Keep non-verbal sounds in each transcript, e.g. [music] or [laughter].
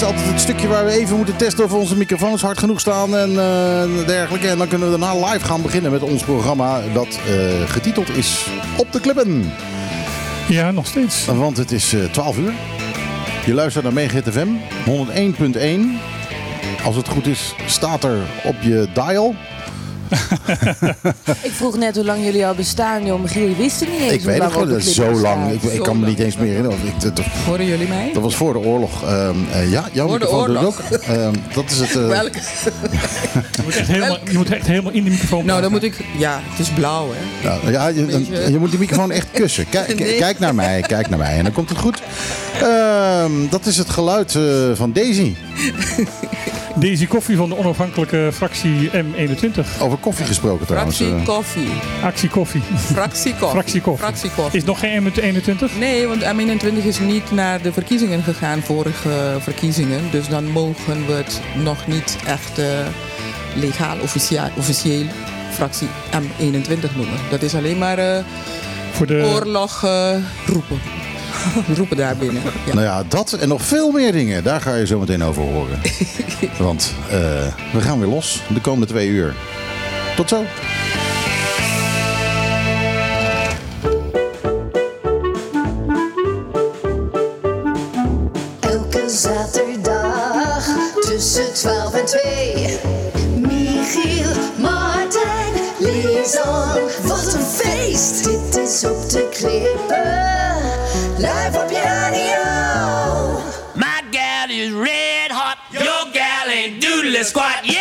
is altijd het stukje waar we even moeten testen of onze microfoons hard genoeg staan en uh, dergelijke. En dan kunnen we daarna live gaan beginnen met ons programma dat uh, getiteld is Op de Klippen. Ja, nog steeds. Want het is uh, 12 uur. Je luistert naar Megahit FM 101.1. Als het goed is, staat er op je dial [laughs] ik vroeg net hoe lang jullie al bestaan, joh. Michiel, je wist het niet eens. Ik weet het gewoon, zo lang. Ik, ik, kan me niet eens meer herinneren. Ik, Horen jullie mij? Dat was voor de oorlog. Um, uh, ja, jouw voor de oorlog. Ook. Um, dat is het. Uh... Welke? [laughs] je, moet echt helemaal, je moet echt helemaal in de microfoon. Nou, dan moet ik. Ja, het is blauw, hè? Nou, ja, je, je, je, moet die microfoon echt kussen. [laughs] Kijk, nee. kijk naar mij, kijk naar mij. En dan komt het goed. Um, dat is het geluid uh, van Daisy. Daisy Koffie van de onafhankelijke fractie M21. Over koffie gesproken trouwens. Fractie Koffie. Actie Koffie. Fractie Koffie. Fractie Koffie. Fractie koffie. Is nog geen M21? Nee, want M21 is niet naar de verkiezingen gegaan, vorige verkiezingen. Dus dan mogen we het nog niet echt uh, legaal, officieel, officieel fractie M21 noemen. Dat is alleen maar uh, Voor de... oorlog uh, roepen. [laughs] roepen daar binnen. Ja. Nou ja, dat en nog veel meer dingen. Daar ga je zo meteen over horen. [laughs] Want uh, we gaan weer los de komende twee uur. Tot zo. Elke zaterdag tussen 12 en 2. Michiel, Martijn, Lisan. Wat een feest! Dit is op de klippen. squad. Yeah.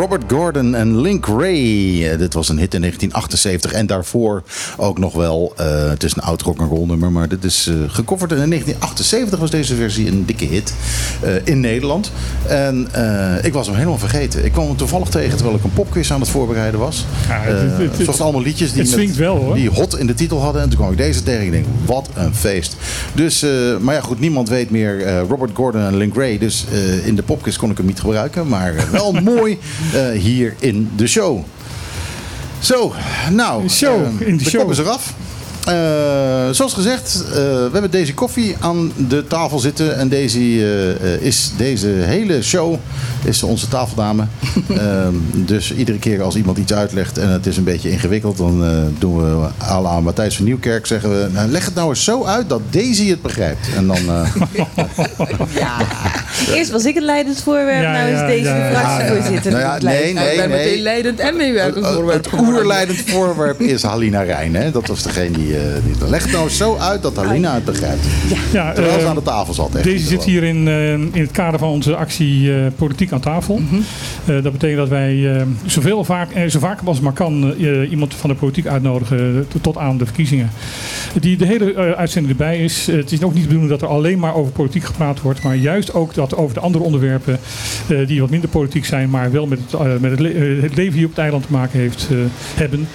Robert Gordon en Link Ray. Dit was een hit in 1978. En daarvoor ook nog wel. Uh, het is een oud rock'n'roll nummer. Maar dit is uh, gecoverd. En in 1978 was deze versie een dikke hit. Uh, in Nederland. En ik was hem helemaal vergeten. Ik kwam hem toevallig tegen terwijl ik een popquiz aan het voorbereiden was. Ja, het, het, het, zoals allemaal liedjes die, met, wel, hoor. die hot in de titel hadden. En toen kwam ik deze tegen. En ik denk, wat een feest. Dus, maar ja goed, niemand weet meer Robert Gordon en Link Ray. Dus in de popquiz kon ik hem niet gebruiken. Maar wel [laughs] mooi. Uh, hier in de show. Zo, nou, show, uh, in de, show. kop is eraf. Uh, zoals gezegd, uh, we hebben Daisy Koffie aan de tafel zitten. En Daisy uh, is deze hele show is onze tafeldame. [laughs] dus iedere keer als iemand iets uitlegt en het is een beetje ingewikkeld... dan doen we à la Matthijs van Nieuwkerk zeggen we... Nou, leg het nou eens zo uit dat Daisy het begrijpt. En dan... [laughs] ja. Eerst was ik het leidend voorwerp, ja, nou is deze ja, de fractievoorzitter. Nou ja, nee, nee, Ik ben nee. meteen leidend en meewerkend voorwerp. Het oerleidend voorwerp is Halina Rijn. Hè? Dat was degene die... die leg het nou zo uit dat Halina het begrijpt. Ja. Ja, Terwijl ze uh, aan de tafel zat. Echt. Deze zit hier in, uh, in het kader van onze actie uh, Politiek aan tafel. Mm -hmm. dat betekent dat wij zoveel vaak, zo vaak als maar kan iemand van de politiek uitnodigen tot aan de verkiezingen. Die de hele uitzending erbij is. het is ook niet de bedoeling dat er alleen maar over politiek gepraat wordt. Maar juist ook dat over de andere onderwerpen die wat minder politiek zijn. Maar wel met het, met het, le het leven hier op het eiland te maken heeft, hebben.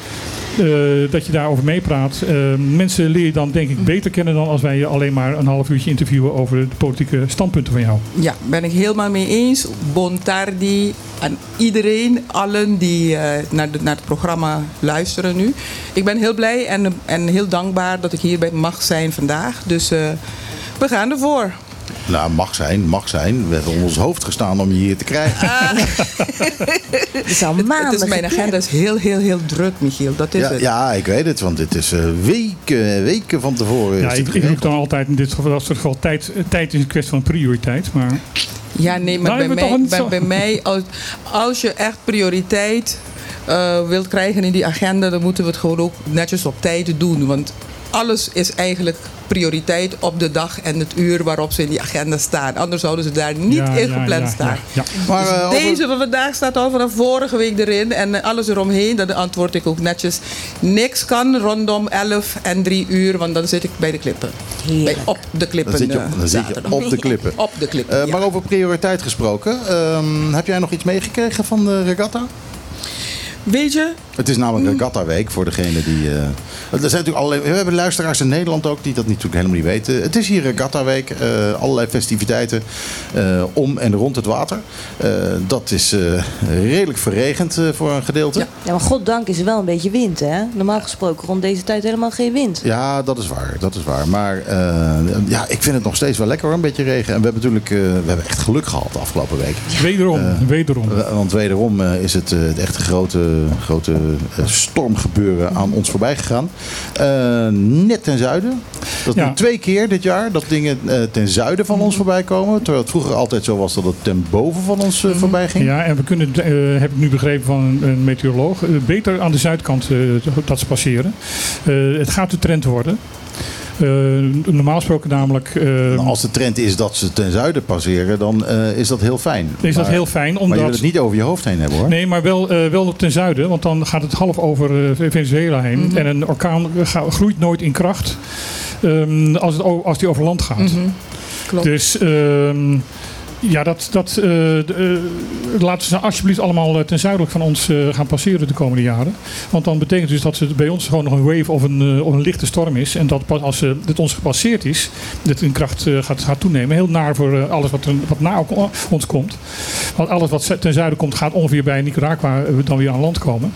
Uh, dat je daarover meepraat. Uh, mensen leer je dan denk ik beter kennen dan als wij je alleen maar een half uurtje interviewen over de politieke standpunten van jou. Ja, ben ik helemaal mee eens. Bon tardi aan iedereen, allen die uh, naar, naar het programma luisteren nu. Ik ben heel blij en, en heel dankbaar dat ik hierbij mag zijn vandaag. Dus we gaan ervoor. Nou, mag zijn, mag zijn. We hebben om ons hoofd gestaan om je hier te krijgen. Ah. [laughs] het is al maanden. Het is mijn agenda is heel, heel, heel druk, Michiel. Dat is ja, het. Ja, ik weet het, want dit is uh, weken, weken van tevoren. Ja, ik, ik roep dan altijd in dit geval, geval tijd, tijd is een kwestie van prioriteit. Maar... Ja, nee, maar nou, bij, mij, bij, bij, mij, als, als je echt prioriteit uh, wilt krijgen in die agenda, dan moeten we het gewoon ook netjes op tijd doen. Want alles is eigenlijk prioriteit op de dag en het uur waarop ze in die agenda staan. Anders zouden ze daar niet ja, in gepland ja, staan. Ja, maar, uh, dus deze van vandaag staat al vanaf vorige week erin en alles eromheen. Dat antwoord ik ook netjes. Niks kan rondom 11 en 3 uur, want dan zit ik bij de klippen. Bij, op de klippen. Dan zit je op, dan zit je op de klippen. [laughs] op de klippen. Uh, maar over prioriteit gesproken, um, heb jij nog iets meegekregen van de regatta? Weet je, Het is namelijk Regatta Week voor degene die. Uh, er zijn natuurlijk allerlei, we hebben luisteraars in Nederland ook die dat natuurlijk helemaal niet weten. Het is hier Regatta Week, uh, allerlei festiviteiten uh, om en rond het water. dat is redelijk verregend voor een gedeelte. Ja. ja, maar goddank is er wel een beetje wind, hè? Normaal gesproken rond deze tijd helemaal geen wind. Ja, dat is waar. Dat is waar. Maar ja, ik vind het nog steeds wel lekker hoor, een beetje regen. En we hebben natuurlijk we hebben echt geluk gehad de afgelopen week. Wederom, wederom. Want wederom is het, het echt grote, grote uh, stormgebeuren aan ons voorbij gegaan. Uh, net ten zuiden. Dat ja. twee keer dit jaar dat dingen uh, ten zuiden van ons voorbij komen. Terwijl het vroeger altijd zo was dat het ten boven van ons mhm. voorbij ging. Ja, en we kunnen, heb ik nu begrepen van een, een meteoroloog, beter aan de zuidkant dat ze passeren. het gaat de trend worden. Uh, normaal gesproken namelijk... Uh, nou, als de trend is dat ze ten zuiden passeren, dan uh, is dat heel fijn. Is maar, dat heel fijn. Omdat... Maar je wil het niet over je hoofd heen hebben hoor. Nee, maar wel, wel ten zuiden. Want dan gaat het half over Venezuela heen. Mm -hmm. En een orkaan groeit nooit in kracht um, als, het, als die over land gaat. Mm -hmm. Klopt. Dus... Um, ja, dat, dat, uh, laten ze alsjeblieft allemaal eh, ten zuidelijk van ons gaan passeren de komende jaren. Want dan betekent dus dat het bij ons gewoon nog een wave of een, of een lichte storm is. En dat pas als het ons gepasseerd is, dat in kracht gaat, gaat toenemen. Heel naar voor alles wat, er, wat na ons komt. Want alles wat ten zuiden komt, gaat ongeveer bij Nicaragua dan weer aan land komen.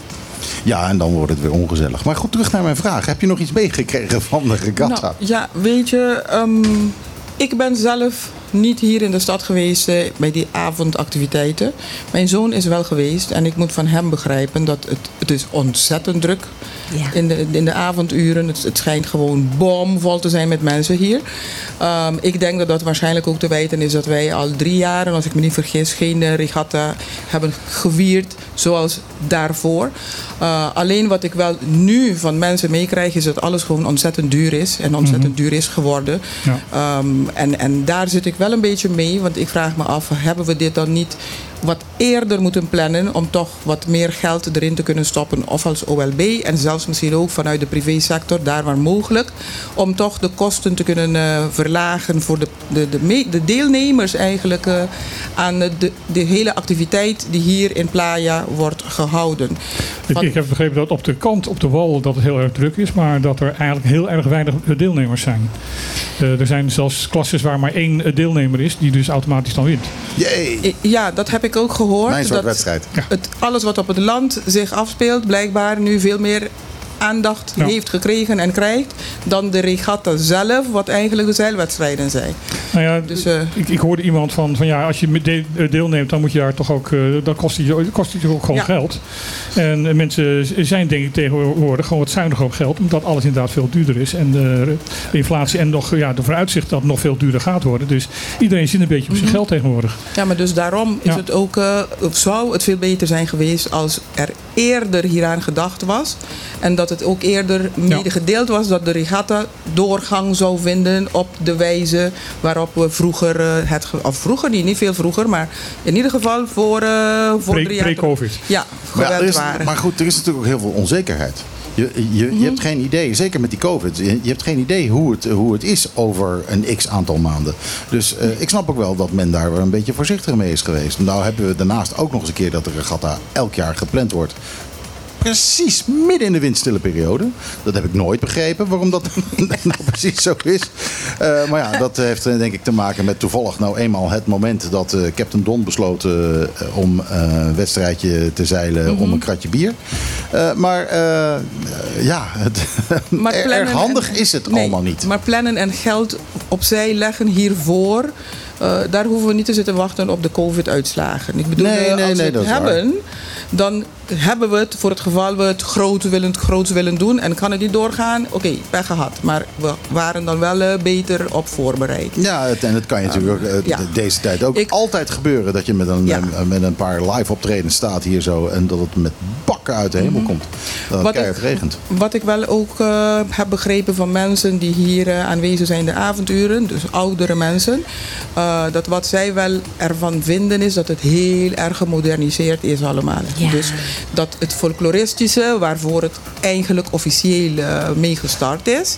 Ja, en dan wordt het weer ongezellig. Maar goed, terug naar mijn vraag. Heb je nog iets meegekregen van de regatta? Nou, ja, weet je, um, ik ben zelf niet hier in de stad geweest eh, bij die avondactiviteiten. Mijn zoon is wel geweest en ik moet van hem begrijpen dat het, het is ontzettend druk ja. in, de, in de avonduren. Het, het schijnt gewoon bomvol te zijn met mensen hier. Um, ik denk dat dat waarschijnlijk ook te wijten is dat wij al drie jaar, als ik me niet vergis, geen regatta hebben gevierd zoals daarvoor. Uh, alleen wat ik wel nu van mensen meekrijg is dat alles gewoon ontzettend duur is en ontzettend mm -hmm. duur is geworden. Ja. Um, en, en daar zit ik wel een beetje mee. Want ik vraag me af, hebben we dit dan niet wat eerder moeten plannen om toch wat meer geld erin te kunnen stoppen. Of als OLB en zelfs misschien ook vanuit de privésector, daar waar mogelijk. Om toch de kosten te kunnen uh, verlagen voor de, de, de, de deelnemers eigenlijk uh, aan de, de hele activiteit die hier in Playa wordt gehouden. Ik, ik heb begrepen dat op de kant, op de wal, dat het heel erg druk is. Maar dat er eigenlijk heel erg weinig deelnemers zijn. Uh, er zijn zelfs klasses waar maar één deelnemer is, die dus automatisch dan wint. Jee. Ja, dat heb ik ook gehoord. Mijn soort wedstrijd. Het, alles wat op het land zich afspeelt, blijkbaar nu veel meer aandacht heeft gekregen en krijgt dan de regatta zelf, wat eigenlijk de zeilwedstrijden zijn. Nou ja, dus, uh, ik, ik, hoorde iemand van, van ja, als je eh, deelneemt, dan moet je daar toch ook, uh, dan kost het, kost het ook gewoon ja. geld. En mensen zijn denk ik tegenwoordig gewoon wat zuiniger op geld, omdat alles inderdaad veel duurder is. En de, de inflatie en nog ja, de vooruitzicht dat het nog veel duurder gaat worden. Dus iedereen zit een beetje op zijn mm -hmm. geld tegenwoordig. Ja, maar dus daarom is het ook, zou het veel beter zijn geweest als er eerder hieraan gedacht was. En dat het ook eerder mede gedeeld was dat de regatta doorgang zou vinden op de wijze waarop we vroeger het, of vroeger niet, niet veel vroeger, maar in ieder geval voor, uh, voor Pre, drie Pre-COVID. Ja, gewend maar, is, waren. Maar goed, er is natuurlijk ook heel veel onzekerheid. Je, je, je, mm-hmm. hebt geen idee, zeker met die COVID, je, je, hebt geen idee hoe het, hoe het is over een x aantal maanden. Dus uh, ik snap ook wel dat men daar een beetje voorzichtig mee is geweest. Nou hebben we daarnaast ook nog eens een keer dat de regatta elk jaar gepland wordt precies midden in de windstille periode. Dat heb ik nooit begrepen waarom dat [laughs] nou precies zo is. Uh, maar ja, dat heeft uh, denk ik te maken met toevallig nou eenmaal het moment dat uh, Captain Don besloot om een wedstrijdje te zeilen mm -hmm. om een kratje bier. maar ja, het, [laughs] maar erg handig en, is het nee, allemaal niet. Maar plannen en geld opzij leggen hiervoor. Uh, daar hoeven we niet te zitten wachten op de COVID-uitslagen. Ik bedoel, nee, nee, als nee, we het hebben, dan hebben we het voor het geval we het groot willen, groot willen doen. En kan het niet doorgaan, oké, okay, pech gehad. Maar we waren dan wel uh, beter op voorbereid. Ja, het, en het kan je natuurlijk uh, ja. deze tijd ook Ik, altijd gebeuren. Dat je met een, ja. met een paar live optredens staat hier zo. En dat het met bakken uit de hemel mm -hmm. komt. Dat het keihard regent. Wat ik wel ook heb begrepen van mensen die hier aanwezig zijn in de avonduren. Dus oudere mensen. dat wat zij wel ervan vinden is dat het heel erg gemoderniseerd is allemaal. Ja. Dus dat het folkloristische, waarvoor het eigenlijk officieel uh, mee gestart is,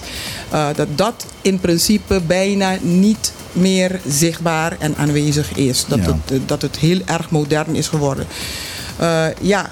uh, dat dat in principe bijna niet meer zichtbaar en aanwezig is. Dat, ja. het, dat het heel erg modern is geworden. Uh, ja,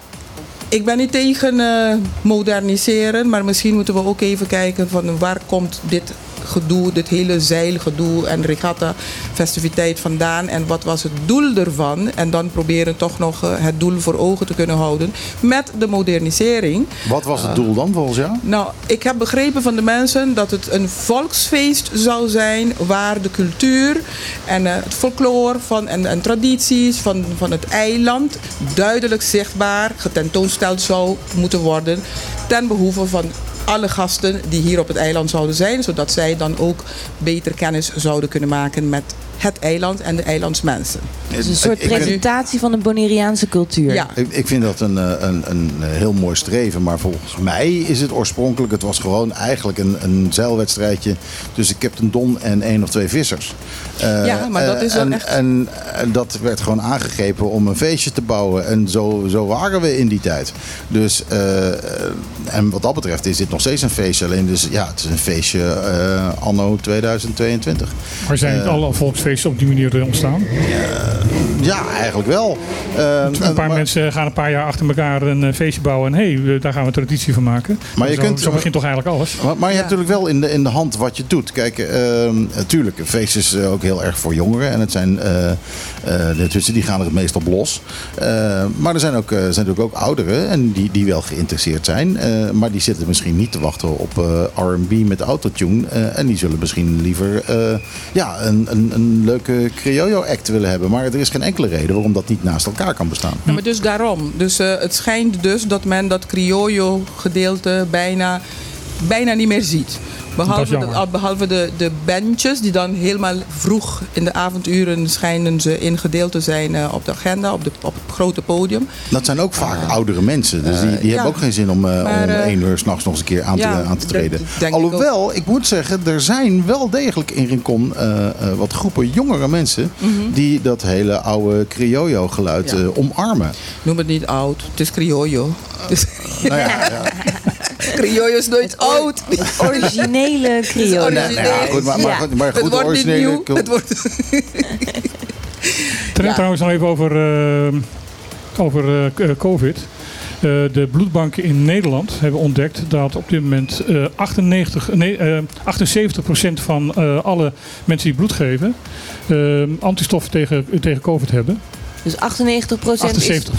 ik ben niet tegen uh, moderniseren, maar misschien moeten we ook even kijken van waar komt dit gedoe, dit hele zeilgedoe en regatta festiviteit vandaan en wat was het doel ervan? En dan proberen toch nog uh, het doel voor ogen te kunnen houden met de modernisering. Wat was het doel dan volgens jou? Nou, ik heb begrepen van de mensen dat het een volksfeest zou zijn waar de cultuur en uh, het folklore van, en, en tradities van, van het eiland duidelijk zichtbaar getentoonsteld zou moeten worden ten behoeve van alle gasten die hier op het eiland zouden zijn, zodat zij dan ook beter kennis zouden kunnen maken met het eiland en de eilandsmensen. Dus een soort presentatie van de Bonaireaanse cultuur. Ja. Ik, ik vind dat een, eh, een, een heel mooi streven, maar volgens mij is het oorspronkelijk, het was gewoon eigenlijk een, een zeilwedstrijdje tussen Captain Don en één of twee vissers. Uh, ja, maar dat is wel en, echt... En, en, dat werd gewoon aangegrepen om een feestje te bouwen. En zo, zo waren we in die tijd. Dus, uh, en wat dat betreft is dit nog steeds een feestje. Alleen dus, ja, het is een feestje anno 2022. Maar zijn het alle volksfeesten? Op die manier eh, ontstaan? ja, eigenlijk wel. Uh, een paar mensen gaan een paar jaar achter elkaar een eh, feestje bouwen en hé, hey, daar gaan we een traditie van maken. Maar je zo, kunt, zo begint toch eigenlijk alles. Maar, maar je hebt natuurlijk wel in de, in de hand wat je doet. Kijk, natuurlijk, uh, een feest is ook heel erg voor jongeren en het zijn de die gaan er het meest op los. maar er zijn, ook, zijn natuurlijk ook ouderen en die, die wel geïnteresseerd zijn, maar die zitten misschien niet te wachten op R&B met autotune en die zullen misschien liever ja, een, een, een leuke Criollo-act willen hebben. Maar er is geen enkele reden waarom dat niet naast elkaar kan bestaan. Maar dus daarom. Dus uh, het schijnt dus dat men dat Criollo-gedeelte bijna, bijna niet meer ziet. Behalve, de, behalve de, de bandjes die dan helemaal vroeg in de avonduren schijnen ze ingedeeld te zijn uh, op de agenda, op, de, op het grote podium. Dat zijn ook vaak uh, oudere mensen, dus die, die hebben ook geen zin om, uh, maar, om één uur s'nachts nog eens een keer aan, ja, te, aan te treden. Alhoewel, ik, ik, moet zeggen, er zijn wel degelijk in Rincon wat groepen jongere mensen mm -hmm. die dat hele oude criollo geluid ja. omarmen. Noem het niet oud, het is criollo. Dus nou ja, [laughs] Criollo is nooit oud. Originele criollo. Nou, ja, goed, maar, maar, goed, maar goed, het wordt originele... Niet nieuw. Het wordt... ja. trouwens nog even over, uh, over uh, COVID. Uh, de bloedbanken in Nederland hebben ontdekt dat op dit moment 98, nee, 78% van alle mensen die bloed geven antistoffen tegen, tegen COVID hebben. Dus 98 procent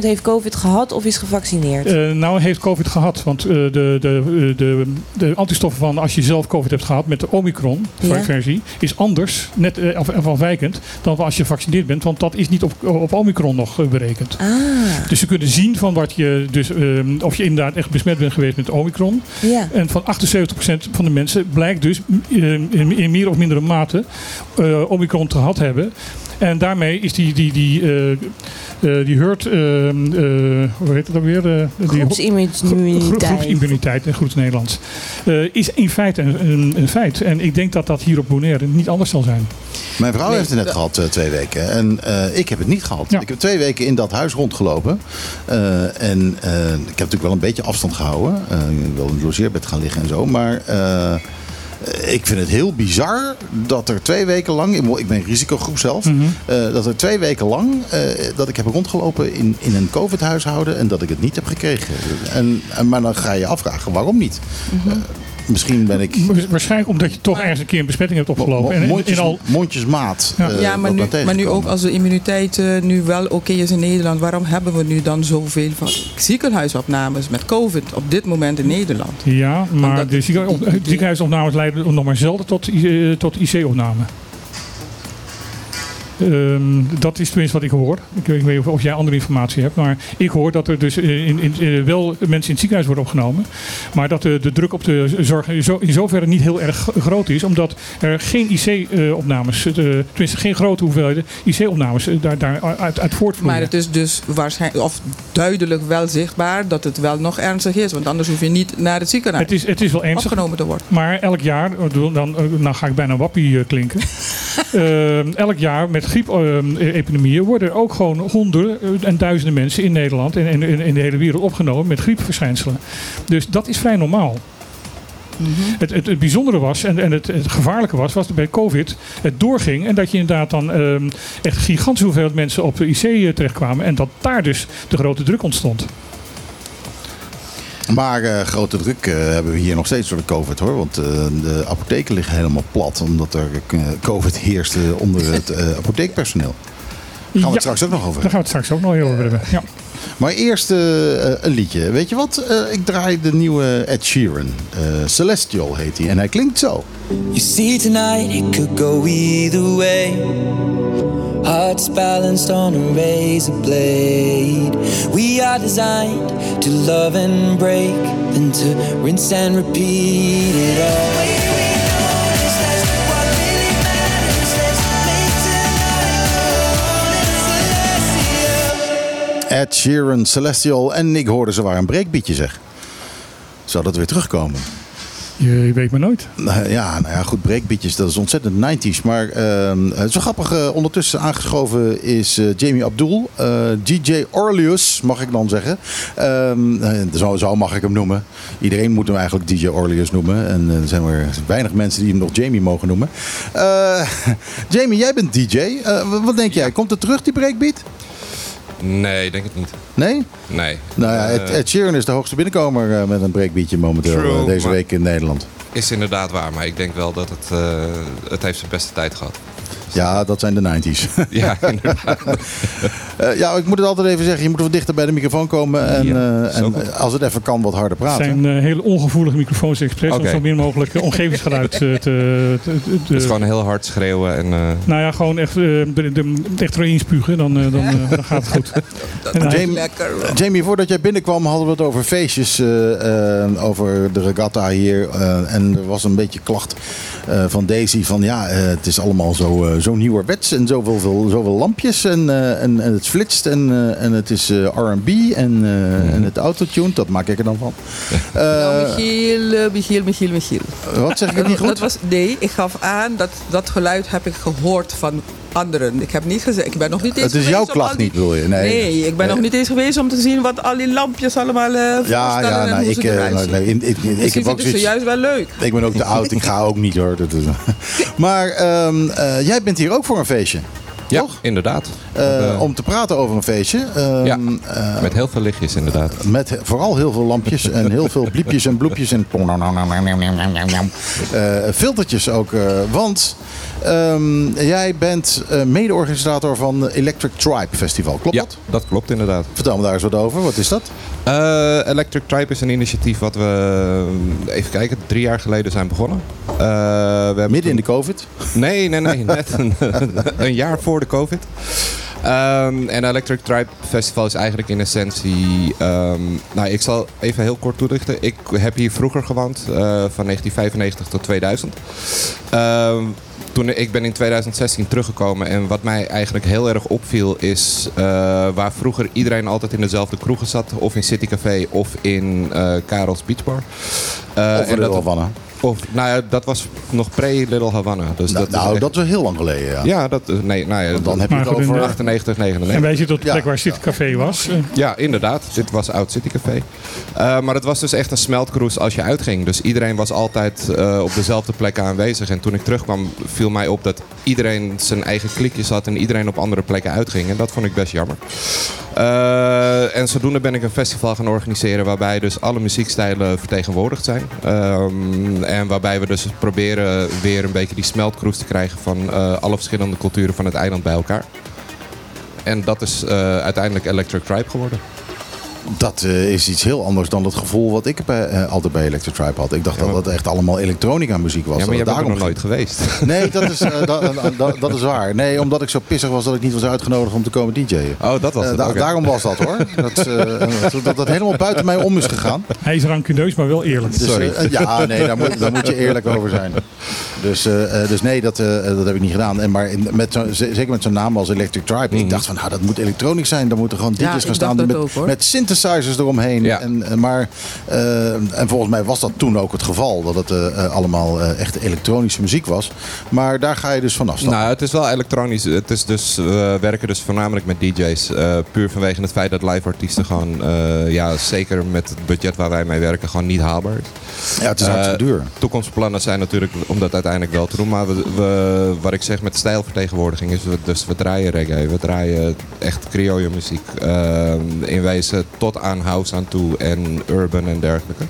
78% heeft COVID gehad of is gevaccineerd? Uh, nou, heeft COVID gehad. Want uh, de, de, de, de antistoffen van als je zelf COVID hebt gehad met de Omicron-versie ja. is anders, net uh, afwijkend, dan als je gevaccineerd bent. Want dat is niet op, op Omicron nog berekend. Ah. Dus ze kunnen zien van wat je, dus, of je inderdaad echt besmet bent geweest met Omicron. Ja. En van 78% van de mensen blijkt dus in, in meer of mindere mate Omicron gehad hebben. En daarmee is die, die, die, uh, uh, die hurt, uh, hoe heet het dan weer? groepsimmuniteit. Groepsimmuniteit in goed Nederlands. is in feite een, een, een, feit. En ik denk dat dat hier op Bonaire niet anders zal zijn. Mijn vrouw heeft het net gehad twee weken. En ik heb het niet gehad. Ja. Ik heb twee weken in dat huis rondgelopen. en ik heb natuurlijk wel een beetje afstand gehouden. ik wil in het logeerbed gaan liggen en zo. Maar ik vind het heel bizar dat er twee weken lang, ik ben risicogroep zelf, mm -hmm. uh, dat er twee weken lang uh, dat ik heb rondgelopen in, in een COVID-huishouden en dat ik het niet heb gekregen. En, en, maar dan ga je je afvragen waarom niet. Mm -hmm. uh, Misschien ben ik... Waarschijnlijk omdat je toch ergens een keer een besmetting hebt opgelopen. en mondjes, in al... mondjesmaat. Ja, uh, ja maar, nu, maar nu ook als de immuniteit uh, nu wel oké okay is in Nederland. Waarom hebben we nu dan zoveel van ziekenhuisopnames met COVID op dit moment in Nederland? Ja, maar de ziekenhuisopnames leiden nog maar zelden tot, uh, tot IC-opname. Um, dat is tenminste wat ik hoor. Ik weet niet of jij andere informatie hebt. Maar ik hoor dat er dus in, in, in, wel mensen in het ziekenhuis worden opgenomen. Maar dat de, de druk op de zorg in zoverre niet heel erg groot is. Omdat er geen IC-opnames, uh, tenminste geen grote hoeveelheden IC-opnames uh, daar, daar uit, uit voortvloeien. Maar het is dus waarschijnlijk, of duidelijk wel zichtbaar dat het wel nog ernstig is. Want anders hoef je niet naar het ziekenhuis het is, het is wel ernstig, opgenomen te worden. Maar elk jaar, dan, dan ga ik bijna wappie klinken. uh, [laughs] elk jaar met griepepidemieën worden er ook gewoon honderden en duizenden mensen in Nederland en in, de hele wereld opgenomen met griepverschijnselen. Dus dat is vrij normaal. Mhm. het, het, het, bijzondere was en, en het, het, gevaarlijke was, was dat bij COVID het doorging. En dat je inderdaad dan um, echt gigantisch hoeveelheid mensen op de IC terechtkwamen. En dat daar dus de grote druk ontstond. Maar uh, grote druk uh, hebben we hier nog steeds door de COVID hoor. Want uh, de apotheken liggen helemaal plat. Omdat er COVID heerste onder het apotheekpersoneel. Daar gaan we ja, het straks ook nog over Daar gaan we het straks ook nog over hebben. Ja. Maar eerst een liedje. Weet je wat? ik draai de nieuwe Ed Sheeran. Celestial heet hij. En hij klinkt zo. You see tonight it could go either way. Hearts balanced on a razor blade. We are designed to love and break, then to rinse and repeat it all. Ed Sheeran, Celestial en ik hoorde ze waar een breekbietje zeg. Zou dat weer terugkomen? Je, weet maar nooit. Ja, nou ja, goed, breakbeatjes, dat is ontzettend 90s. Maar uh, zo grappig, uh, ondertussen aangeschoven is uh, Jamie Abdul. DJ Orleus, mag ik dan zeggen. Ehm, zo, zo, mag ik hem noemen. Iedereen moet hem eigenlijk DJ Orleus noemen. En er zijn maar weinig mensen die hem nog Jamie mogen noemen. [laughs] Jamie, jij bent DJ. wat denk jij? Komt het terug, die breakbeat? Nee, denk het niet. Nee? Nee. Nou ja, Ed, Ed Sheeran is de hoogste binnenkomer uh, met een breakbeatje momenteel True, uh, deze week in Nederland. Is inderdaad waar, maar ik denk wel dat het, uh, het heeft zijn beste tijd gehad. Ja, dat zijn de 90s. [laughs] Ja, inderdaad. uh, [laughs] ja, ik moet het altijd even zeggen. Je moet wat dichter bij de microfoon komen. En, ja, uh, en als het even kan, wat harder praten. Het zijn uh, hele ongevoelige microfoons expres. Okay. Om zo min mogelijk omgevingsgeluid te, te, te, te... Dus gewoon heel hard schreeuwen. En, Nou ja, gewoon echt, de, de, echt erin spugen. Dan, dan, dan gaat het goed. [laughs] Jamie, lekker. Jamie, voordat jij binnenkwam hadden we het over feestjes. over de regatta hier. en er was een beetje klacht van Daisy. Van ja, het is allemaal zo zo nieuwerwets en zoveel, veel, zoveel lampjes en, uh, en, en, het flitst en, uh, en het is uh, R&B en, mm. en het autotune, dat maak ik er dan van. [laughs] nou, Michiel, Michiel, Michiel, Michiel. Wat zeg ik niet goed? Dat was, nee, ik gaf aan dat dat geluid heb ik gehoord van anderen. Ik heb niet gezegd, ik ben nog niet eens Het is jouw klacht die... niet, wil je? Nee, nee ik ben nee. nog niet eens geweest om te zien wat al die lampjes allemaal uh, ja, ja, nou, ik, uh, nee, ik, ik, ik, ik heb ook zoiets... juist wel leuk. Ik ben ook te oud, ik ga ook niet hoor. [laughs] Maar um, uh, jij bent hier ook voor een feestje. Ja, Toch? inderdaad. Uh, om te praten over een feestje. Uh, ja, uh, met heel veel lichtjes inderdaad. Met vooral heel veel lampjes en heel veel bliepjes en bloepjes en filtertjes ook. want um, jij bent mede-organisator van Electric Tribe Festival, klopt ja, dat? dat klopt inderdaad. Vertel me daar eens wat over. Wat is dat? Electric Tribe is een initiatief wat we, even kijken, drie jaar geleden zijn begonnen. we hebben Midden in de COVID? Nee, nee, nee. net een, [laughs] een jaar voor de COVID. Um, en Electric Tribe Festival is eigenlijk in essentie. Um, nou, ik zal even heel kort toelichten. Ik heb hier vroeger gewoond, uh, van 1995 tot 2000. Um, toen, ik ben in 2016 teruggekomen en wat mij eigenlijk heel erg opviel is uh, waar vroeger iedereen altijd in dezelfde kroegen zat, of in City Café of in uh, Karels Beach Bar. Uh, of in dat. Of, nou ja, dat was nog pre-Little Havana. Dus nou, dat, nou, is echt... dat is heel lang geleden, ja. Ja, dat, nee, nou ja, dan heb je het over 98, 99. En wij zitten op de plek ja. waar City Café was. Ja, inderdaad. Dit was Oud City Café. Uh, maar het was dus echt een smeltkroes als je uitging. Dus iedereen was altijd uh, op dezelfde plek aanwezig. En toen ik terugkwam viel mij op dat iedereen zijn eigen klikjes had en iedereen op andere plekken uitging. En dat vond ik best jammer. Uh, en zodoende ben ik een festival gaan organiseren waarbij dus alle muziekstijlen vertegenwoordigd zijn. Um, en waarbij we dus proberen weer een beetje die smeltkroes te krijgen van uh, alle verschillende culturen van het eiland bij elkaar. En dat is uh, uiteindelijk Electric Tribe geworden. Dat uh, is iets heel anders dan het gevoel wat ik bij, uh, altijd bij Electric Tribe had. Ik dacht ja, maar... dat het echt allemaal elektronica muziek was. Ja, maar je bent er nog nooit geweest. [laughs] [laughs] Nee, dat is, uh, da, da, dat is waar. Nee, omdat ik zo pissig was dat ik niet was uitgenodigd om te komen DJ'en. Oh, dat was het. Da okay. Daarom was dat hoor. [laughs] dat, dat dat helemaal buiten mij om is gegaan. Hij is rancuneus, maar wel eerlijk. Dus, Sorry. ja, nee, daar moet, daar moet je eerlijk over zijn. Dus, dus nee, dat, dat heb ik niet gedaan. En maar in, met zo, zeker met zo'n naam als Electric Tribe. Mm. Ik dacht van, nou, dat moet elektronisch zijn. Dan moeten gewoon DJ's ja, gaan staan met, ook, met synthesizers synthesizers eromheen. Ja. En, eh, maar, eh, en volgens mij was dat toen ook het geval. Dat het eh, allemaal echt elektronische muziek was. Maar daar ga je dus van afstappen. Nou, het is wel elektronisch. Het is dus, we werken dus voornamelijk met DJ's. puur vanwege het feit dat live artiesten gewoon, ja, zeker met het budget waar wij mee werken, gewoon niet haalbaar is. ja, het is hartstikke duur. Toekomstplannen zijn natuurlijk om dat uiteindelijk wel te doen. Maar we, we, wat ik zeg met stijlvertegenwoordiging is, we, dus we draaien reggae. We draaien echt creole muziek. eh, in wezen tot aan house aan toe en urban en dergelijke.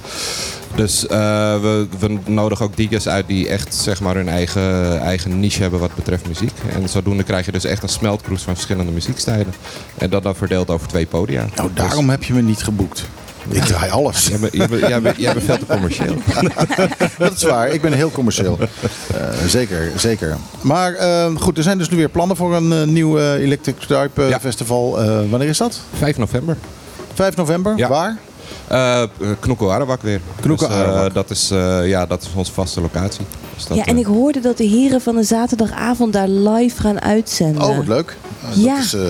Dus eh, we, we nodigen ook DJ's uit die echt zeg maar, hun eigen, eigen niche hebben wat betreft muziek. En zodoende krijg je dus echt een smeltkroes van verschillende muziekstijlen. En dat dan verdeeld over twee podia. Nou, Dus- daarom heb je me niet geboekt. Ik draai alles. Jij bent, jij, bent, jij, bent, jij bent veel te commercieel. [laughs] Dat is waar, ik ben heel commercieel. [laughs] Eh, zeker, zeker. Maar eh, goed, er zijn dus nu weer plannen voor een eh, nieuw Electric Ja. Festival. Wanneer is dat? 5 november. 5 november? Ja. Waar? Uh, Knoekel Arawak weer. Knoekel Dus, eh, dat, is, eh, ja, dat is onze vaste locatie. Dat, Ja, en ik hoorde dat de heren van de zaterdagavond daar live gaan uitzenden. Oh, wat leuk. Ja. Dat is, eh,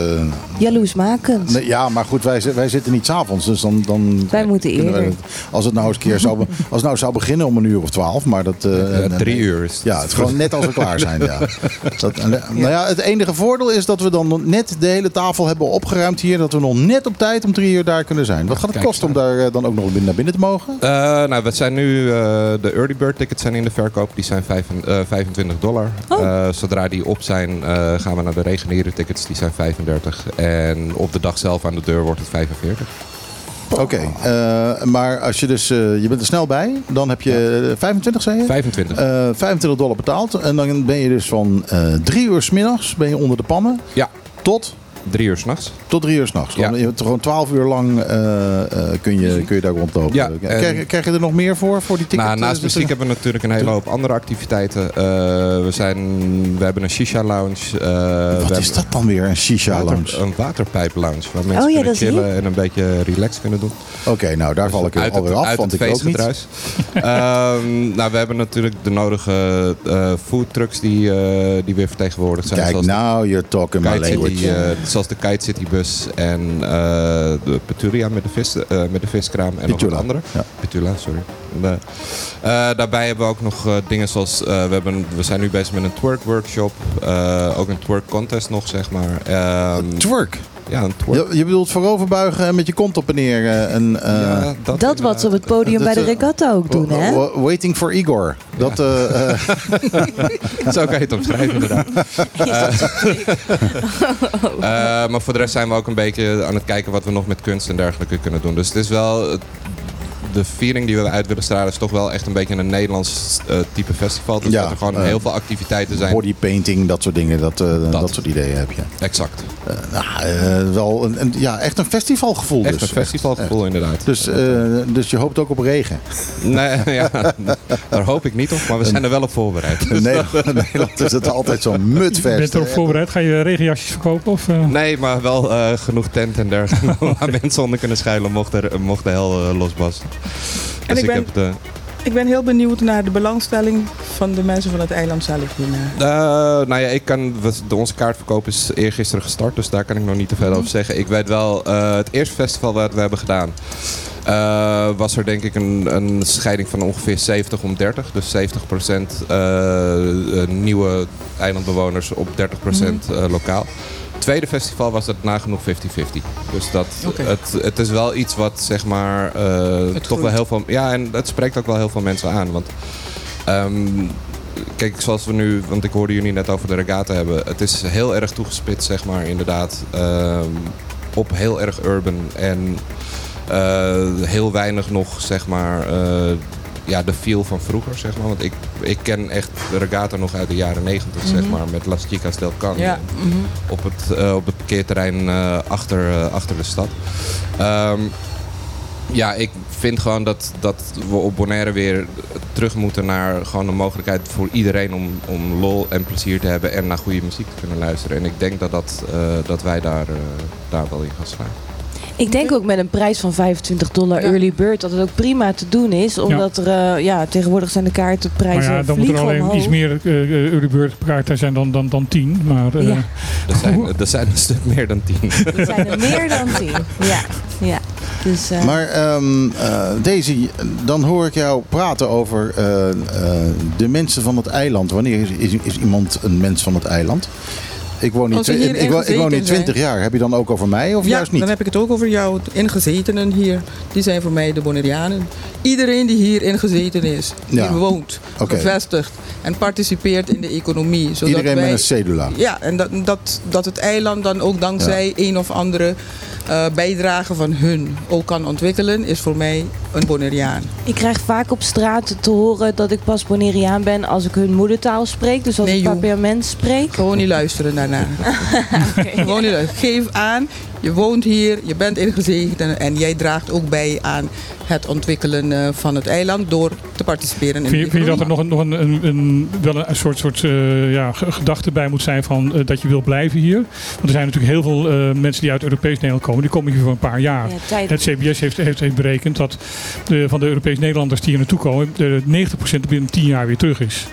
Jaloersmakend. nee, ja, maar goed, wij, wij zitten niet s'avonds. Dus dan, dan Wij moeten wij eerder. als het nou eens een keer zou, [laughs] als het nou zou beginnen om een uur of twaalf. Maar dat, eh, eh, drie uur is het. Ja, het is gewoon net als we klaar zijn. Ja. [laughs] Dat, en, Nou ja, het enige voordeel is dat we dan net de hele tafel hebben opgeruimd hier. Dat we nog net op tijd om drie uur daar kunnen zijn. Wat gaat het Kijk kosten om daar dan ook nog binnen- naar binnen te mogen? Eh, nou, we zijn nu, eh, de early bird tickets zijn in de verkoop. Die zijn vijf, eh, 25 dollar. Oh. Eh, zodra die op zijn, eh, gaan we naar de reguliere tickets. Die zijn 35. En op de dag zelf aan de deur wordt het 45. Oké, eh, maar als je dus, eh, je bent er snel bij, dan heb je eh, 25 zei je? 25. Eh, 25 dollar betaald en dan ben je dus van eh, drie uur s middags ben je onder de pannen ja, tot, drie uur s'nachts. tot drie uur s'nachts. Ja. Je hebt gewoon 12 uur lang eh, eh, kun, je, kun je daar rondlopen. Ja, krijg, krijg je er nog meer voor, voor die tickets? Nou, naast Eh, muziek hebben we natuurlijk een hele hoop andere activiteiten. Eh, we, zijn, we hebben een shisha lounge. eh, Wat is dat dan weer, een shisha water- lounge? Een waterpijp lounge. Waar mensen Oh ja, kunnen chillen en een beetje relaxed kunnen doen. Oké, nou daar val ik uit alweer het, af, uit want het ik ook niet. [laughs] Ehm, nou, we hebben natuurlijk de nodige eh food trucks die, eh, die weer vertegenwoordigd zijn. Kijk, now you're talking my language. Zoals de Kite City bus en eh, de Petulia met de, vis, eh, met de viskraam en nog een andere. ja. Petula, sorry. De- eh, daarbij hebben we ook nog dingen zoals, we, hebben, we zijn nu bezig met een twerk workshop. ook een twerk contest nog, zeg maar. Ehm, Twerk. Ja, een twerk. Je, je bedoelt vooroverbuigen en met je kont op en neer. eh, en, eh, Ja, Dat wat ze op het podium bij de dat, eh, regatta ook doen, hè? wa- wa- Waiting for Igor. Dat, eh, eh, [laughs] Zo kan je het omschrijven, inderdaad. [laughs] Eh, maar voor de rest zijn we ook een beetje aan het kijken wat we nog met kunst en dergelijke kunnen doen. Dus het is wel. De feeling die we uit willen stralen is toch wel echt een beetje een Nederlands eh, type festival. Dus Ja, dat er gewoon eh, heel veel activiteiten zijn. bodypainting, dat soort dingen. Dat, eh, dat. soort ideeën heb je. Exact. Eh, nou, eh, wel een, een- ja, echt een festivalgevoel Echt dus. een festivalgevoel inderdaad. Dus, eh, dus je hoopt ook op regen. [laughs] Nee, [laughs] ja, daar hoop ik niet op, maar we zijn er wel op voorbereid. [laughs] In Nederland, is het altijd zo'n Ben je mutvest. erop voorbereid? Ga je regenjasjes verkopen? Of, eh? Nee, maar wel eh, genoeg tent en dergelijke waar mensen onder kunnen schuilen mocht, er, mocht de hel uh, losbarsten. En Dus ik ik, ben- heb de, Ik ben heel benieuwd naar de belangstelling van de mensen van het eiland zelf hiernaar. Eh, nou ja, ik kan, de, onze kaartverkoop is eergisteren gestart, dus daar kan ik nog niet te veel over zeggen. Ik weet wel, eh, het eerste festival wat we hebben gedaan, eh, was er denk ik een, een scheiding van ongeveer 70 om 30. Dus 70% eh, eh, nieuwe eilandbewoners op 30% eh, lokaal. Tweede festival was het nagenoeg 50-50. Dus dat, het, het is wel iets wat zeg maar eh, toch wel heel veel. Ja, en het spreekt ook wel heel veel mensen aan. Want ehm, kijk, zoals we nu, want ik hoorde jullie net over de regatta hebben. Het is heel erg toegespitst, zeg maar, inderdaad. ehm, op heel erg urban en eh, heel weinig nog, zeg maar. eh, ja, de feel van vroeger, zeg maar. Want ik, ik ken echt de regatta nog uit de jaren negentig, zeg maar. Met Las Chicas del Can. Ja. mhm. Op het, eh, op het parkeerterrein eh, achter, eh, achter de stad. Ehm, ja, ik vind gewoon dat, dat we op Bonaire weer terug moeten naar gewoon een mogelijkheid voor iedereen om, om lol en plezier te hebben en naar goede muziek te kunnen luisteren. En ik denk dat, dat, dat wij daar, daar wel in gaan slaan. Ik denk ook met een prijs van 25 dollar Ja. early bird dat het ook prima te doen is. Omdat er, eh, ja, tegenwoordig zijn de Maar kaartenprijzen ja, dan moet er alleen omhoog. iets meer uh, Euribird kaarten zijn dan, dan, dan 10. Maar eh, Ja. Er zijn, er zijn een stuk meer dan tien. Er zijn er meer dan 10. Ja, ja. Dus, uh... Maar um, uh, Daisy, dan hoor ik jou praten over uh, de mensen van het eiland. Wanneer is, is, is, iemand een mens van het eiland? Ik woon niet, ik, ik, ik woon niet 20 jaar. Heb je dan ook over mij of ja, juist niet? dan heb ik het ook over jou. Ingezetenen hier, die zijn voor mij de Bonaireanen. Iedereen die hier ingezeten is, die woont, okay. gevestigd en participeert in de economie. Zodat Iedereen wij, met een cedula. Ja, en dat, dat, dat het eiland dan ook dankzij ja. een of andere uh, bijdrage van hun ook kan ontwikkelen, is voor mij een Bonaireaan. Ik krijg vaak op straat te horen dat ik pas Bonaireaan ben als ik hun moedertaal spreek. Dus als nee, ik Papiament spreek. Gewoon niet luisteren daarna. [laughs] okay, Gewoon niet luisteren. Geef aan, je woont hier, je bent ingezeten en jij draagt ook bij aan het ontwikkelen uh, van het eiland door te participeren in vind je, vind je dat er nog een, nog een, een, een wel een soort, soort uh, ja, gedachte bij moet zijn van uh, dat je wil blijven hier? Want er zijn natuurlijk heel veel mensen die uit Europees Nederland komen. Die komen hier voor een paar jaar. Ja, het CBS heeft, heeft, heeft berekend dat de, van de Europees Nederlanders die hier naartoe komen, de 90% binnen 10 jaar weer terug is.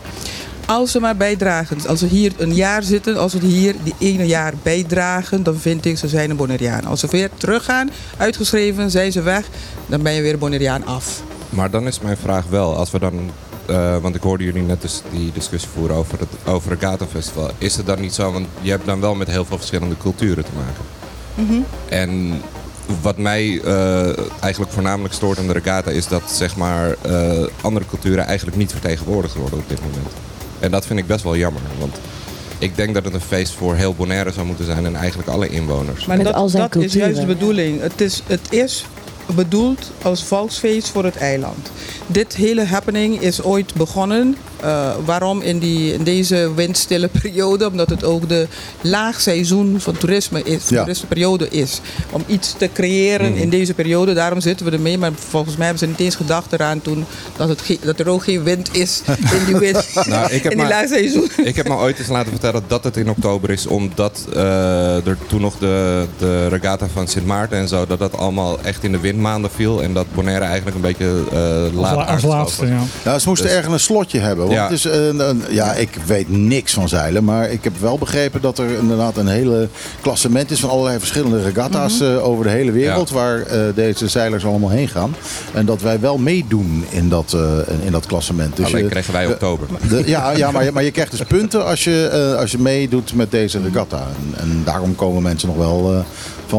Als ze maar bijdragen. Als ze hier een jaar zitten, als ze hier die ene jaar bijdragen, dan vind ik ze zijn een Bonaireaan. Als ze weer teruggaan, uitgeschreven, zijn ze weg, dan ben je weer Bonaireaan af. Maar dan is mijn vraag wel, als we dan uh, want ik hoorde jullie net dus die discussie voeren over het, over het Festival. Is het dan niet zo, want je hebt dan wel met heel veel verschillende culturen te maken. Mm -hmm. En wat mij uh, eigenlijk voornamelijk stoort aan de regatta is dat zeg maar, uh, andere culturen eigenlijk niet vertegenwoordigd worden op dit moment. En dat vind ik best wel jammer. Want ik denk dat het een feest voor heel Bonaire zou moeten zijn en eigenlijk alle inwoners. Maar dat, dat is juist de bedoeling. Het is, het is bedoeld als volksfeest voor het eiland. Dit hele happening is ooit begonnen. Uh, waarom in, die, in deze windstille [laughs] periode? Omdat het ook de laagseizoen van toerisme is, ja. toeristenperiode is. Om iets te creëren mm. in deze periode. Daarom zitten we ermee. Maar volgens mij hebben ze niet eens gedacht eraan toen dat, het dat er ook geen wind is in die, wind, [laughs] nou, ik heb in die maar, laagseizoen. [laughs] Ik heb me ooit eens laten vertellen dat het in oktober is. Omdat uh, er toen nog de, de regatta van Sint Maarten en zo. Dat dat allemaal echt in de windmaanden viel. En dat Bonaire eigenlijk een beetje uh, laat als laatste, ja. ja. Ze moesten dus, ergens een slotje hebben. Ja. Is, uh, ja, ik weet niks van zeilen. Maar ik heb wel begrepen dat er inderdaad een hele klassement is van allerlei verschillende regatta's mm -hmm. uh, over de hele wereld. Ja. Waar uh, deze zeilers allemaal heen gaan. En dat wij wel meedoen in dat, in dat klassement. Dus Alleen krijgen wij oktober. De, ja, ja maar, je, maar je krijgt dus punten als je, als je meedoet met deze regatta. En, en daarom komen mensen nog wel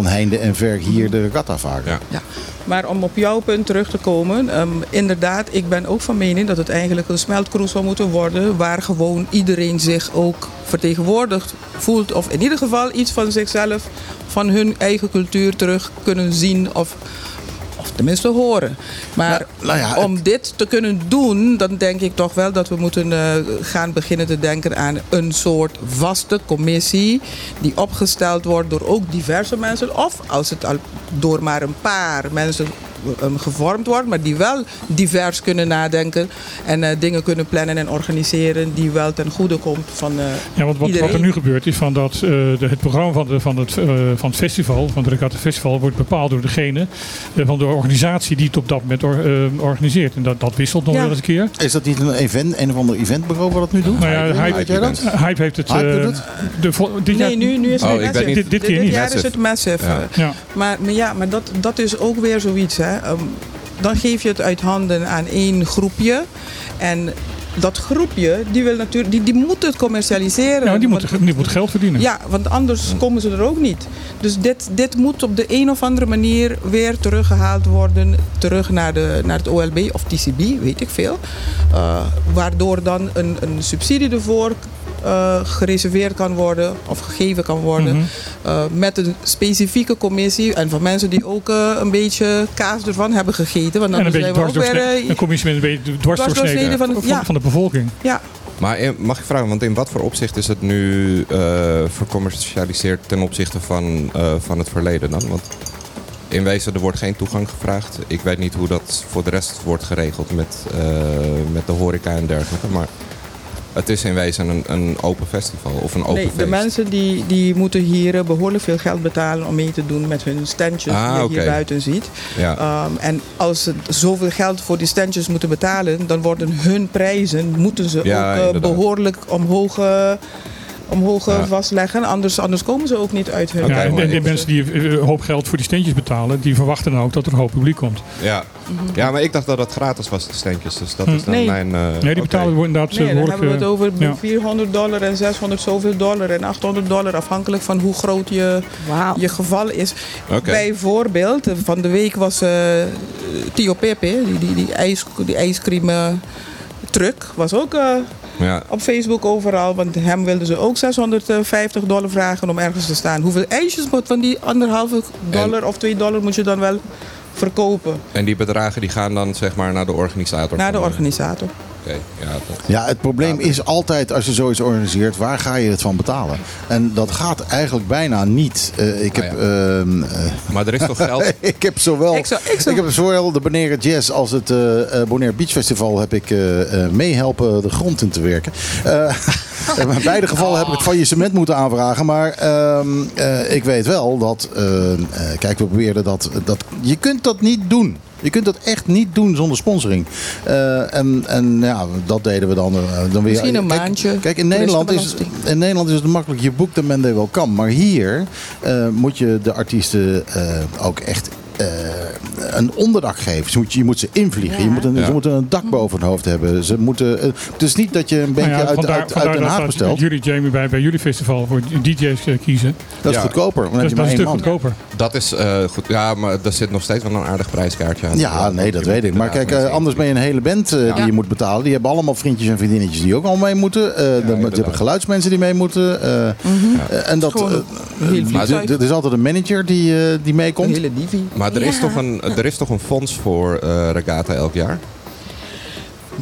van heinde en ver hier de regatta varen. Ja. ja. Maar om op jouw punt terug te komen, um, inderdaad, ik ben ook van mening dat het eigenlijk een smeltkroes zou moeten worden, waar gewoon iedereen zich ook vertegenwoordigd voelt, of in ieder geval iets van zichzelf, van hun eigen cultuur terug kunnen zien of of tenminste horen. Maar nou, nou ja, om dit te kunnen doen, dan denk ik toch wel dat we moeten uh, gaan beginnen te denken aan een soort vaste commissie die opgesteld wordt door ook diverse mensen. Of als het al door maar een paar mensen um, gevormd wordt, maar die wel divers kunnen nadenken en uh, dingen kunnen plannen en organiseren die wel ten goede komt van uh, Ja, want wat, iedereen. wat er nu gebeurt is van dat uh, de, het programma van, de, van, het, van het festival, van het Regatta Festival, wordt bepaald door degene van de organisatie die het op dat moment or, organiseert. En dat, dat wisselt nog Ja. wel eens een keer. Is dat niet een, event, een of ander eventbureau wat dat nu doet? Nou ja, Hype, jij dat? Hype heeft het. Hype eh, het? de, dit jaar, Nee, nu, nu is het Oh, niet- Dit- dit keer niet. jaar is het massive. Ja. Ja. Maar, maar ja, maar dat, dat is ook weer zoiets. Hè. Um, dan geef je het uit handen aan één groepje. En dat groepje, die, wil natuurlijk, die, die moet het commercialiseren. Ja, die Want- moet, die moet geld verdienen. Ja, want anders komen ze er ook niet. Dus dit, dit moet op de een of andere manier weer teruggehaald worden. Terug naar, de, naar het OLB of TCB, weet ik veel. Uh, waardoor dan een, een subsidie ervoor uh, gereserveerd kan worden of gegeven kan worden. Mhm. Uh, met een specifieke commissie en van mensen die ook uh, een beetje kaas ervan hebben gegeten. Want En dan een beetje ook weer... eh, Een commissie met een beetje dwarsdoorsneden dwarsdoorsneden van, van het- van, ja. van de bevolking. ja, Maar in- mag ik vragen, want in wat voor opzicht is het nu uh, vercommercialiseerd ten opzichte van, uh, van het verleden dan? Want in wezen, er wordt geen toegang gevraagd. Ik weet niet hoe dat voor de rest wordt geregeld met, uh, met de horeca en dergelijke. Maar het is in wezen een, een open festival of een open nee, feest. de mensen die, die moeten hier eh, behoorlijk veel geld betalen om mee te doen met hun standjes Ah, die je hier buiten ziet. Ja. Um, en als ze zoveel geld voor die standjes moeten betalen, dan worden hun prijzen moeten ze Ja, ook uh, inderdaad. behoorlijk omhoog uh, omhoog uh, vastleggen. Anders, anders komen ze ook niet uit hun... Ja, en, de mensen die een hoop geld voor die steentjes betalen, die verwachten dan ook dat er een hoop publiek komt. Ja, ja maar ik dacht dat het gratis was, de steentjes. Dus dat is dan nee. mijn... Uh, nee, die betalen okay. inderdaad nee, dan hebben we het over ja. 400 dollar en 600 zoveel dollar en 800 dollar. Afhankelijk van hoe groot je, wow. je geval is. Okay. Bijvoorbeeld, van de week was uh, Tio Pepe, die, die, die, ijs, die ijscream truck, was ook... Uh, ja. Op Facebook overal, want hem wilden ze ook 650 dollar vragen om ergens te staan. Hoeveel ijsjes moet van die anderhalve dollar en, of 2 dollar moet je dan wel verkopen? En die bedragen die gaan dan zeg maar naar de organisator? Naar de organisator. Okay, ja, dat... ja, het probleem is altijd als je zoiets organiseert, waar ga je het van betalen? En dat gaat eigenlijk bijna niet. Uh, ik heb, ah, ja. uh, maar er is toch geld? [laughs] ik heb zowel, ik, heb zowel de Bonaire Jazz als het uh, Bonaire Beach Festival heb ik meehelpen de grond in te werken. [laughs] in beide gevallen heb ik het faillissement moeten aanvragen. Maar ehm, ik weet wel dat, kijk, we probeerden dat, dat. Je kunt dat niet doen. Je kunt dat echt niet doen zonder sponsoring. Uh, en, en ja, dat deden we dan, uh, dan weer. Misschien een maandje. Kijk, kijk in, Nederland is, in Nederland is het makkelijk. Je boekt de men wel kan. Maar hier uh, moet je de artiesten ook echt uh, een onderdak geven. Je moet, je moet ze invliegen. Ja. Je moet een, ja. Ze moeten een dak boven hun hoofd hebben. Ze moeten, uh, het is niet dat je een beetje nou ja, uit, vandaar, uit, uit Den Haag dat, bestelt. Dat jullie, Jamie, bij, bij jullie festival voor DJ's uh, kiezen. Dat is goedkoper. Dat, dat is een stuk goedkoper. Dat is goed. Ja, maar er zit nog steeds wel een aardig prijskaartje aan. Ja, nee, dat weet ik. Maar kijk, anders ben je een hele band die je moet betalen. Die hebben allemaal vriendjes en vriendinnetjes die ook al mee moeten. Je hebben geluidsmensen die mee moeten. En dat... Er is altijd een manager die meekomt. Een hele divi. Maar er, is toch een, er is toch een fonds voor uh, Regatta elk jaar?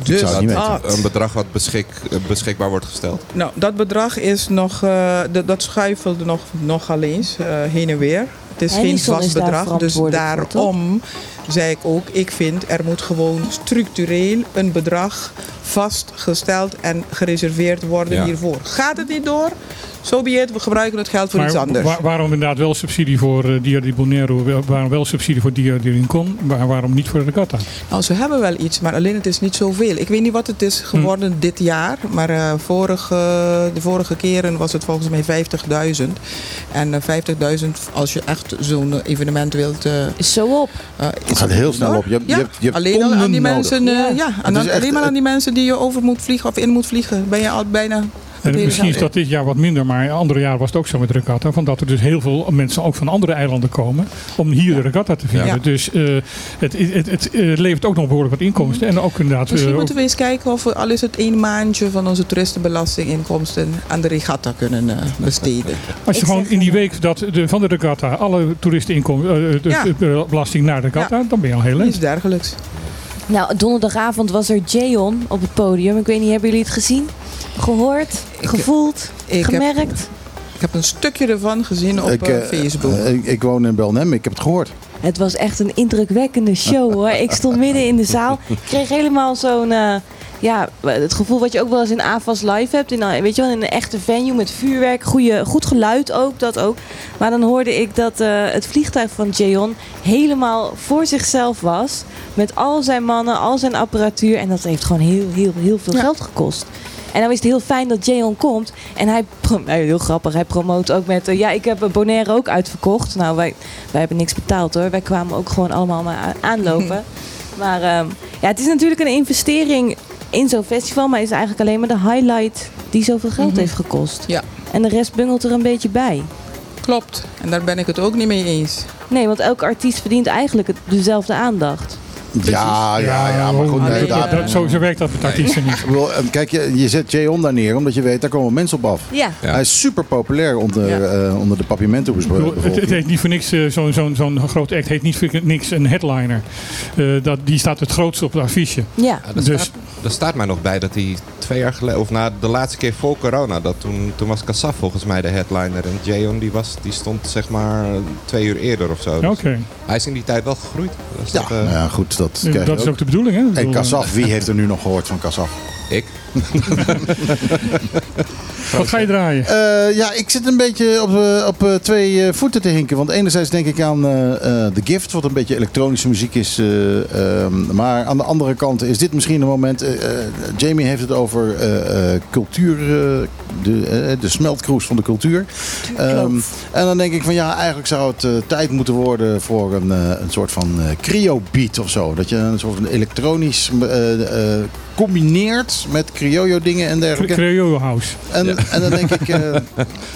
Dus dat een bedrag wat beschik, beschikbaar wordt gesteld? Nou, dat bedrag is nog, uh, dat schuifelde nog, nogal eens uh, heen en weer. Het is geen vast bedrag, dus daarom zei ik ook, ik vind er moet gewoon structureel een bedrag vastgesteld en gereserveerd worden ja. hiervoor. Gaat het niet door? Zo so we gebruiken het geld voor maar iets anders. Waar, waarom inderdaad wel subsidie voor uh, Dia di Bonero, waarom wel subsidie voor Dia di Rincon, maar waarom niet voor de Regatta? Nou, ze hebben wel iets, maar alleen het is niet zoveel. Ik weet niet wat het is geworden hm. dit jaar, maar uh, vorige, de vorige keren was het volgens mij 50.000. En uh, 50.000, als je echt zo'n evenement wilt... is zo op. het gaat heel snel op. Je, ja, je hebt, je hebt alleen al aan die nodig. mensen, ja. ja aan, alleen maar aan die mensen die je over moet vliegen of in moet vliegen, ben je al bijna en misschien is dat dit jaar wat minder, maar andere jaren was het ook zo met de regatta. Van dat er dus heel veel mensen ook van andere eilanden komen om hier de regatta te vieren. Ja. Dus uh, het, het, het uh, levert ook nog behoorlijk wat inkomsten. En ook inderdaad, Misschien uh, moeten we eens kijken of we al is het één maandje van onze toeristenbelastinginkomsten aan de regatta kunnen besteden. Als je gewoon in die week dat de, van de regatta alle toeristeninkomsten, de ja. belasting naar de regatta, ja. dan ben je al heel leuk. Iets dergelijks. Nou, donderdagavond was er Jayon op het podium. Ik weet niet, hebben jullie het gezien? Gehoord? Ik, gevoeld? Ik gemerkt? Heb, ik heb een stukje ervan gezien op ik, uh, Facebook. Uh, ik, ik, woon in Belnem, ik heb het gehoord. Het was echt een indrukwekkende show hoor. Ik stond midden in de zaal. Ik kreeg helemaal zo'n... Uh, ja, het gevoel wat je ook wel eens in AFAS live hebt. In, weet je wel, in een echte venue met vuurwerk. Goeie, goed geluid ook, dat ook. Maar dan hoorde ik dat uh, het vliegtuig van Jayon helemaal voor zichzelf was. Met al zijn mannen, al zijn apparatuur. En dat heeft gewoon heel, heel, heel veel ja. geld gekost. En dan is het heel fijn dat Jayon komt. En hij, heel grappig, hij promoot ook met... Uh, ja, ik heb Bonaire ook uitverkocht. Nou, wij, wij hebben niks betaald hoor. Wij kwamen ook gewoon allemaal maar aanlopen. [laughs] maar uh, ja, het is natuurlijk een investering in zo'n festival. Maar is eigenlijk alleen maar de highlight die zoveel geld mm-hmm. heeft gekost. Ja. En de rest bungelt er een beetje bij. Klopt. En daar ben ik het ook niet mee eens. Nee, want elke artiest verdient eigenlijk dezelfde aandacht. Ja, ja, ja, maar goed. Nee, dat, dat, zo, zo werkt dat met artiesten niet. Kijk, je, je zet Jay daar neer omdat je weet, daar komen mensen op af. Ja. Hij is super populair onder, ja. uh, onder de papimento het, het heet niet voor niks, uh, zo'n zo, zo groot act heet niet voor niks een headliner. Uh, dat, die staat het grootste op het affiche. Ja. ja dus, staat, er staat mij nog bij dat hij twee jaar geleden, of na de laatste keer voor corona, dat toen, toen was Kassaf volgens mij de headliner. En Jayon die, was, die stond zeg maar twee uur eerder of zo. Dus okay. Hij is in die tijd wel gegroeid. Ja, dat, uh, ja, goed. Dat, dat is ook de bedoeling, hè? En Kassaf, wie [laughs] heeft er nu nog gehoord van Kassaf? Ik? [laughs] Wat ga je draaien? Uh, ja, ik zit een beetje op, uh, op uh, twee voeten te hinken. Want enerzijds denk ik aan The Gift, wat een beetje elektronische muziek is. Um, maar aan de andere kant is dit misschien een moment. Jamie heeft het over cultuur, de, de smeltkroes van de cultuur. Um, en dan denk ik van ja, eigenlijk zou het tijd moeten worden voor een, een soort van cryo-beat of zo. Dat je een soort van elektronisch combineert met criollo dingen en dergelijke. Criollo house. En, ja. en dan denk ik... [laughs]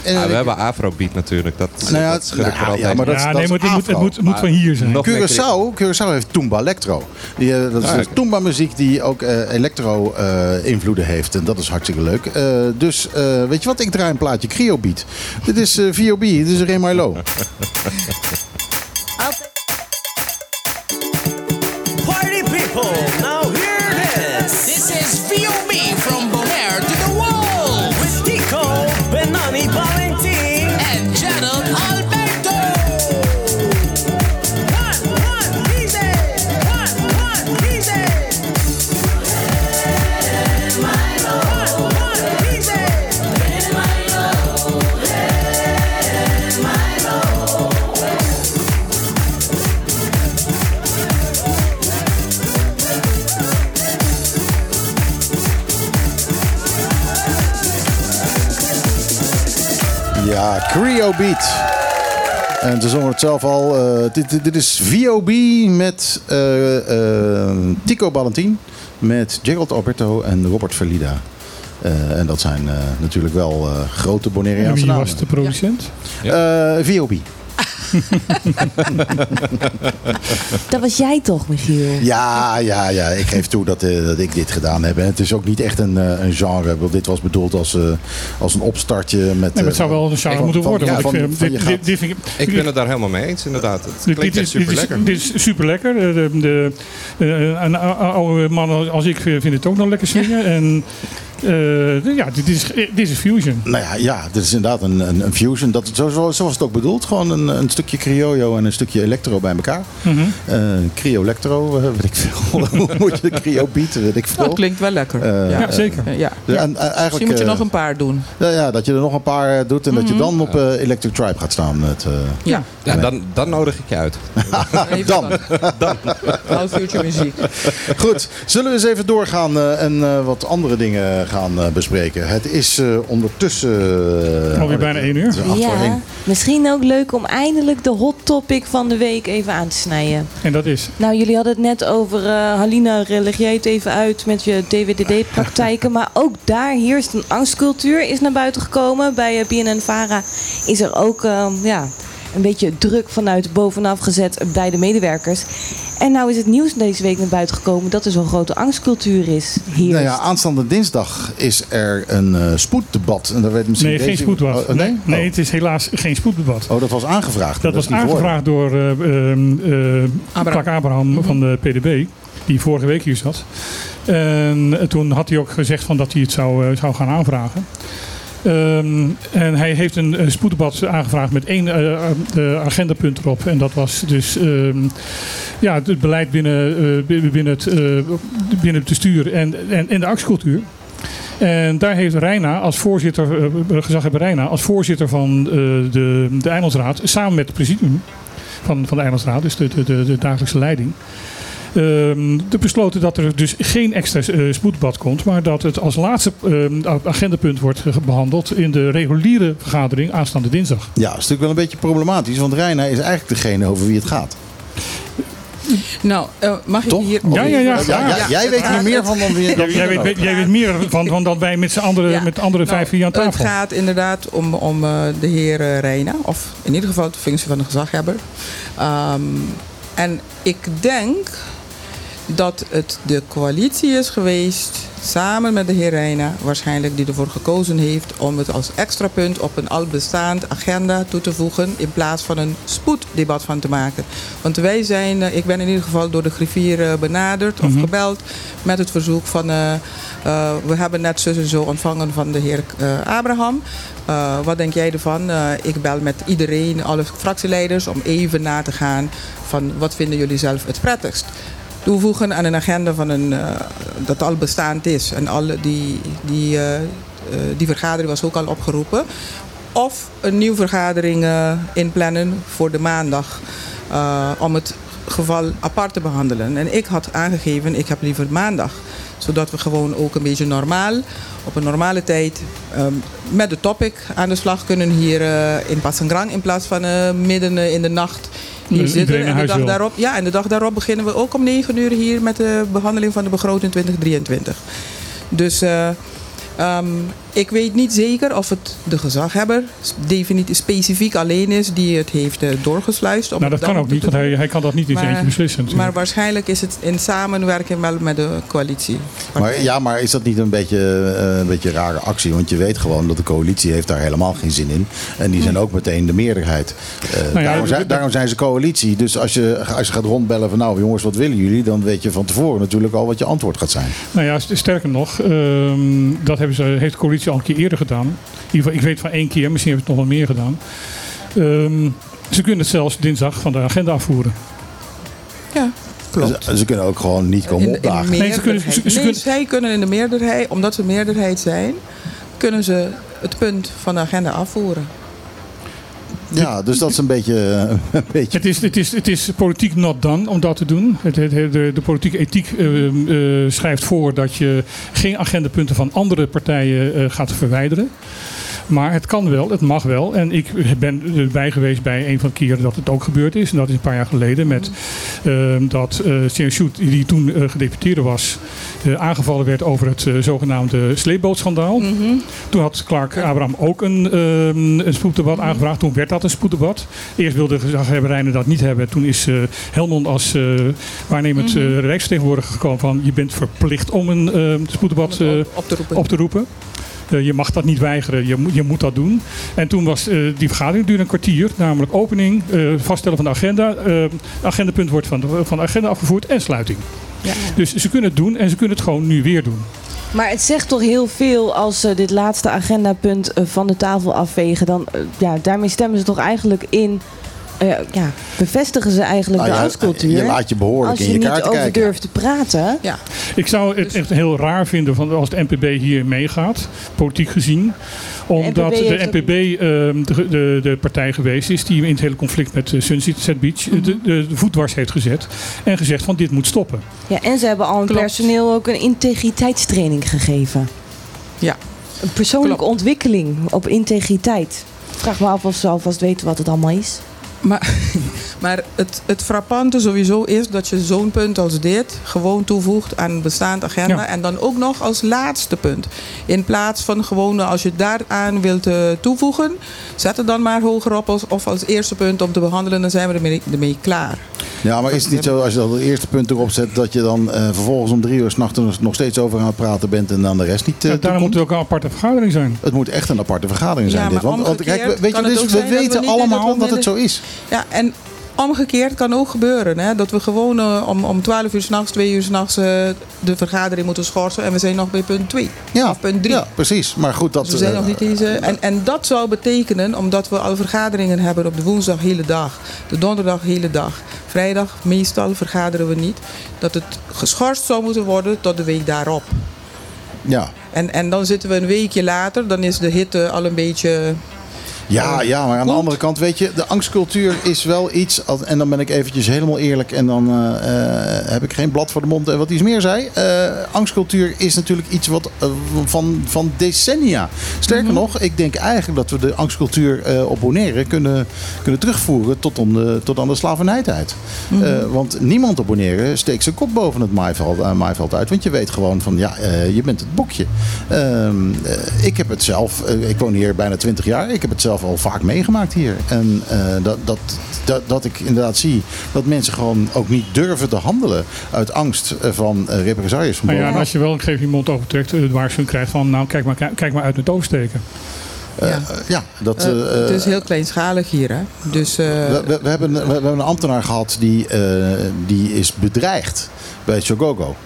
Uh, ah, we hebben Afrobeat natuurlijk. Dat, nou ja, dat schud ik nou, ja, maar dat, ja, nee, maar het, moet, het, moet, het moet van hier zijn. Curaçao, Curaçao heeft Toomba Electro. Die, uh, dat is ah, dus Toomba muziek die ook uh, electro invloeden heeft. En dat is hartstikke leuk. dus weet je wat, ik draai een plaatje Cryo Beat. Dit is VOB, dit is Ray [laughs] Creo Beat. En ze zongen het zelf al. Uh, dit, dit, is VOB met uh, Tico Ballantin, met Gerald Alberto en Robert Verlida. en dat zijn natuurlijk wel grote Bonaireaanse namen. Wie was de producent? Ja. VOB. [laughs] dat was jij toch, Michiel? Ja, ja, ja. Ik geef toe dat, uh, dat ik dit gedaan heb. En het is ook niet echt een, uh, een genre. Want dit was bedoeld als, uh, als een opstartje. Met, nee, maar het zou wel een genre moeten worden. Ja, van, ik, vind, dit, dit, dit, vind ik, ik ben het daar helemaal mee eens, inderdaad. Het klinkt echt super lekker. Dit is super lekker. De, de, de, een oude man als ik vind het ook nog lekker swingen. En uh, ja, dit is, dit is Fusion. Nou ja, ja, dit is inderdaad een, een, een Fusion. Dat, zo, zo, zo was het ook bedoeld. Gewoon een, een stukje Criollo en een stukje Electro bij elkaar. Mm -hmm. uh, Crio Electro, uh, [laughs] weet ik veel. [laughs] Hoe moet je de Crio beaten, weet ik veel. Dat klinkt wel lekker. ja, zeker. ja. ja. En, eigenlijk, Misschien moet je nog een paar doen. Ja, ja, dat je er nog een paar doet en mm -hmm. dat je mhm. dan op Electric Tribe gaat staan. Met, ja, ja dan, dan nodig ik je uit. [laughs] dan. dan. dan. future muziek. Goed, zullen we eens even doorgaan en wat andere dingen gaan uh, bespreken. Het is uh, ondertussen... Uh, Alweer bijna één uur. Ja, misschien ook leuk om eindelijk de hot topic van de week even aan te snijden. En dat is? Nou, jullie hadden het net over... Halina, het even uit met je DWDD-praktijken. [laughs] maar ook daar heerst een angstcultuur. Is naar buiten gekomen. Bij BNN-Vara is er ook... ja, een beetje druk vanuit bovenaf gezet bij de medewerkers. En nou is het nieuws deze week naar buiten gekomen dat er zo'n grote angstcultuur is hier. Nou ja, aanstaande dinsdag is er een uh, spoeddebat. En daar weet misschien nee, geen spoeddebat. Oh, nee? nee, het is helaas geen spoeddebat. Oh, dat was aangevraagd. Dat, was aangevraagd door uh, uh, Abraham, Abraham -hmm. van de PDB, die vorige week hier zat. En toen had hij ook gezegd van dat hij het zou, zou gaan aanvragen. Um, en hij heeft een, een spoeddebat aangevraagd met één uh, agendapunt erop. En dat was dus um, ja, het beleid binnen, binnen, het, binnen het bestuur en, en, en de actiecultuur. En daar heeft Reina als voorzitter, gezaghebber Reina, als voorzitter van de, de Eilandsraad, samen met het presidium van, van de Eilandsraad, dus de, de, de dagelijkse leiding, Um, de besloten dat er dus geen extra uh, spoedbad komt, maar dat het als laatste uh, agendapunt wordt behandeld in de reguliere vergadering aanstaande dinsdag. Ja, dat is natuurlijk wel een beetje problematisch, want Reina is eigenlijk degene over wie het gaat. Nou, uh, mag ik Toch? hier... Ja, ja, ja. ja, ja jij weet er meer van dan wie jij, weet, jij weet meer van, van dan wij met z'n andere, met andere nou, vijf hier aan tafel. Het gaat inderdaad om, om uh, de heer Reina, of in ieder geval de functie van de gezaghebber. Um, en ik denk dat het de coalitie is geweest, samen met de heer Reina, waarschijnlijk die ervoor gekozen heeft om het als extra punt op een al bestaand agenda toe te voegen, in plaats van een spoeddebat van te maken. Want wij zijn, eh, ik ben in ieder geval door de griffier eh, benaderd of mhm. gebeld met het verzoek van, uh, uh, we hebben net zus en zo ontvangen van de heer Abraham. wat denk jij ervan? ik bel met iedereen, alle fractieleiders, om even na te gaan van wat vinden jullie zelf het prettigst. Toevoegen aan een agenda van een, uh, dat al bestaand is. En al die, die, uh, die vergadering was ook al opgeroepen. Of een nieuwe vergadering inplannen voor de maandag. om het geval apart te behandelen. En ik had aangegeven, ik heb liever maandag. Zodat we gewoon ook een beetje normaal, op een normale tijd, um, met de topic aan de slag kunnen hier in Passangrang. In plaats van midden in de nacht hier Dus zitten. En de, dag wil. daarop, ja, en de dag daarop beginnen we ook om 9 uur hier met de behandeling van de begroting 2023. Dus um, ik weet niet zeker of het de gezaghebber definitief specifiek alleen is die het heeft uh, doorgesluist. Nou, dat kan ook niet, want hij, hij kan dat niet in zijn eentje beslissen. natuurlijk. Maar waarschijnlijk is het in samenwerking wel met de coalitie. Maar, ja, maar is dat niet een beetje, eh, een beetje rare actie? Want je weet gewoon dat de coalitie heeft daar helemaal geen zin in. En die zijn ook meteen de meerderheid. Eh, Nou ja, daarom, zijn, daarom zijn ze coalitie. Dus als je, als je gaat rondbellen van nou jongens, wat willen jullie? Dan weet je van tevoren natuurlijk al wat je antwoord gaat zijn. Nou ja, st- sterker nog, ehm, dat hebben ze, heeft de coalitie al een keer eerder gedaan. In ieder geval, ik weet van één keer, misschien hebben ze het nog wel meer gedaan. Ehm, ze kunnen het zelfs dinsdag van de agenda afvoeren. Ja, klopt. Ze, ze kunnen ook gewoon niet komen In, in opdagen. Nee, ze kunnen- ze- ze Nee, kunnen- zij kunnen in de meerderheid, omdat ze meerderheid zijn, kunnen ze het punt van de agenda afvoeren. Ja, dus dat is een beetje... eh, Een beetje Het is, het, is, het is politiek not done om dat te doen. De, de politieke ethiek eh, eh, schrijft voor dat je geen agendapunten van andere partijen gaat verwijderen. Maar het kan wel, het mag wel. En ik ben erbij geweest bij een van de keren dat het ook gebeurd is. En dat is een paar jaar geleden. Met ehm, dat Sien Sjoerd, die toen eh, gedeputeerde was, eh, aangevallen werd over het zogenaamde sleepbootschandaal. Toen had Clark Abraham ook een, ehm, een spoeddebat aangevraagd. Toen werd dat een spoeddebat. Eerst wilde gezaghebberijnen dat niet hebben. Toen is Helmond als waarnemend eh rijksvertegenwoordiger gekomen van... je bent verplicht om een ehm, spoeddebat op te roepen. op te roepen. Eh, je mag dat niet weigeren, je, moet- je moet dat doen. En toen was eh, die vergadering duurde een kwartier, namelijk opening, eh, vaststellen van de agenda. agendapunt wordt van de, van de agenda afgevoerd en sluiting. Ja. Dus ze kunnen het doen en ze kunnen het gewoon nu weer doen. Maar het zegt toch heel veel als ze dit laatste agendapunt van de tafel afvegen. Dan, ja, daarmee stemmen ze toch eigenlijk in. Eh, ja, bevestigen ze eigenlijk Nou de ja, angstcultuur. je laat je behoorlijk als in je je niet over kijken. durft te praten. Ja, Ik zou het echt heel raar vinden van als de NPB hier meegaat, politiek gezien. Omdat NPB de NPB ehm, de, de, de partij geweest is die in het hele conflict met eh, Sunset Beach eh, de, de, de voet dwars heeft gezet. En gezegd van dit moet stoppen. Ja, en ze hebben al hun Klopt. personeel ook een integriteitstraining gegeven. ja. Een persoonlijke Klopt. ontwikkeling op integriteit. Ik vraag me af of ze alvast weten wat het allemaal is. Maar, [laughs] maar het, het frappante sowieso is dat je zo'n punt als dit gewoon toevoegt aan een bestaand agenda. Ja. En dan ook nog als laatste punt. In plaats van gewoon als je het daaraan wilt eh, toevoegen, zet het dan maar hoger op als, of als eerste punt om te behandelen. Dan zijn we ermee, ermee klaar. Ja, maar is het niet zo als je dat het eerste punt erop zet... dat je dan eh, vervolgens om drie uur s'nachts nog steeds over aan het praten bent... en dan de rest niet eh, Ja, daarom moet het ook een aparte vergadering zijn. Het moet echt een aparte vergadering zijn Ja, dit. Want, want kijk, weet je, dus we zijn dat we weten allemaal dat we dat het zo is. Ja, en omgekeerd kan ook gebeuren. Hè, dat we gewoon eh, om, om 12 uur s'nachts, 2 uur s'nachts eh de vergadering moeten schorsen. En we zijn nog bij punt 2. Ja, Of punt 3. ja precies. Maar goed, dat... Dus we zijn eh, nog niet deze. En, en dat zou betekenen, omdat we al vergaderingen hebben op de woensdag hele dag, de donderdag hele dag, vrijdag meestal vergaderen we niet, dat het geschorst zou moeten worden tot de week daarop. Ja. En, en dan zitten we een weekje later, dan is de hitte al een beetje. Ja, ja, maar aan de andere kant, weet je, de angstcultuur is wel iets. En dan ben ik eventjes helemaal eerlijk en dan eh, eh, heb ik geen blad voor de mond en wat iets meer zei. Eh, angstcultuur is natuurlijk iets wat eh, van, van decennia. Sterker nog, ik denk eigenlijk dat we de angstcultuur eh, op Bonaire kunnen, kunnen terugvoeren tot, om de, tot aan de slavernijtijd. Eh, want niemand op Bonaire steekt zijn kop boven het maaiveld, eh, maaiveld uit. Want je weet gewoon van, ja, eh, je bent het boekje. Ehm, eh, ik heb het zelf, eh, ik woon hier bijna 20 jaar. Ik heb het zelf al vaak meegemaakt hier. En eh, dat, dat, dat, dat ik inderdaad zie dat mensen gewoon ook niet durven te handelen uit angst eh, van uh, represailles. Van Nou ja, en als je wel een gegeven iemand overtrekt, het waarschuwing krijgt van nou kijk maar, kijk maar uit met oversteken. Eh, Ja. ja, dat, het is heel kleinschalig hier. Hè? Dus, eh, we, we, we hebben, we hebben een ambtenaar gehad die, eh, die is bedreigd bij Chogogo.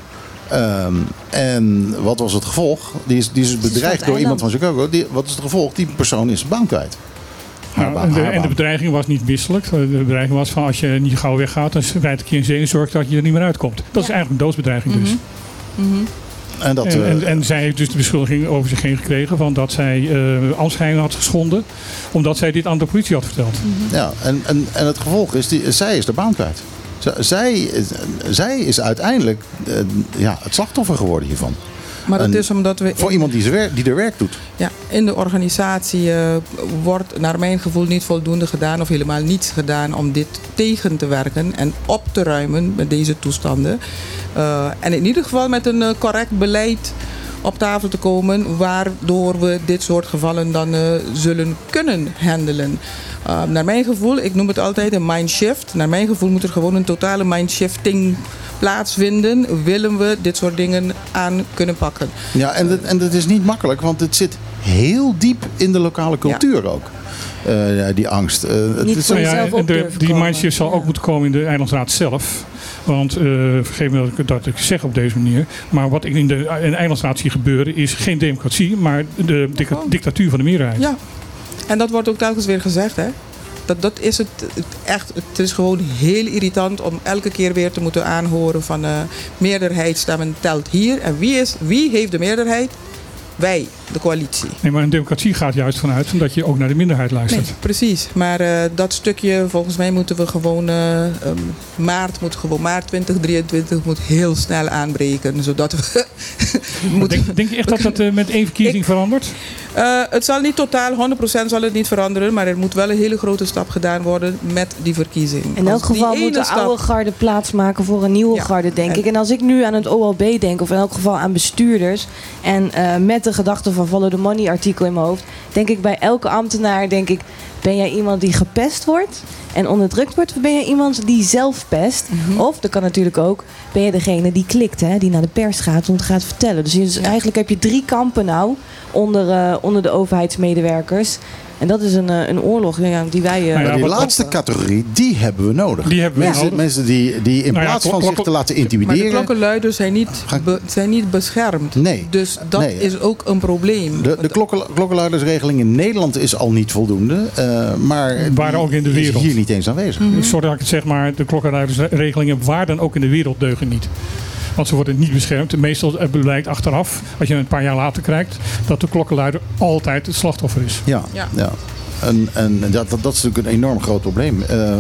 Ehm, en wat was het gevolg? Die is, die is bedreigd door iemand van. Chicago. Die, wat is het gevolg? Die persoon is zijn baan kwijt. Nou, en, de, en, de, bedreiging was niet wisselijk. De bedreiging was van als je niet gauw weggaat, dan rijd ik je in zee en zorg dat je er niet meer uitkomt. Dat is eigenlijk een doodsbedreiging dus. Mm -hmm. En, dat, en, en, en, zij heeft dus de beschuldiging over zich heen gekregen van dat zij uh, had geschonden. Omdat zij dit aan de politie had verteld. Mm -hmm. Ja, en, en, en het gevolg is, die, zij is de baan kwijt. Zij, zij is uiteindelijk uh, ja, het slachtoffer geworden hiervan. Maar dat is omdat we. Voor iemand die, werk, die er werk doet. Ja, in de organisatie uh, wordt naar mijn gevoel niet voldoende gedaan of helemaal niets gedaan om dit tegen te werken en op te ruimen met deze toestanden. Uh, en in ieder geval met een uh, correct beleid op tafel te komen, waardoor we dit soort gevallen dan zullen kunnen handelen. naar mijn gevoel, ik noem het altijd een mindshift. Naar mijn gevoel moet er gewoon een totale mindshifting plaatsvinden, willen we dit soort dingen aan kunnen pakken. Ja, en dat, en dat is niet makkelijk, want het zit heel diep in de lokale cultuur ja. ook. Uh, die angst. Uh, niet het is ja, de, die mindset zal ook moeten komen in de Eilandsraad zelf. Want uh, vergeef me dat ik, dat ik zeg op deze manier. Maar wat ik in de, in de Eilandsraad zie gebeuren is geen democratie, maar de dictatuur van de meerderheid. Ja, en dat wordt ook telkens weer gezegd, hè? Dat, dat is het, het, echt. Het is gewoon heel irritant om elke keer weer te moeten aanhoren van uh, meerderheidsstemmen telt hier. En wie, is, wie heeft de meerderheid? Wij, de coalitie. Nee, maar een democratie gaat juist vanuit dat je ook naar de minderheid luistert. Nee, precies. Maar uh, dat stukje, volgens mij moeten we gewoon uh, um, maart, moet gewoon maart 2023 moet heel snel aanbreken. Zodat we. [laughs] moeten... denk, denk, je echt dat dat uh, met één verkiezing Ik, verandert? het zal niet totaal, 100% zal het niet veranderen. Maar er moet wel een hele grote stap gedaan worden met die verkiezing. In elk geval moet de stap... oude garde plaatsmaken voor een nieuwe ja. garde, denk en... ik. En als ik nu aan het OLB denk, of in elk geval aan bestuurders. En met de gedachte van follow the money artikel in mijn hoofd. Denk ik bij elke ambtenaar, denk ik, ben jij iemand die gepest wordt en onderdrukt wordt? Of ben jij iemand die zelf pest? Mm -hmm. Of, dat kan natuurlijk ook, ben je degene die klikt, hè, die naar de pers gaat om het gaat vertellen. Dus, dus ja. eigenlijk heb je drie kampen nou onder, uh, onder de overheidsmedewerkers. En dat is een, een oorlog ja, die wij. Uh, nou ja, die laatste categorie, die hebben we nodig. Die hebben we mensen, nodig. mensen die, die in Nou ja, plaats van klok- zich te laten intimideren. Maar de klokkenluiders zijn niet, be- zijn niet beschermd. Nee. Dus dat Nee. is ook een probleem. De, de klokken, klokkenluidersregeling in Nederland is al niet voldoende. eh, maar Waren ook in de die is wereld. hier niet eens aanwezig. Sorry dat ik het zeg, maar de klokkenluidersregelingen waar dan ook in de wereld deugen niet. Want ze worden niet beschermd. Meestal blijkt achteraf, als je een paar jaar later kijkt, dat de klokkenluider altijd het slachtoffer is. Ja, Ja. ja. En, en dat, dat, dat is natuurlijk een enorm groot probleem. Eh,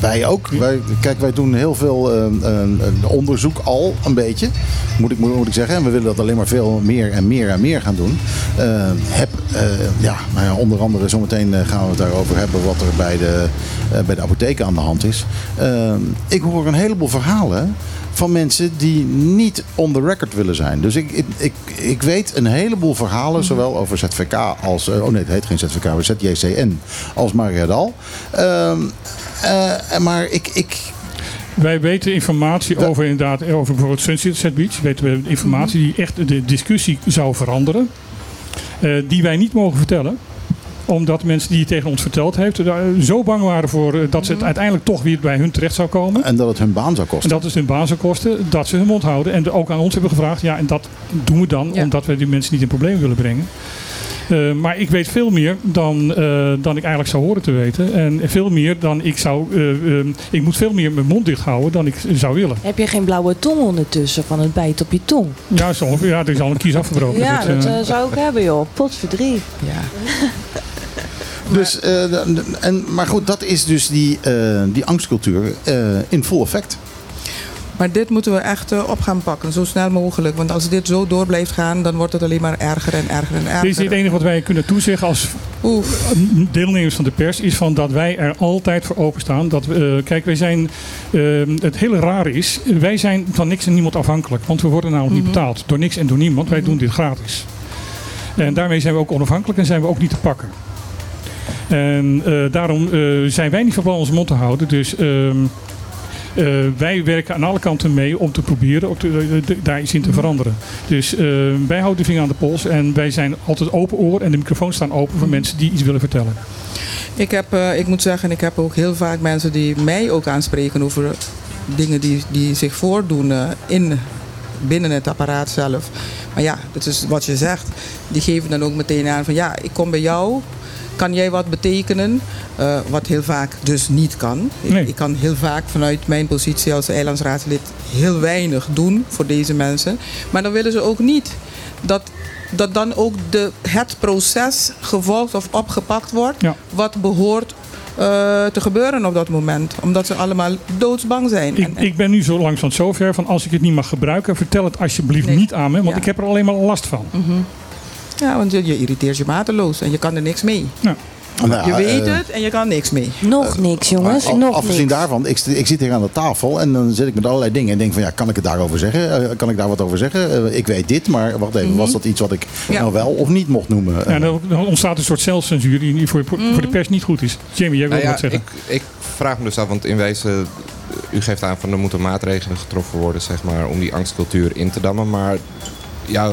wij ook. Wij, kijk, wij doen heel veel eh, eh, onderzoek al, een beetje. Moet ik, moet, moet ik zeggen. En we willen dat alleen maar veel meer en meer en meer gaan doen. Heb, eh, ja, nou ja, onder andere zometeen gaan we het daarover hebben wat er bij de, bij de apotheken aan de hand is. Ik hoor een heleboel verhalen van mensen die niet on the record willen zijn. Dus ik, ik, ik, ik weet een heleboel verhalen, zowel over ZVK als... eh, oh nee, het heet geen ZVK, maar ZJCN als Mariadal. Ehm eh, maar ik, ik, Wij weten informatie over inderdaad, over bijvoorbeeld Sunset Beach. Weten we informatie die echt de discussie zou veranderen. Eh, die wij niet mogen vertellen omdat mensen die het tegen ons verteld heeft, daar zo bang waren voor eh, dat ze het uiteindelijk toch weer bij hun terecht zou komen. en dat het hun baan zou En kosten. dat is hun baan zou kosten, dat ze hun mond houden. En ook aan ons hebben gevraagd, ja, en dat doen we dan, Ja. omdat we die mensen niet in problemen willen brengen. Eh, maar ik weet veel meer dan, eh, dan ik eigenlijk zou horen te weten. En veel meer dan ik zou. eh, eh, ik moet veel meer mijn mond dicht houden dan ik zou willen. Heb je geen blauwe tong ondertussen van het bijt op je tong? Ja, ongeveer. Ja, er is al een kies afgebroken. Ja, Dus, dat zou ik hebben joh. Potverdrie. Ja. [laughs] Dus, eh, en, maar goed, dat is dus die, eh, die angstcultuur eh, in vol effect. Maar dit moeten we echt op gaan pakken, zo snel mogelijk. Want als dit zo door blijft gaan, dan wordt het alleen maar erger en erger en erger. Dit is het enige wat wij kunnen toezeggen als Oef. deelnemers van de pers is van dat wij er altijd voor openstaan. Dat we, eh, kijk, wij zijn, eh, het hele rare is, wij zijn van niks en niemand afhankelijk. Want we worden namelijk niet betaald door niks en door niemand. Wij doen dit gratis. En daarmee zijn we ook onafhankelijk en zijn we ook niet te pakken. En eh, daarom eh, zijn wij niet van plan onze mond te houden. Dus ehm, eh, wij werken aan alle kanten mee om te proberen te- de- daar iets in te veranderen. Dus eh, wij houden de vinger aan de pols en wij zijn altijd open oor en de microfoons staan open voor mensen die iets willen vertellen. Ik, heb, ik moet zeggen, ik heb ook heel vaak mensen die mij ook aanspreken over dingen die, die zich voordoen in, binnen het apparaat zelf. Maar ja, dat is wat je zegt. Die geven dan ook meteen aan van ja, ik kom bij jou kan jij wat betekenen, uh, wat heel vaak dus niet kan. Nee. Ik, ik, kan heel vaak vanuit mijn positie als eilandsraadslid heel weinig doen voor deze mensen. Maar dan willen ze ook niet dat dat dan ook de, het proces gevolgd of opgepakt wordt Ja. wat behoort eh, te gebeuren op dat moment. Omdat ze allemaal doodsbang zijn. Ik, ik ben nu zo langzamerhand zover van als ik het niet mag gebruiken, vertel het alsjeblieft Nee. niet aan me, want Ja. ik heb er alleen maar last van. Ja, want je, je irriteert je mateloos en je kan er niks mee. Nou, je weet eh, het en je kan niks mee. Nog niks, jongens. Nog afgezien niks. daarvan, ik, ik zit hier aan de tafel en dan zit ik met allerlei dingen en denk van ja, kan ik het daarover zeggen? Eh, kan ik daar wat over zeggen? Eh, ik weet dit, maar wacht even, was dat iets wat ik Ja. nou wel of niet mocht noemen? Ja, dan, ontstaat een soort zelfcensuur die voor, voor de pers niet goed is. Jamie, jij wil Nou ja, wat zeggen. ik, ik vraag me dus af, want in wezen, u geeft aan van er moeten maatregelen getroffen worden, zeg maar, om die angstcultuur in te dammen. Maar ja,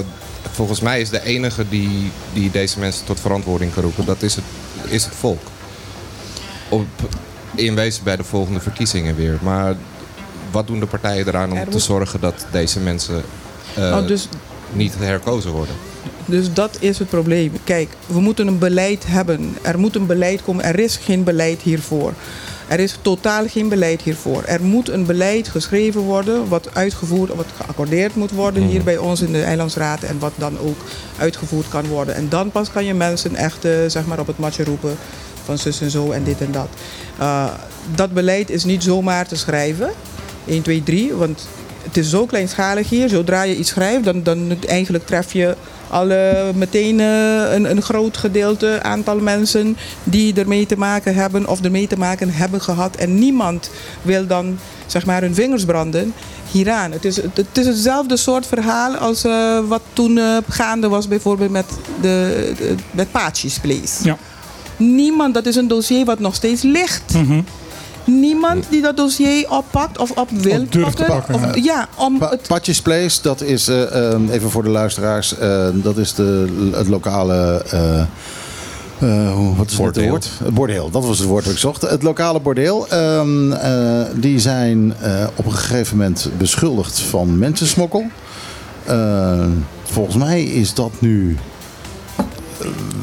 volgens mij is de enige die, die deze mensen tot verantwoording kan roepen, dat is het, is het volk. Op, in wezen bij de volgende verkiezingen weer. Maar wat doen de partijen eraan om Er te zorgen dat deze mensen eh, Oh, dus, niet herkozen worden? dus dat is het probleem. Kijk, we moeten een beleid hebben. Er moet een beleid komen. Er is geen beleid hiervoor. Er is totaal geen beleid hiervoor. Er moet een beleid geschreven worden, wat uitgevoerd, wat geaccordeerd moet worden hier bij ons in de Eilandsraad en wat dan ook uitgevoerd kan worden. En dan pas kan je mensen echt eh, zeg maar op het matje roepen van zus en zo en dit en dat. Uh, dat beleid is niet zomaar te schrijven. 1, 2, 3, want het is zo kleinschalig hier. Zodra je iets schrijft, dan, dan eigenlijk tref je alle, meteen uh, een, een groot gedeelte aantal mensen die ermee te maken hebben of ermee te maken hebben gehad. En niemand wil dan zeg maar hun vingers branden hieraan. Het is, het is hetzelfde soort verhaal als uh, wat toen uh, gaande was bijvoorbeeld met, de, de, met Place. Ja. Niemand, dat is een dossier wat nog steeds ligt. Mm -hmm. Niemand die dat dossier oppakt of op wil Of durft te pakken. Of, ja, om pa het... Patjes Place, dat is, uh, um, even voor de luisteraars, uh, dat is de, het lokale... Uh, uh, wat is het woord? Bordeel, dat was het woord dat ik zocht. Het lokale bordeel. Um, uh, die zijn uh, op een gegeven moment beschuldigd van mensensmokkel. Uh, volgens mij is dat nu.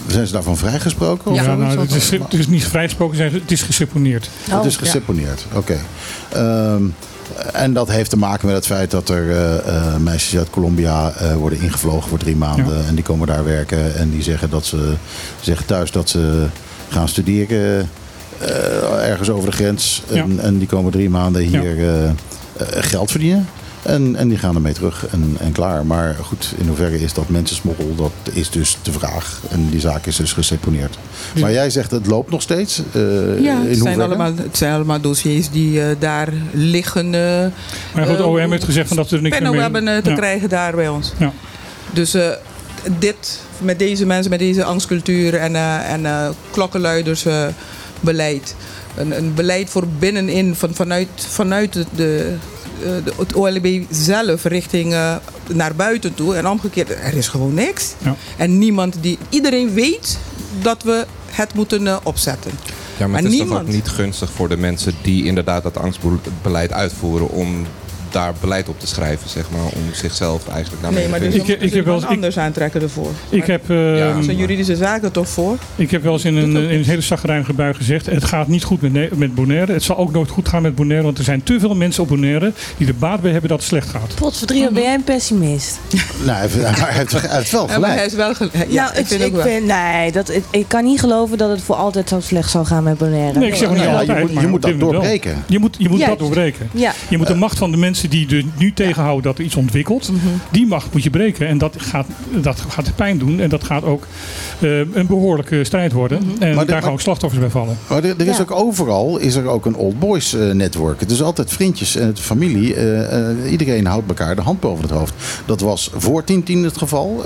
Zijn ze daarvan vrijgesproken? Ja, nou, het, is, het is niet vrijgesproken, het is geseponeerd. Oh, het is geseponeerd, ja. oké. Okay. Um, en dat heeft te maken met het feit dat er uh, uh, meisjes uit Colombia uh, worden ingevlogen voor drie maanden. Ja. En die komen daar werken. En die zeggen, dat ze, zeggen thuis dat ze gaan studeren ergens over de grens. Ja. En, en, die komen drie maanden hier ja. geld verdienen. En, en die gaan ermee terug en, en klaar. Maar goed, in hoeverre is dat mensensmokkel? Dat is dus de vraag. En die zaak is dus geseponeerd. Ja. Maar jij zegt het loopt nog steeds. Uh, ja, in het zijn, allemaal, het zijn allemaal dossiers die uh, daar liggen. Uh, maar goed, OM heeft gezegd van dat er niks meer mee... hebben te ja. krijgen daar bij ons. Ja. Dus uh, dit, met deze mensen, met deze angstcultuur en, uh, en uh, klokkenluidersbeleid. Een, een beleid voor binnenin, van, vanuit, vanuit de, de het OLB zelf richting uh, naar buiten toe. En omgekeerd, er is gewoon niks. Ja. En niemand die. Iedereen weet dat we het moeten uh, opzetten. Ja, maar het is niemand... toch ook niet gunstig voor de mensen die inderdaad dat angstbeleid uitvoeren om daar beleid op te schrijven, zeg maar, om zichzelf eigenlijk daarmee nee, maar dus ik, ik, ik heb wel eens, anders aantrekken ervoor. Ik heb, uh, ja. zijn juridische zaken toch voor? Ik heb wel eens in een, in een hele zagrijnige bui gezegd, het gaat niet goed met, met Bonaire. Het zal ook nooit goed gaan met Bonaire, want er zijn te veel mensen op Bonaire die er baat bij hebben dat het slecht gaat. Potverdrie, ben jij een pessimist? [laughs] nou, hij heeft, hij wel gelijk. Ja, hij is wel gelijk. Ja, nou, ik, vind, ik vind nee, dat, ik, ik, kan niet geloven dat het voor altijd zo slecht zou gaan met Bonaire. Nee, ik zeg niet ja, altijd, je moet, je moet dat doorbreken. Je moet, je moet dat doorbreken. Ja. Je moet de macht van de mensen die er nu tegenhouden dat er iets ontwikkelt, mm -hmm. die macht moet je breken. En dat gaat, dat gaat pijn doen en dat gaat ook uh, een behoorlijke strijd worden. Mm -hmm. En maar daar gaan ook slachtoffers bij vallen. Maar er, er is ja. ook overal is er ook een old boys uh, network. Het is altijd vriendjes en familie. Uh, iedereen houdt elkaar de hand boven het hoofd. Dat was voor 1010 het geval.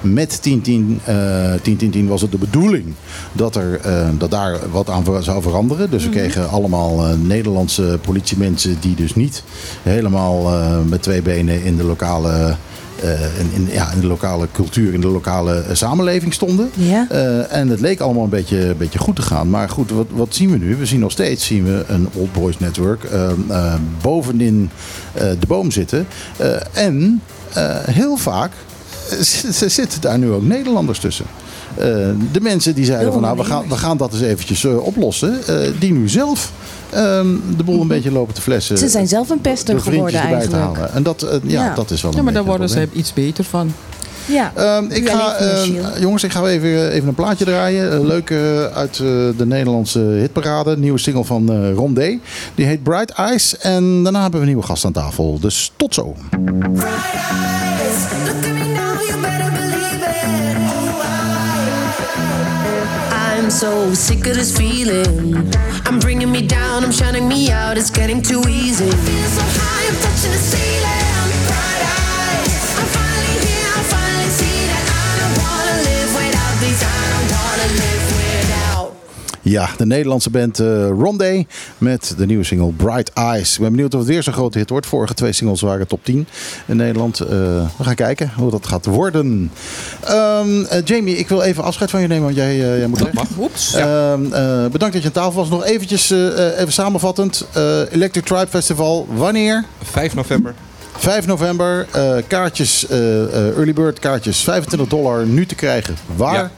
met 1010, 1010 was het de bedoeling dat, er, dat daar wat aan zou veranderen. Dus we mm -hmm. kregen allemaal Nederlandse politiemensen die dus niet helemaal uh, met twee benen in de lokale. Uh, in, in, ja, in de lokale cultuur, in de lokale uh, samenleving stonden. Ja. en het leek allemaal een beetje, een beetje goed te gaan. Maar goed, wat, wat zien we nu? We zien nog steeds zien we een Old Boys Network bovenin de boom zitten. en heel vaak zitten daar nu ook Nederlanders tussen. De mensen die zeiden van nou, we gaan, we gaan dat eens eventjes oplossen. die nu zelf ehm, de boel een beetje lopen te flessen. Ze zijn zelf een pester geworden eigenlijk. En dat, ja, dat is wel Ja, maar daar worden ze iets beter van. Ja, um, ik ga, uh, jongens, ik ga even, even een plaatje draaien. leuk uh, uit uh, de Nederlandse hitparade. Nieuwe single van uh, Ron D. Die heet Bright Eyes. En daarna hebben we een nieuwe gast aan tafel. Dus tot zo. So sick of this feeling. I'm bringing me down, I'm shutting me out. It's getting too easy. I feel so high, I'm touching the ceiling. Ja, de Nederlandse band uh, Rondé met de nieuwe single Bright Eyes. Ik ben benieuwd of het weer zo'n grote hit wordt. Vorige twee singles waren top 10 in Nederland. Uh, we gaan kijken hoe dat gaat worden. Um, uh, Jamie, ik wil even afscheid van je nemen, want jij, jij moet weg. Oeps. Ja. Um, bedankt dat je aan tafel was. Nog eventjes even samenvattend. Electric Tribe Festival, wanneer? 5 november. 5 november, kaartjes, early bird kaartjes, 25 dollar nu te krijgen. Waar? Ja.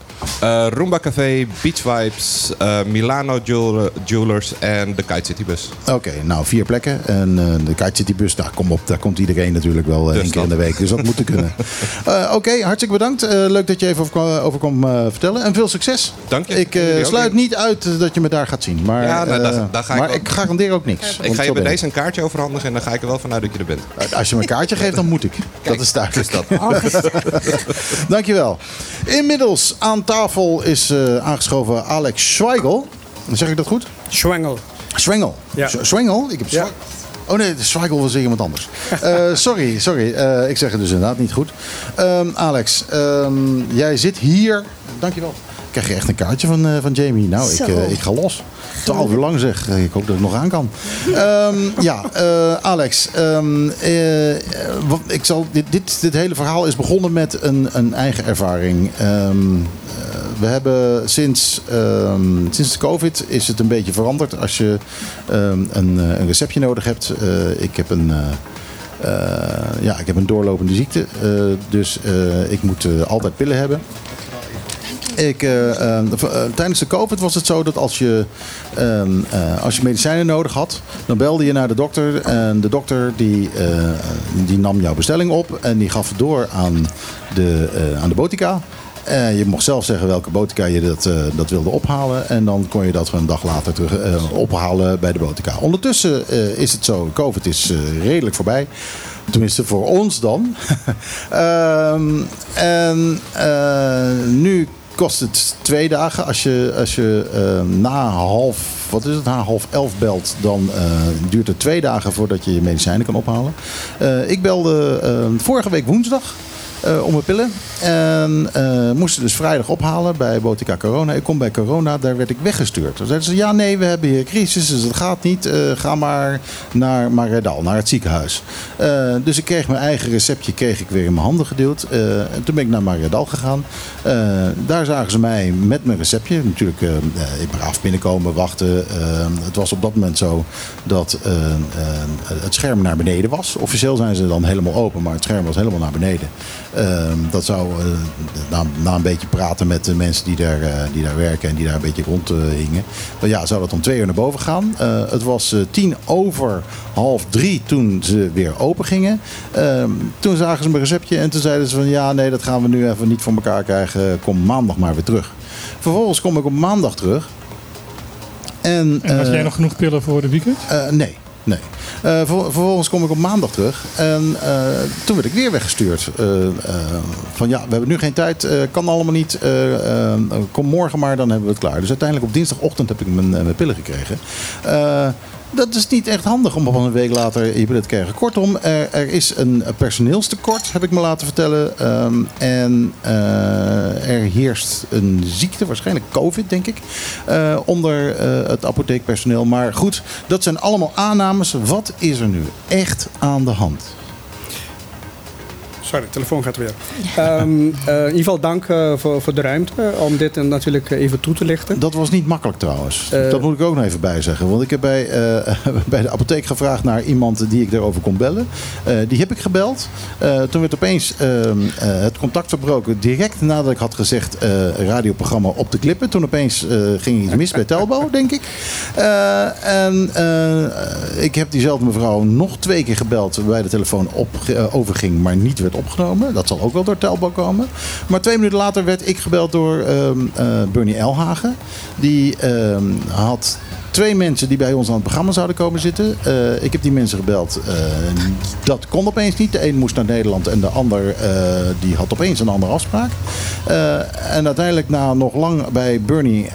Uh, Roomba Café, Beach Vibes, uh, Milano Jewelers en de Kite City Bus. Oké, nou vier plekken. En uh, de Kite City Bus, daar, kom op, daar komt iedereen natuurlijk wel dus één keer in de week. Dus dat moet kunnen. [laughs] Oké, hartstikke bedankt. leuk dat je even over, over kwam vertellen. En veel succes. Dank je. Ik sluit niet uit dat je me daar gaat zien. Maar, ja, nou, daar, daar ga ik maar ik garandeer ook niks. Ik ga je bij deze een kaartje overhandigen en dan ga ik er wel vanuit dat je er bent. Als je me een kaartje geeft, dan moet ik. dat is duidelijk. dat. [laughs] Dankjewel. Inmiddels aan tafel is uh, aangeschoven Alex Schweigel. Zeg ik dat goed? Schwengel. Schwengel. Ja. Schwengel? Ik heb ja. Oh nee, Schweigel was iemand anders. uh, [laughs] sorry, sorry. Uh, ik zeg het dus inderdaad niet goed. Um, Alex, um, jij zit hier. Dankjewel. Krijg je echt een kaartje van, uh, van Jamie? Nou, ik, ik ga los. 12 uur lang zeg. Ik hoop dat ik nog aan kan. Um, [laughs] ja, uh, Alex. Um, uh, ik zal, dit, dit, dit, hele verhaal is begonnen met een, een eigen ervaring. Um, we hebben sinds, sinds de COVID is het een beetje veranderd. Als je een, een receptje nodig hebt. Ik heb een... Ja, ik heb een doorlopende ziekte. Dus ik moet altijd pillen hebben. Ik, uh, tijdens de COVID was het zo dat als je, ehm, als je medicijnen nodig had, dan belde je naar de dokter. En de dokter die, die nam jouw bestelling op en die gaf het door aan de, aan de botica. Je mocht zelf zeggen welke botica je dat, dat wilde ophalen. En dan kon je dat een dag later terug ophalen bij de botica. Ondertussen is het zo, COVID is redelijk voorbij. Tenminste voor ons dan. [laughs] Ehm, en nu kost het twee dagen. Als je, als je uh, na half, wat is het, na half elf belt, dan uh, duurt het twee dagen voordat je je medicijnen kan ophalen. Uh, ik belde vorige week woensdag. Uh, om mijn pillen. En uh, moesten dus vrijdag ophalen bij Botica Corona. Ik kom bij Corona, daar werd ik weggestuurd. Toen zeiden ze, ja nee, we hebben hier crisis, dus dat gaat niet. Uh, ga maar naar Maredal, naar het ziekenhuis. dus ik kreeg mijn eigen receptje kreeg ik weer in mijn handen gedeeld. en toen ben ik naar Maredal gegaan. daar zagen ze mij met mijn receptje. Natuurlijk, ik braaf binnenkomen, wachten. het was op dat moment zo dat het scherm naar beneden was. Officieel zijn ze dan helemaal open, maar het scherm was helemaal naar beneden. Ehm, dat zou uh, na, na, een beetje praten met de mensen die daar, uh, die daar werken en die daar een beetje rondhingen. Uh, ja, zou dat om twee uur naar boven gaan. Eh, het was tien over half drie toen ze weer open gingen. Ehm, toen zagen ze mijn receptje en toen zeiden ze van ja, nee, dat gaan we nu even niet voor elkaar krijgen. Kom maandag maar weer terug. Vervolgens kom ik op maandag terug. En, en had jij nog genoeg pillen voor de weekend? nee. Nee. Uh, vervolgens kom ik op maandag terug. En uh, toen werd ik weer weggestuurd. Uh, van ja, we hebben nu geen tijd. kan allemaal niet. kom morgen maar, dan hebben we het klaar. Dus uiteindelijk op dinsdagochtend heb ik mijn, mijn pillen gekregen dat is niet echt handig om een week later pillen te krijgen. Kortom, er, er, is een personeelstekort, heb ik me laten vertellen. Um, en uh, er heerst een ziekte, waarschijnlijk COVID, denk ik, uh, onder uh, het apotheekpersoneel. Maar goed, dat zijn allemaal aannames. Wat is er nu echt aan de hand? Sorry, de telefoon gaat weer. [laughs] Ehm, in ieder geval dank voor, voor de ruimte om dit natuurlijk even toe te lichten. Dat was niet makkelijk trouwens. dat moet ik ook nog even bij zeggen. Want ik heb bij, [laughs] bij de apotheek gevraagd naar iemand die ik daarover kon bellen. die heb ik gebeld. toen werd opeens ehm, het contact verbroken direct nadat ik had gezegd radioprogramma op de klippen. Toen opeens ging iets mis bij Telbo, [laughs] denk ik. en ik heb diezelfde mevrouw nog twee keer gebeld waarbij de telefoon op, overging, maar niet werd opgenomen. Dat zal ook wel door Telbo komen. Maar twee minuten later werd ik gebeld door um, Bernie Elhagen. Die ehm, had twee mensen die bij ons aan het programma zouden komen zitten. Uh, ik heb die mensen gebeld. Uh, dat kon opeens niet. De een moest naar Nederland en de ander uh, die had opeens een andere afspraak. en uiteindelijk na nog lang bij Bernie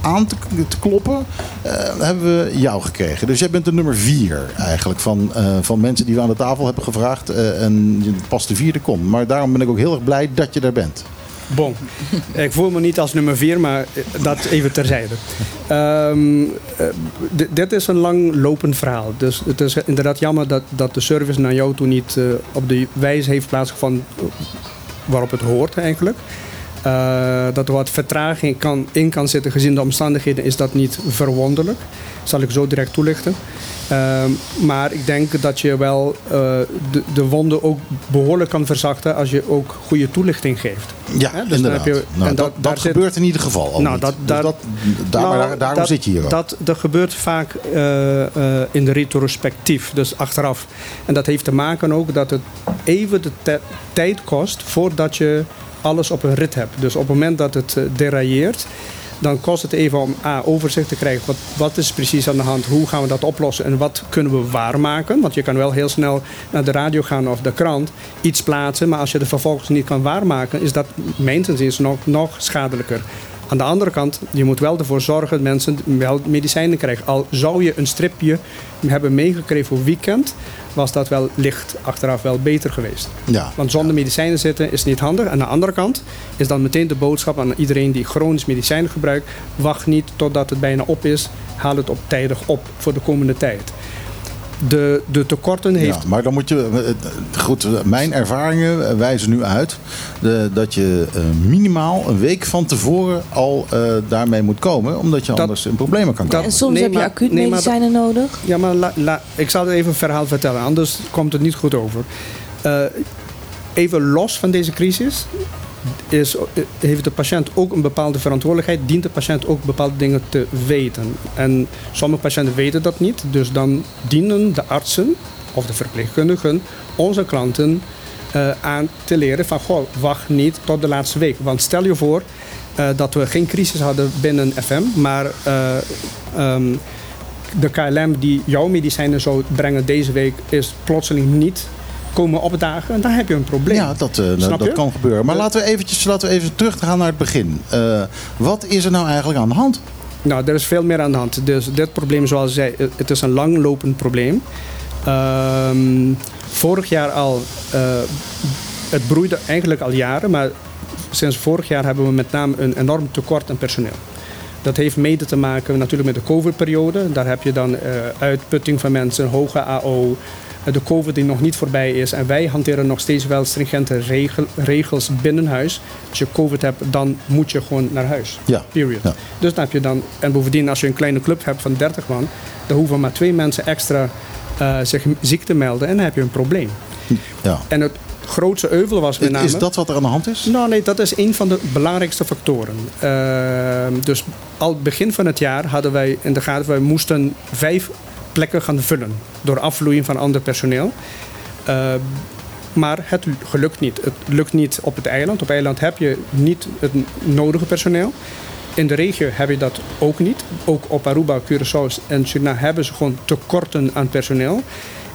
aan te, kloppen, hebben we jou gekregen. Dus jij bent de nummer vier eigenlijk van, van mensen die we aan de tafel hebben gevraagd. en pas de vierde komt. Maar daarom ben ik ook heel erg blij dat je daar bent. Bon, ik voel me niet als nummer vier, maar dat even terzijde. Um, dit is een lang lopend verhaal. Dus het is inderdaad jammer dat, dat de service naar jou toe niet uh, op de wijze heeft plaatsgevonden waarop het hoort eigenlijk. Uh, dat er wat vertraging kan, in kan zitten gezien de omstandigheden, is dat niet verwonderlijk. Dat zal ik zo direct toelichten. Uh, maar ik denk dat je wel uh, de, de wonden ook behoorlijk kan verzachten als je ook goede toelichting geeft. Ja, dus inderdaad. Je, nou, en dat, dat, dat gebeurt in ieder geval nou, dat, dus dat, daar, nou, daarom zit je hier ook. Dat, dat gebeurt vaak uh, in de retrospectief, dus achteraf. En dat heeft te maken ook dat het even de tijd kost voordat je alles op een rit hebt. Dus op het moment dat het derailleert, dan kost het even om A, overzicht te krijgen. Wat, wat is precies aan de hand? Hoe gaan we dat oplossen? En wat kunnen we waarmaken? Want je kan wel heel snel naar de radio gaan of de krant, iets plaatsen. Maar als je het vervolgens niet kan waarmaken, is dat mijns nog, nog schadelijker. Aan de andere kant, je moet wel ervoor zorgen dat mensen wel medicijnen krijgen. Al zou je een stripje hebben meegekregen voor weekend, was dat wel licht achteraf wel beter geweest. Ja. Want zonder medicijnen zitten is niet handig. Aan de andere kant is dan meteen de boodschap aan iedereen die chronisch medicijnen gebruikt. Wacht niet totdat het bijna op is. Haal het op tijdig op voor de komende tijd de, de tekorten heeft. Ja, maar dan moet je. Eh, goed, mijn ervaringen wijzen nu uit de, dat je minimaal een week van tevoren al uh, daarmee moet komen, omdat je anders in problemen kan komen. en soms nee, heb je acuut medicijnen nodig. Ja, maar la, la, ik zal even een verhaal vertellen, anders komt het niet goed over. Uh, even los van deze crisis is, heeft de patiënt ook een bepaalde verantwoordelijkheid, dient de patiënt ook bepaalde dingen te weten. En sommige patiënten weten dat niet, dus dan dienen de artsen of de verpleegkundigen onze klanten uh, aan te leren van goh, wacht niet tot de laatste week. Want stel je voor uh, dat we geen crisis hadden binnen FM, maar uh, um, de KLM die jouw medicijnen zou brengen deze week is plotseling niet komen opdagen. En dan heb je een probleem. Ja, dat, uh, dat kan gebeuren. Maar laten we, eventjes, laten we even terug gaan naar het begin. Uh, wat is er nou eigenlijk aan de hand? Nou, er is veel meer aan de hand. Dus dit probleem, zoals ik zei, het is een langlopend probleem. Uh, vorig jaar al, uh, het broeide eigenlijk al jaren, maar sinds vorig jaar hebben we met name een enorm tekort aan personeel. Dat heeft mede te maken natuurlijk met de COVID-periode. Daar heb je dan uitputting van mensen, hoge AO, de COVID die nog niet voorbij is. En wij hanteren nog steeds wel stringente regel, regels binnen huis. Als je COVID hebt, dan moet je gewoon naar huis. Ja. Period. Dus dan heb je dan, en bovendien als je een kleine club hebt van 30 man, dan hoeven maar twee mensen extra uh, zich ziek te melden en dan heb je een probleem. Ja. En het grootste euvel was met name... Is dat wat er aan de hand is? Nou nee, dat is een van de belangrijkste factoren. Uh, dus al het begin van het jaar hadden wij in de gaten... wij moesten vijf plekken gaan vullen door afvloeiing van ander personeel. Uh, maar het gelukt niet. Het lukt niet op het eiland. Op het eiland heb je niet het nodige personeel. In de regio heb je dat ook niet. Ook op Aruba, Curaçao en Suriname hebben ze gewoon tekorten aan personeel.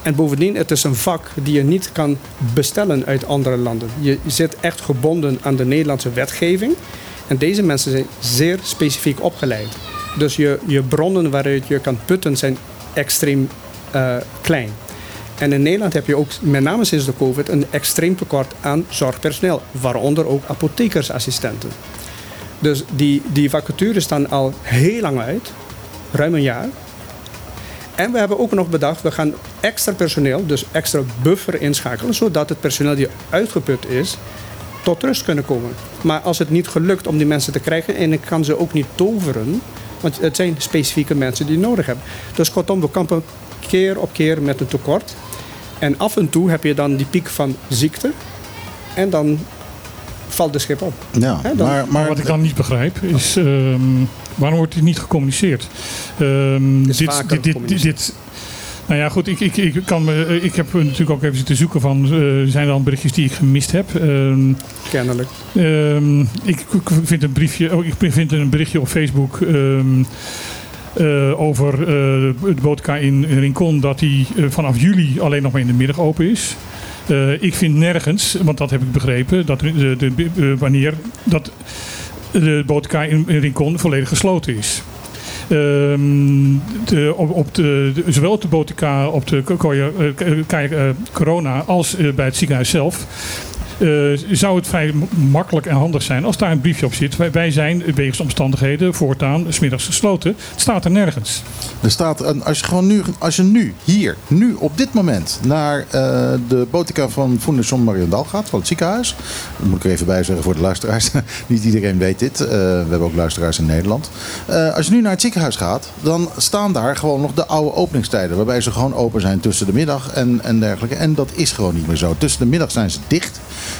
En bovendien, het is een vak die je niet kan bestellen uit andere landen. Je zit echt gebonden aan de Nederlandse wetgeving. En deze mensen zijn zeer specifiek opgeleid. Dus je, je bronnen waaruit je kan putten zijn extreem uh, klein. En in Nederland heb je ook, met name sinds de COVID, een extreem tekort aan zorgpersoneel, waaronder ook apothekersassistenten. Dus die, die vacatures staan al heel lang uit, ruim een jaar. En we hebben ook nog bedacht, we gaan extra personeel, dus extra buffer inschakelen, zodat het personeel die uitgeput is, tot rust kunnen komen. Maar als het niet gelukt om die mensen te krijgen, en ik kan ze ook niet toveren, want het zijn specifieke mensen die je nodig hebben. Dus kortom, we kampen keer op keer met een tekort. En af en toe heb je dan die piek van ziekte. En dan valt de schip op. Ja, dan- maar, maar Wat ik dan niet begrijp is ehm, waarom wordt dit niet gecommuniceerd? Ehm, dit, dit, dit, dit- nou ja, goed, ik, ik, ik, kan me, ik heb natuurlijk ook even zitten zoeken van, eh, zijn er dan berichtjes die ik gemist heb? Ehm, Kennelijk. Ehm, ik, ik vind een briefje, oh, ik vind een berichtje op Facebook ehm, eh, over eh, de bootka in Rincon dat die eh, vanaf juli alleen nog maar in de middag open is. Eh, ik vind nergens, want dat heb ik begrepen, dat de, de, eh, wanneer dat de bootka in, in Rincon volledig gesloten is. Ehm, op, de, zowel op de botica, op de corona als eh, bij het ziekenhuis zelf eh, zou het vrij makkelijk en handig zijn als daar een briefje op zit. Wij, zijn wegens omstandigheden voortaan smiddags gesloten. Het staat er nergens. Er staat, een, als je gewoon nu, als je nu, hier, nu, op dit moment, naar eh, de botica van Fondation Mariendal gaat, van het ziekenhuis. Moet ik er even bij zeggen voor de luisteraars. [laughs] Niet iedereen weet dit. Eh, we hebben ook luisteraars in Nederland. Als je nu naar het ziekenhuis gaat, dan staan daar gewoon nog de oude openingstijden. Waarbij ze gewoon open zijn tussen de middag en, en dergelijke. En dat is gewoon niet meer zo. Tussen de middag zijn ze dicht.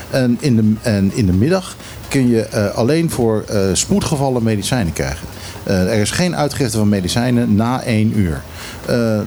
En in de, en in de middag kun je eh, alleen voor eh, spoedgevallen medicijnen krijgen. Eh, er is geen uitgifte van medicijnen na één uur. Eh,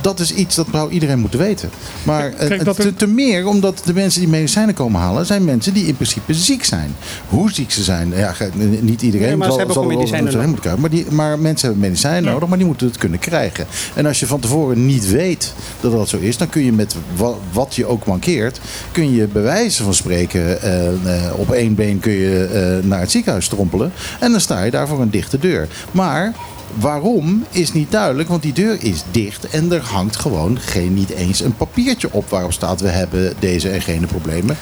dat is iets dat zou iedereen moeten weten. Maar eh, Kijk, dat te, te meer omdat de mensen die medicijnen komen halen, zijn mensen die in principe ziek zijn. Hoe ziek ze zijn, ja, niet iedereen Nee, maar ze zal, hebben medicijnen moeten krijgen. Maar, die, maar mensen hebben medicijnen Ja. nodig, maar die moeten het kunnen krijgen. En als je van tevoren niet weet dat dat zo is, dan kun je met wa- wat je ook mankeert, kun je bij wijze van spreken eh, eh, op één been kun je eh, naar het ziekenhuis strompelen. En dan sta je daar voor een dichte deur. Maar waarom is niet duidelijk, want die deur is dicht en er hangt gewoon geen, niet eens een papiertje op waarop staat we hebben deze en gene problemen.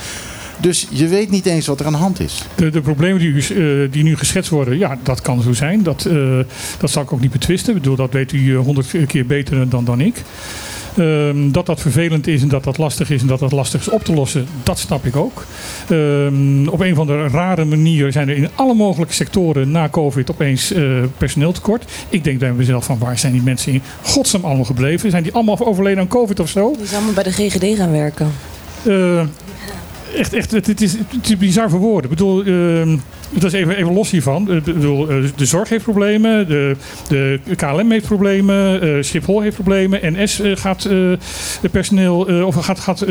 Dus je weet niet eens wat er aan de hand is. De, de problemen die, u, eh, die nu geschetst worden, ja, dat kan zo zijn. Dat, eh, dat zal ik ook niet betwisten. Ik bedoel, dat weet u eh, honderd keer beter dan, dan ik. Ehm, dat dat vervelend is en dat dat lastig is en dat dat lastig is op te lossen, dat snap ik ook. Ehm, op een of andere rare manier zijn er in alle mogelijke sectoren na COVID opeens eh personeeltekort. Ik denk bij mezelf van waar zijn die mensen in godsnaam allemaal gebleven? Zijn die allemaal overleden aan COVID of zo? Die is allemaal bij de GGD gaan werken. Eh, echt, echt, het, is, het is bizar voor woorden. Ik bedoel, ehm, dat is even, even los hiervan. Ik bedoel, eh, de zorg heeft problemen, de, de KLM heeft problemen, eh, Schiphol heeft problemen, NS eh, gaat eh, personeel of gaat, gaat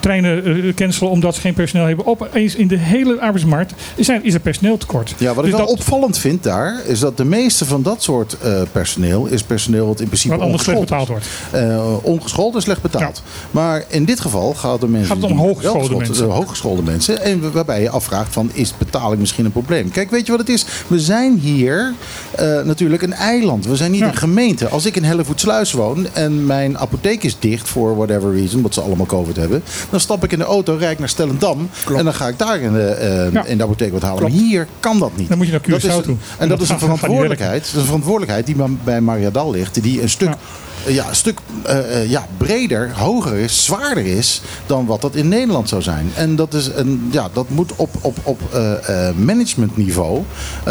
treinen cancelen omdat ze geen personeel hebben. Opeens in de hele arbeidsmarkt zijn, is er personeeltekort. Ja, wat ik Dus wel dat- opvallend vind daar, is dat de meeste van dat soort personeel is personeel wat in principe Wat anders slecht ongeschoold betaald wordt. Eh, ongeschoold en slecht betaald. Maar in dit geval gaat het om mensen Gaat het om hooggeschoolde mensen. hooggeschoolde mensen. En waarbij je afvraagt van, is betaling misschien een probleem? Kijk, weet je wat het is? We zijn hier eh, natuurlijk een eiland. We zijn niet Ja. een gemeente. Als ik in Hellevoetsluis woon en mijn apotheek is dicht voor whatever reason, wat ze allemaal COVID hebben, dan stap ik in de auto, rijd naar Stellendam en dan ga ik daar in de, eh, Ja. in de apotheek wat halen. Klopt. Maar hier kan dat niet. Dan moet je naar Curaçao toe. En En dat, dat is een verantwoordelijkheid. Dat is een verantwoordelijkheid die bij Mariadal ligt. Die een stuk, Ja. Eh, ja, een stuk eh, eh, ja, breder, hoger is, zwaarder is dan wat dat in Nederland zou zijn. En dat, is een, ja, dat moet op, op, op managementniveau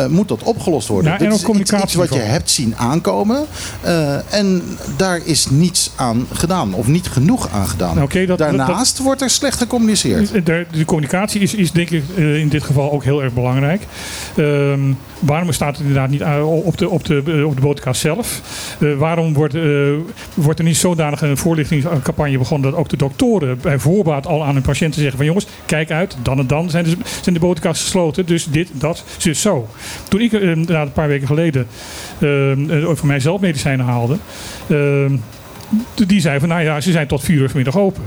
moet dat opgelost worden. Ja, Dit en is iets, iets wat je hebt zien aankomen. en daar is niets aan gedaan. Of niet genoeg aan gedaan. Nou, oké, dat- dat- Daarnaast wordt er slecht gecommuniceerd. De, de, communicatie is, is denk ik in dit geval ook heel erg belangrijk. Ehm, waarom staat het inderdaad niet op de, op de, op de boterkast zelf? Waarom wordt, wordt er niet zodanig een voorlichtingscampagne begonnen dat ook de doktoren bij voorbaat al aan hun patiënten zeggen van jongens, kijk uit, dan en dan zijn de, zijn de gesloten. Dus dit, dat, zus, zo. Toen ik eh, een paar weken geleden ehm, eh, voor mijzelf medicijnen haalde, die zei van nou ja, ze zijn tot vier uur vanmiddag open.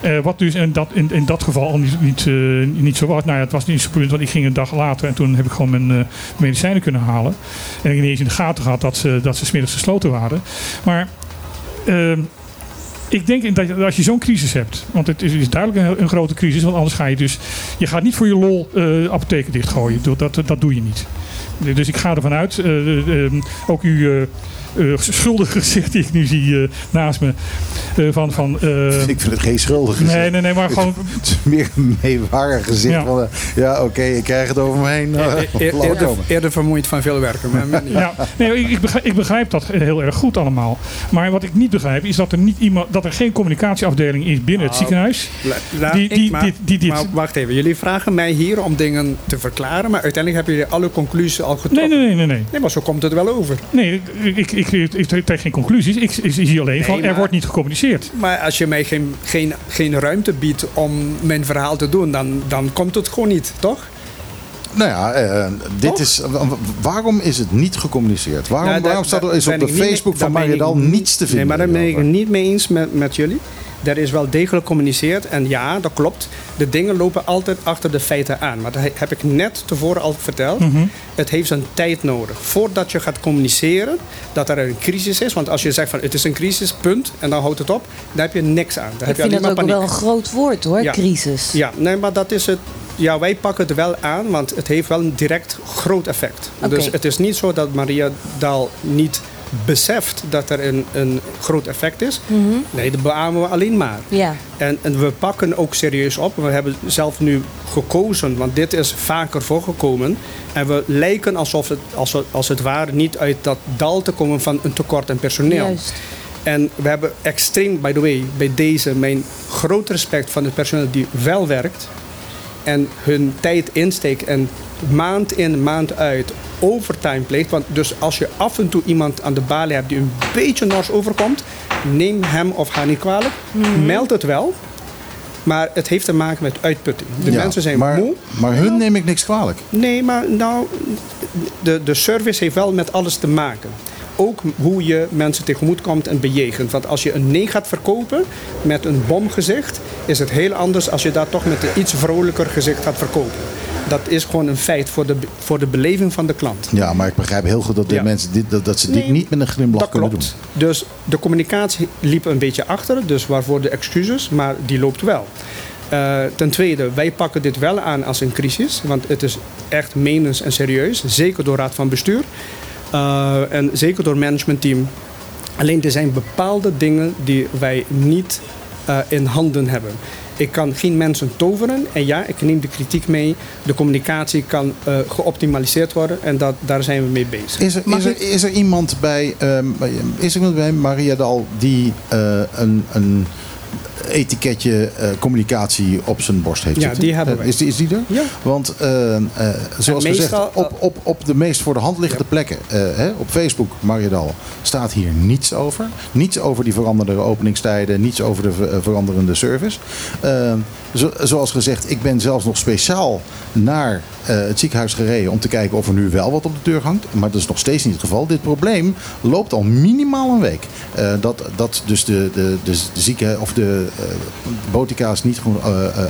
Eh, wat dus in dat, in, in dat geval al niet, niet, eh, niet zo was. Nou ja, het was niet zo punt, want ik ging een dag later en toen heb ik gewoon mijn eh, medicijnen kunnen halen. En ik heb niet eens in de gaten gehad dat ze, dat ze smiddags gesloten waren. Maar ehm, ik denk dat als je zo'n crisis hebt, want het is, is duidelijk een, een grote crisis, want anders ga je dus, je gaat niet voor je lol apotheken dichtgooien. Dat, dat, dat doe je niet. Dus ik ga ervan uit, eh, eh, ook u, uh, schuldige gezicht die ik nu zie naast me. van, van, [laughs] ik vind het geen schuldig gezicht. Nee, nee, nee, maar gewoon... Het is meer een meewarig gezicht. Ja, van, ja oké, ik krijg het over me heen. [laughs] eerder, eerder, vermoeid van veel werken. Maar [laughs] ja, nee, ik, begrijp, ik begrijp dat heel erg goed allemaal. Maar wat ik niet begrijp is dat er, niet iemand, dat er geen communicatieafdeling is binnen het nou, ziekenhuis. die, die, maar, die, dit, maar wacht even, jullie vragen mij hier om dingen te verklaren, maar uiteindelijk hebben jullie alle conclusies al getrokken. Nee, nee, nee, nee. Nee, maar zo komt het wel over. Nee, ik, ik, ik, ik trek geen conclusies. Ik, ik zie alleen van, er wordt niet gecommuniceerd. Maar als je mij geen, geen, geen ruimte biedt om mijn verhaal te doen, dan, dan komt het gewoon niet, toch? Nou ja, uh, dit is, waarom is het niet gecommuniceerd? Waarom, nou, waarom staat er is op de Facebook van Mariadal niets te vinden? Nee, maar daar ben ik het niet mee eens met, met jullie. Er is wel degelijk gecommuniceerd. En ja, dat klopt. De dingen lopen altijd achter de feiten aan. Maar dat heb ik net tevoren al verteld. Mhm. Het heeft een tijd nodig. Voordat je gaat communiceren dat er een crisis is. Want als je zegt van het is een crisis, punt. En dan houdt het op. Dan heb je niks aan. Dan ik heb vind dat ook wel een groot woord hoor, crisis. Ja, nee, maar dat is het ja, wij pakken het wel aan, want het heeft wel een direct groot effect. Dus het is niet zo dat Maria Daal niet beseft dat er een, een groot effect is. Mhm. Nee, dat beamen we alleen maar. Ja. En, en we pakken ook serieus op. We hebben zelf nu gekozen, want dit is vaker voorgekomen. En we lijken alsof het, als, als het ware niet uit dat dal te komen van een tekort aan personeel. Juist. En we hebben extreem, by the way, bij deze mijn groot respect van het personeel die wel werkt en hun tijd insteekt en maand in, maand uit overtime pleegt. Want dus als je af en toe iemand aan de balie hebt die een beetje nors overkomt, neem hem of haar niet kwalijk. Mhm. Meld het wel. Maar het heeft te maken met uitputting. De mensen zijn maar, moe. Maar hun neem ik niks kwalijk. Nee, maar nou, de, de service heeft wel met alles te maken ook hoe je mensen tegemoet komt en bejegent. Want als je een nee gaat verkopen met een bomgezicht, is het heel anders als je dat toch met een iets vrolijker gezicht gaat verkopen. Dat is gewoon een feit voor de, voor de beleving van de klant. Ja, maar ik begrijp heel goed dat de mensen dit, dat, dat ze dit niet met een glimlach kunnen doen. Dus de communicatie liep een beetje achter, dus waarvoor de excuses, maar die loopt wel. Uh, ten tweede, wij pakken dit wel aan als een crisis, want het is echt menens en serieus, zeker door Raad van Bestuur. Uh, en zeker door managementteam. Alleen er zijn bepaalde dingen die wij niet uh, in handen hebben. Ik kan geen mensen toveren. En ja, ik neem de kritiek mee. De communicatie kan uh, geoptimaliseerd worden. En dat, daar zijn we mee bezig. Is er, is er, is er iemand bij, um, is er iemand bij Maria Dal die uh, een, een etiketje uh, communicatie op zijn borst heeft ja, die hebben we. is, die, is die er? Ja. Want uh, uh, zoals gezegd, op, op, op de meest voor de hand liggende ja. plekken, hè, op Facebook, Mariedal, staat hier niets over. Niets over die veranderende openingstijden, niets over de veranderende service. Zo, zoals gezegd, ik ben zelfs nog speciaal naar het ziekenhuis gereden om te kijken of er nu wel wat op de deur hangt. Maar dat is nog steeds niet het geval. Dit probleem loopt al minimaal een week. dat, dat dus de, de, de, de zieke of de uh, botica's niet gewoon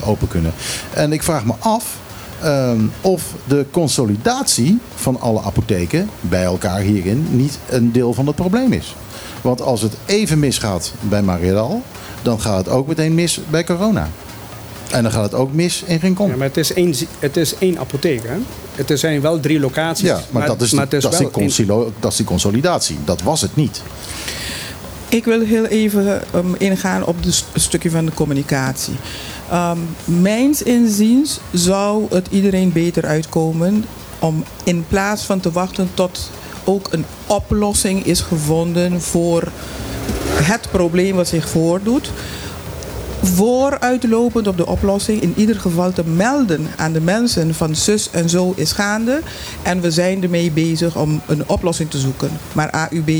open kunnen. En ik vraag me af ehm, of de consolidatie van alle apotheken bij elkaar hierin niet een deel van het probleem is. Want als het even misgaat bij Mariedal, dan gaat het ook meteen mis bij corona. En dan gaat het ook mis in Rincon. Ja, maar het is één, het is één apotheek. Hè? Het zijn wel drie locaties. Ja, maar, dat, is, maar dat, is die dat is die consolidatie. Dat was het niet. Ik wil heel even um, ingaan op het stukje van de communicatie. Um, mijns inziens zou het iedereen beter uitkomen om in plaats van te wachten tot ook een oplossing is gevonden voor het probleem wat zich voordoet vooruitlopend op de oplossing in ieder geval te melden aan de mensen van zus en zo is gaande. En we zijn ermee bezig om een oplossing te zoeken. Maar AUB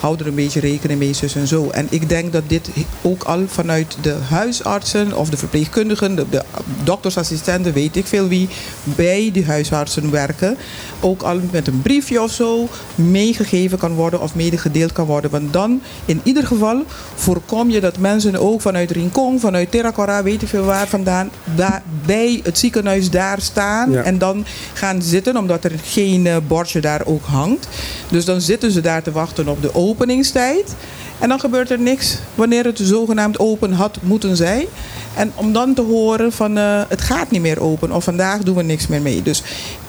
houdt er een beetje rekening mee, zus en zo. En ik denk dat dit ook al vanuit de huisartsen of de verpleegkundigen, de, doktersassistenten, weet ik veel wie, bij die huisartsen werken, ook al met een briefje of zo meegegeven kan worden of medegedeeld kan worden. Want dan in ieder geval voorkom je dat mensen ook vanuit Rincon vanuit Terracora, weet ik veel waar vandaan, daar, bij het ziekenhuis daar staan. En dan gaan zitten, omdat er geen uh, bordje daar ook hangt. Dus dan zitten ze daar te wachten op de openingstijd. En dan gebeurt er niks wanneer het zogenaamd open had moeten zijn. En om dan te horen van uh, het gaat niet meer open of vandaag doen we niks meer mee. Dus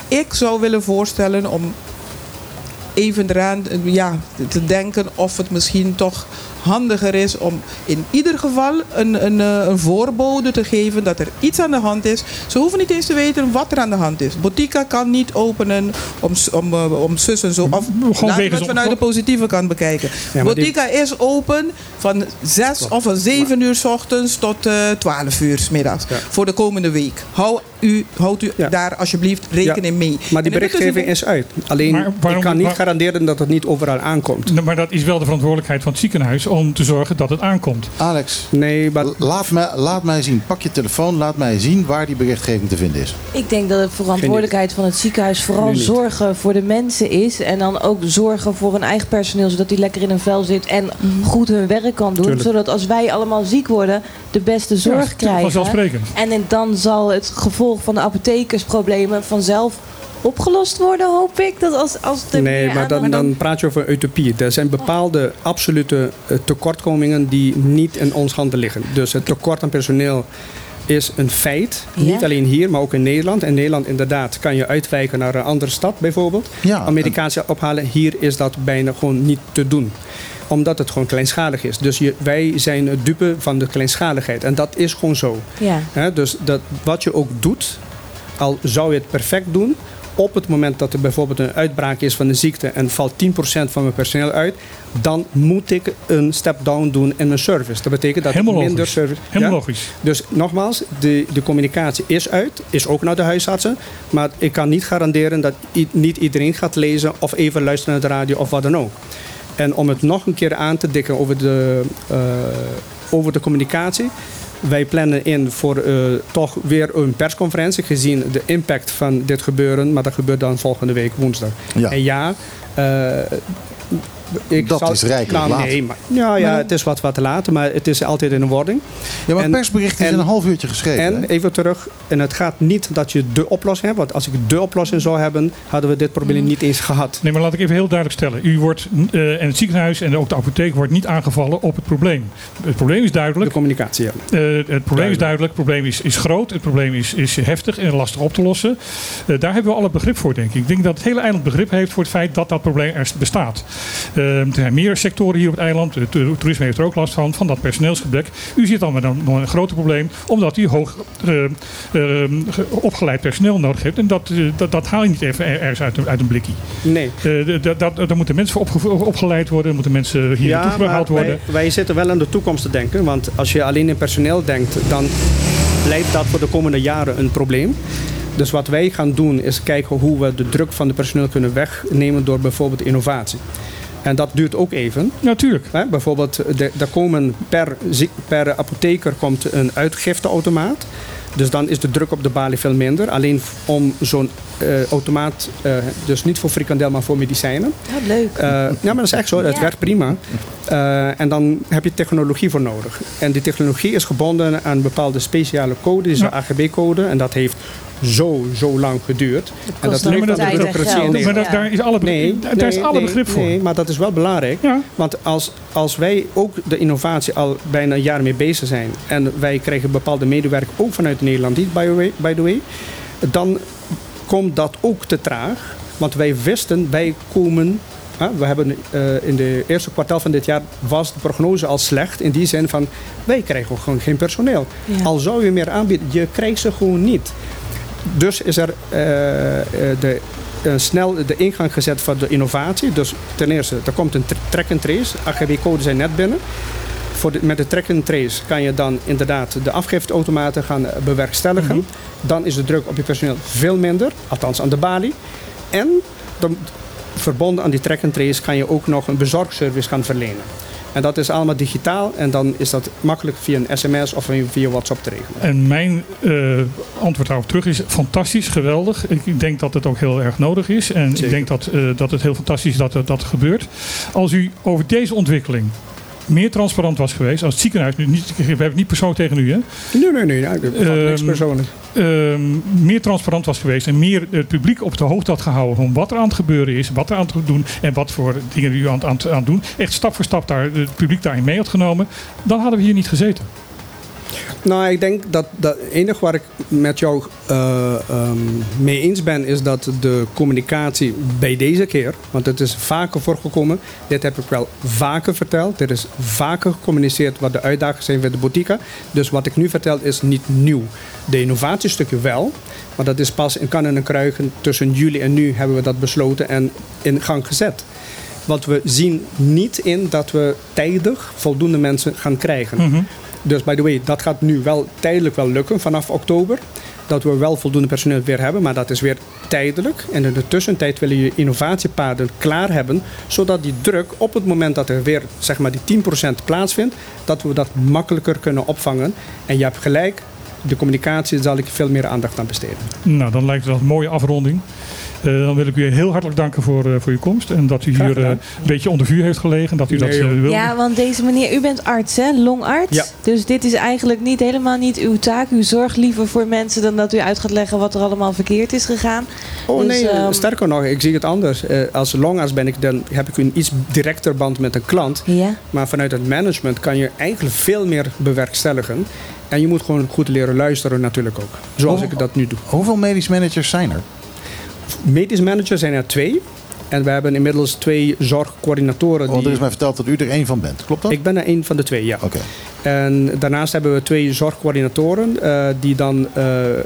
ik zou willen voorstellen om even eraan ja, te denken of het misschien toch handiger is om in ieder geval een, een, eh, een voorbode te geven dat er iets aan de hand is. Ze hoeven niet eens te weten wat er aan de hand is. Botica kan niet openen om, om, eh, om zus en zo. Of laten we het vanuit de positieve kant bekijken. Ja, Botica is open van 6 of van 7 uur s ochtends tot uh, eh, 12 uur s middags. Voor de komende week. Hou u, houdt u daar alsjeblieft rekening mee. Maar die berichtgeving is uit. Alleen, ik kan niet garanderen dat het niet overal aankomt. Maar dat is wel de verantwoordelijkheid van het ziekenhuis om te zorgen dat het aankomt. Alex, nee, maar... laat, mij, laat mij zien. Pak je telefoon, laat mij zien waar die berichtgeving te vinden is. Ik denk dat de verantwoordelijkheid van het ziekenhuis vooral zorgen voor de mensen is. En dan ook zorgen voor hun eigen personeel, zodat die lekker in een vel zit en mhm. goed hun werk kan doen. Zodat als wij allemaal ziek worden, de beste zorg ja, krijgen. Vanzelfsprekend. En dan zal het gevolg van de apothekersproblemen vanzelf opgelost worden, hoop ik. Dat als, als nee, maar dan, dan praat je over utopie. Er zijn bepaalde absolute eh, tekortkomingen die niet in ons handen liggen. Dus het tekort aan personeel is een feit. Niet alleen hier, maar ook in Nederland. In Nederland inderdaad kan je uitwijken naar een andere stad bijvoorbeeld. Ja, Amerikaanse ophalen. Hier is dat bijna gewoon niet te doen omdat het gewoon kleinschalig is. Dus je, wij zijn het dupe van de kleinschaligheid. En dat is gewoon zo. Ja. dus dat, wat je ook doet, al zou je het perfect doen, op het moment dat er bijvoorbeeld een uitbraak is van een ziekte en valt 10% van mijn personeel uit, dan moet ik een step down doen in mijn service. Dat betekent dat Helemaal minder service. Helemaal logisch. Dus nogmaals, de, de communicatie is uit, is ook naar de huisartsen. Maar ik kan niet garanderen dat niet iedereen gaat lezen of even luisteren naar de radio of wat dan ook. En om het nog een keer aan te dikken over de, uh, over de communicatie. Wij plannen in voor uh, toch weer een persconferentie gezien de impact van dit gebeuren. Maar dat gebeurt dan volgende week woensdag. Ja. En ja, uh, ik dat is rijkelijk nou, laat. Nee, maar, ja, ja, het is wat, wat te laat, maar het is altijd in een wording. Ja, maar persbericht is en, een half uurtje geschreven. En even terug, en het gaat niet dat je de oplossing hebt. Want als ik de oplossing zou hebben, hadden we dit probleem niet eens gehad. Nee, maar laat ik even heel duidelijk stellen. U wordt, uh, en het ziekenhuis en ook de apotheek wordt niet aangevallen op het probleem. Het probleem is duidelijk. De communicatie, ja. Uh, het probleem is duidelijk. Het probleem is, is groot. Het probleem is, is heftig en lastig op te lossen. Uh, daar hebben we alle begrip voor, denk ik. Ik denk dat het hele eiland begrip heeft voor het feit dat dat probleem er bestaat. Er zijn meer sectoren hier op het eiland. Het toerisme heeft er ook last van, van dat personeelsgebrek. U zit dan met een, een groot probleem, omdat u hoog uh, uh, opgeleid personeel nodig heeft. En dat, uh, dat, dat, haal je niet even ergens uit, uit een blikje. Nee. dat, dat, daar moeten mensen voor opgeleid worden, moeten mensen hier ja, naartoe gehaald worden. Wij, wij zitten wel aan de toekomst te denken, want als je alleen in personeel denkt, dan blijft dat voor de komende jaren een probleem. Dus wat wij gaan doen is kijken hoe we de druk van de personeel kunnen wegnemen door bijvoorbeeld innovatie. En dat duurt ook even. Natuurlijk. Ja, bijvoorbeeld, er komen per, per apotheker komt een uitgifteautomaat. Dus dan is de druk op de balie veel minder. Alleen om zo'n uh, automaat, uh, dus niet voor frikandel, maar voor medicijnen. Ja, leuk. Uh, ja, maar dat is echt zo. Het werkt prima. en dan heb je technologie voor nodig. En die technologie is gebonden aan een bepaalde speciale code, die is de AGB-code. En dat heeft zo, zo lang geduurd. en dat aan de bureaucratie in Maar dat, daar is alle, nee, daar is alle begrip voor. Nee, maar dat is wel belangrijk. Want als, als wij ook de innovatie al bijna een jaar mee bezig zijn... en wij krijgen bepaalde medewerkers ook vanuit Nederland niet, by the way, by the way dan komt dat ook te traag. Want wij wisten, wij komen we hebben uh, in de eerste kwartaal van dit jaar was de prognose al slecht. In die zin van, wij krijgen gewoon geen personeel. Al zou je meer aanbieden, je krijgt ze gewoon niet. Dus is er uh, de, uh, snel de ingang gezet van de innovatie. Dus ten eerste, er komt een track and trace. AGB-codes zijn net binnen. Voor de, met de track and trace kan je dan inderdaad de afgifteautomaten gaan bewerkstelligen. Mhm. Dan is de druk op je personeel veel minder, althans aan de balie. En dan, verbonden aan die track and trace kan je ook nog een bezorgservice gaan verlenen. En dat is allemaal digitaal en dan is dat makkelijk via een sms of via WhatsApp te regelen. En mijn uh, antwoord daarop terug is fantastisch, geweldig. Ik denk dat het ook heel erg nodig is. En ik denk dat, uh, dat het heel fantastisch is dat dat gebeurt. Als u over deze ontwikkeling meer transparant was geweest. Als het ziekenhuis nu niet. We hebben het niet persoonlijk tegen u, hè? Nee, nee, nee. Ja, um, niks persoonlijk. Um, meer transparant was geweest en meer het publiek op de hoogte had gehouden van wat er aan het gebeuren is, wat er aan het doen en wat voor dingen u aan, aan, aan het doen. Echt stap voor stap daar het publiek daarin mee had genomen, dan hadden we hier niet gezeten. Nou, ik denk dat, het enige waar ik met jou uh, mee eens ben, is dat de communicatie bij deze keer, want het is vaker voorgekomen, dit heb ik wel vaker verteld, er is vaker gecommuniceerd wat de uitdagingen zijn voor de boutique. Dus wat ik nu vertel is niet nieuw. De innovatiestukje wel, maar dat is pas in kannen en kruiken. Tussen juli en nu hebben we dat besloten en in gang gezet. Want we zien niet in dat we tijdig voldoende mensen gaan krijgen. Mhm. Dus by the way, dat gaat nu wel tijdelijk wel lukken vanaf oktober. Dat we wel voldoende personeel weer hebben, maar dat is weer tijdelijk. En in de tussentijd willen je innovatiepaden klaar hebben, zodat die druk op het moment dat er weer zeg maar die 10% plaatsvindt, dat we dat makkelijker kunnen opvangen. En je hebt gelijk, de communicatie zal ik veel meer aandacht aan besteden. Nou, dan lijkt het een mooie afronding. Uh, dan wil ik u heel hartelijk danken voor, uh, voor uw komst. En dat u hier uh, een beetje onder vuur heeft gelegen. Dat u Nee, dat wilde. Ja, want deze meneer, u bent arts, hè? Longarts. Ja. Dus dit is eigenlijk niet helemaal niet uw taak. U zorgt liever voor mensen dan dat u uit gaat leggen wat er allemaal verkeerd is gegaan. Oh Dus, nee, ehm, sterker nog, ik zie het anders. Eh, als longarts ben ik dan, heb ik een iets directer band met een klant. Ja. Maar vanuit het management kan je eigenlijk veel meer bewerkstelligen. En je moet gewoon goed leren luisteren natuurlijk ook. Zoals ik dat nu doe. Hoeveel medisch managers zijn er? Medisch managers zijn er twee. En we hebben inmiddels twee zorgcoördinatoren. Die... er is mij verteld dat u er één van bent. Klopt dat? Ik ben er één van de twee, ja. Oké. En daarnaast hebben we twee zorgcoördinatoren eh, die dan, eh, eh,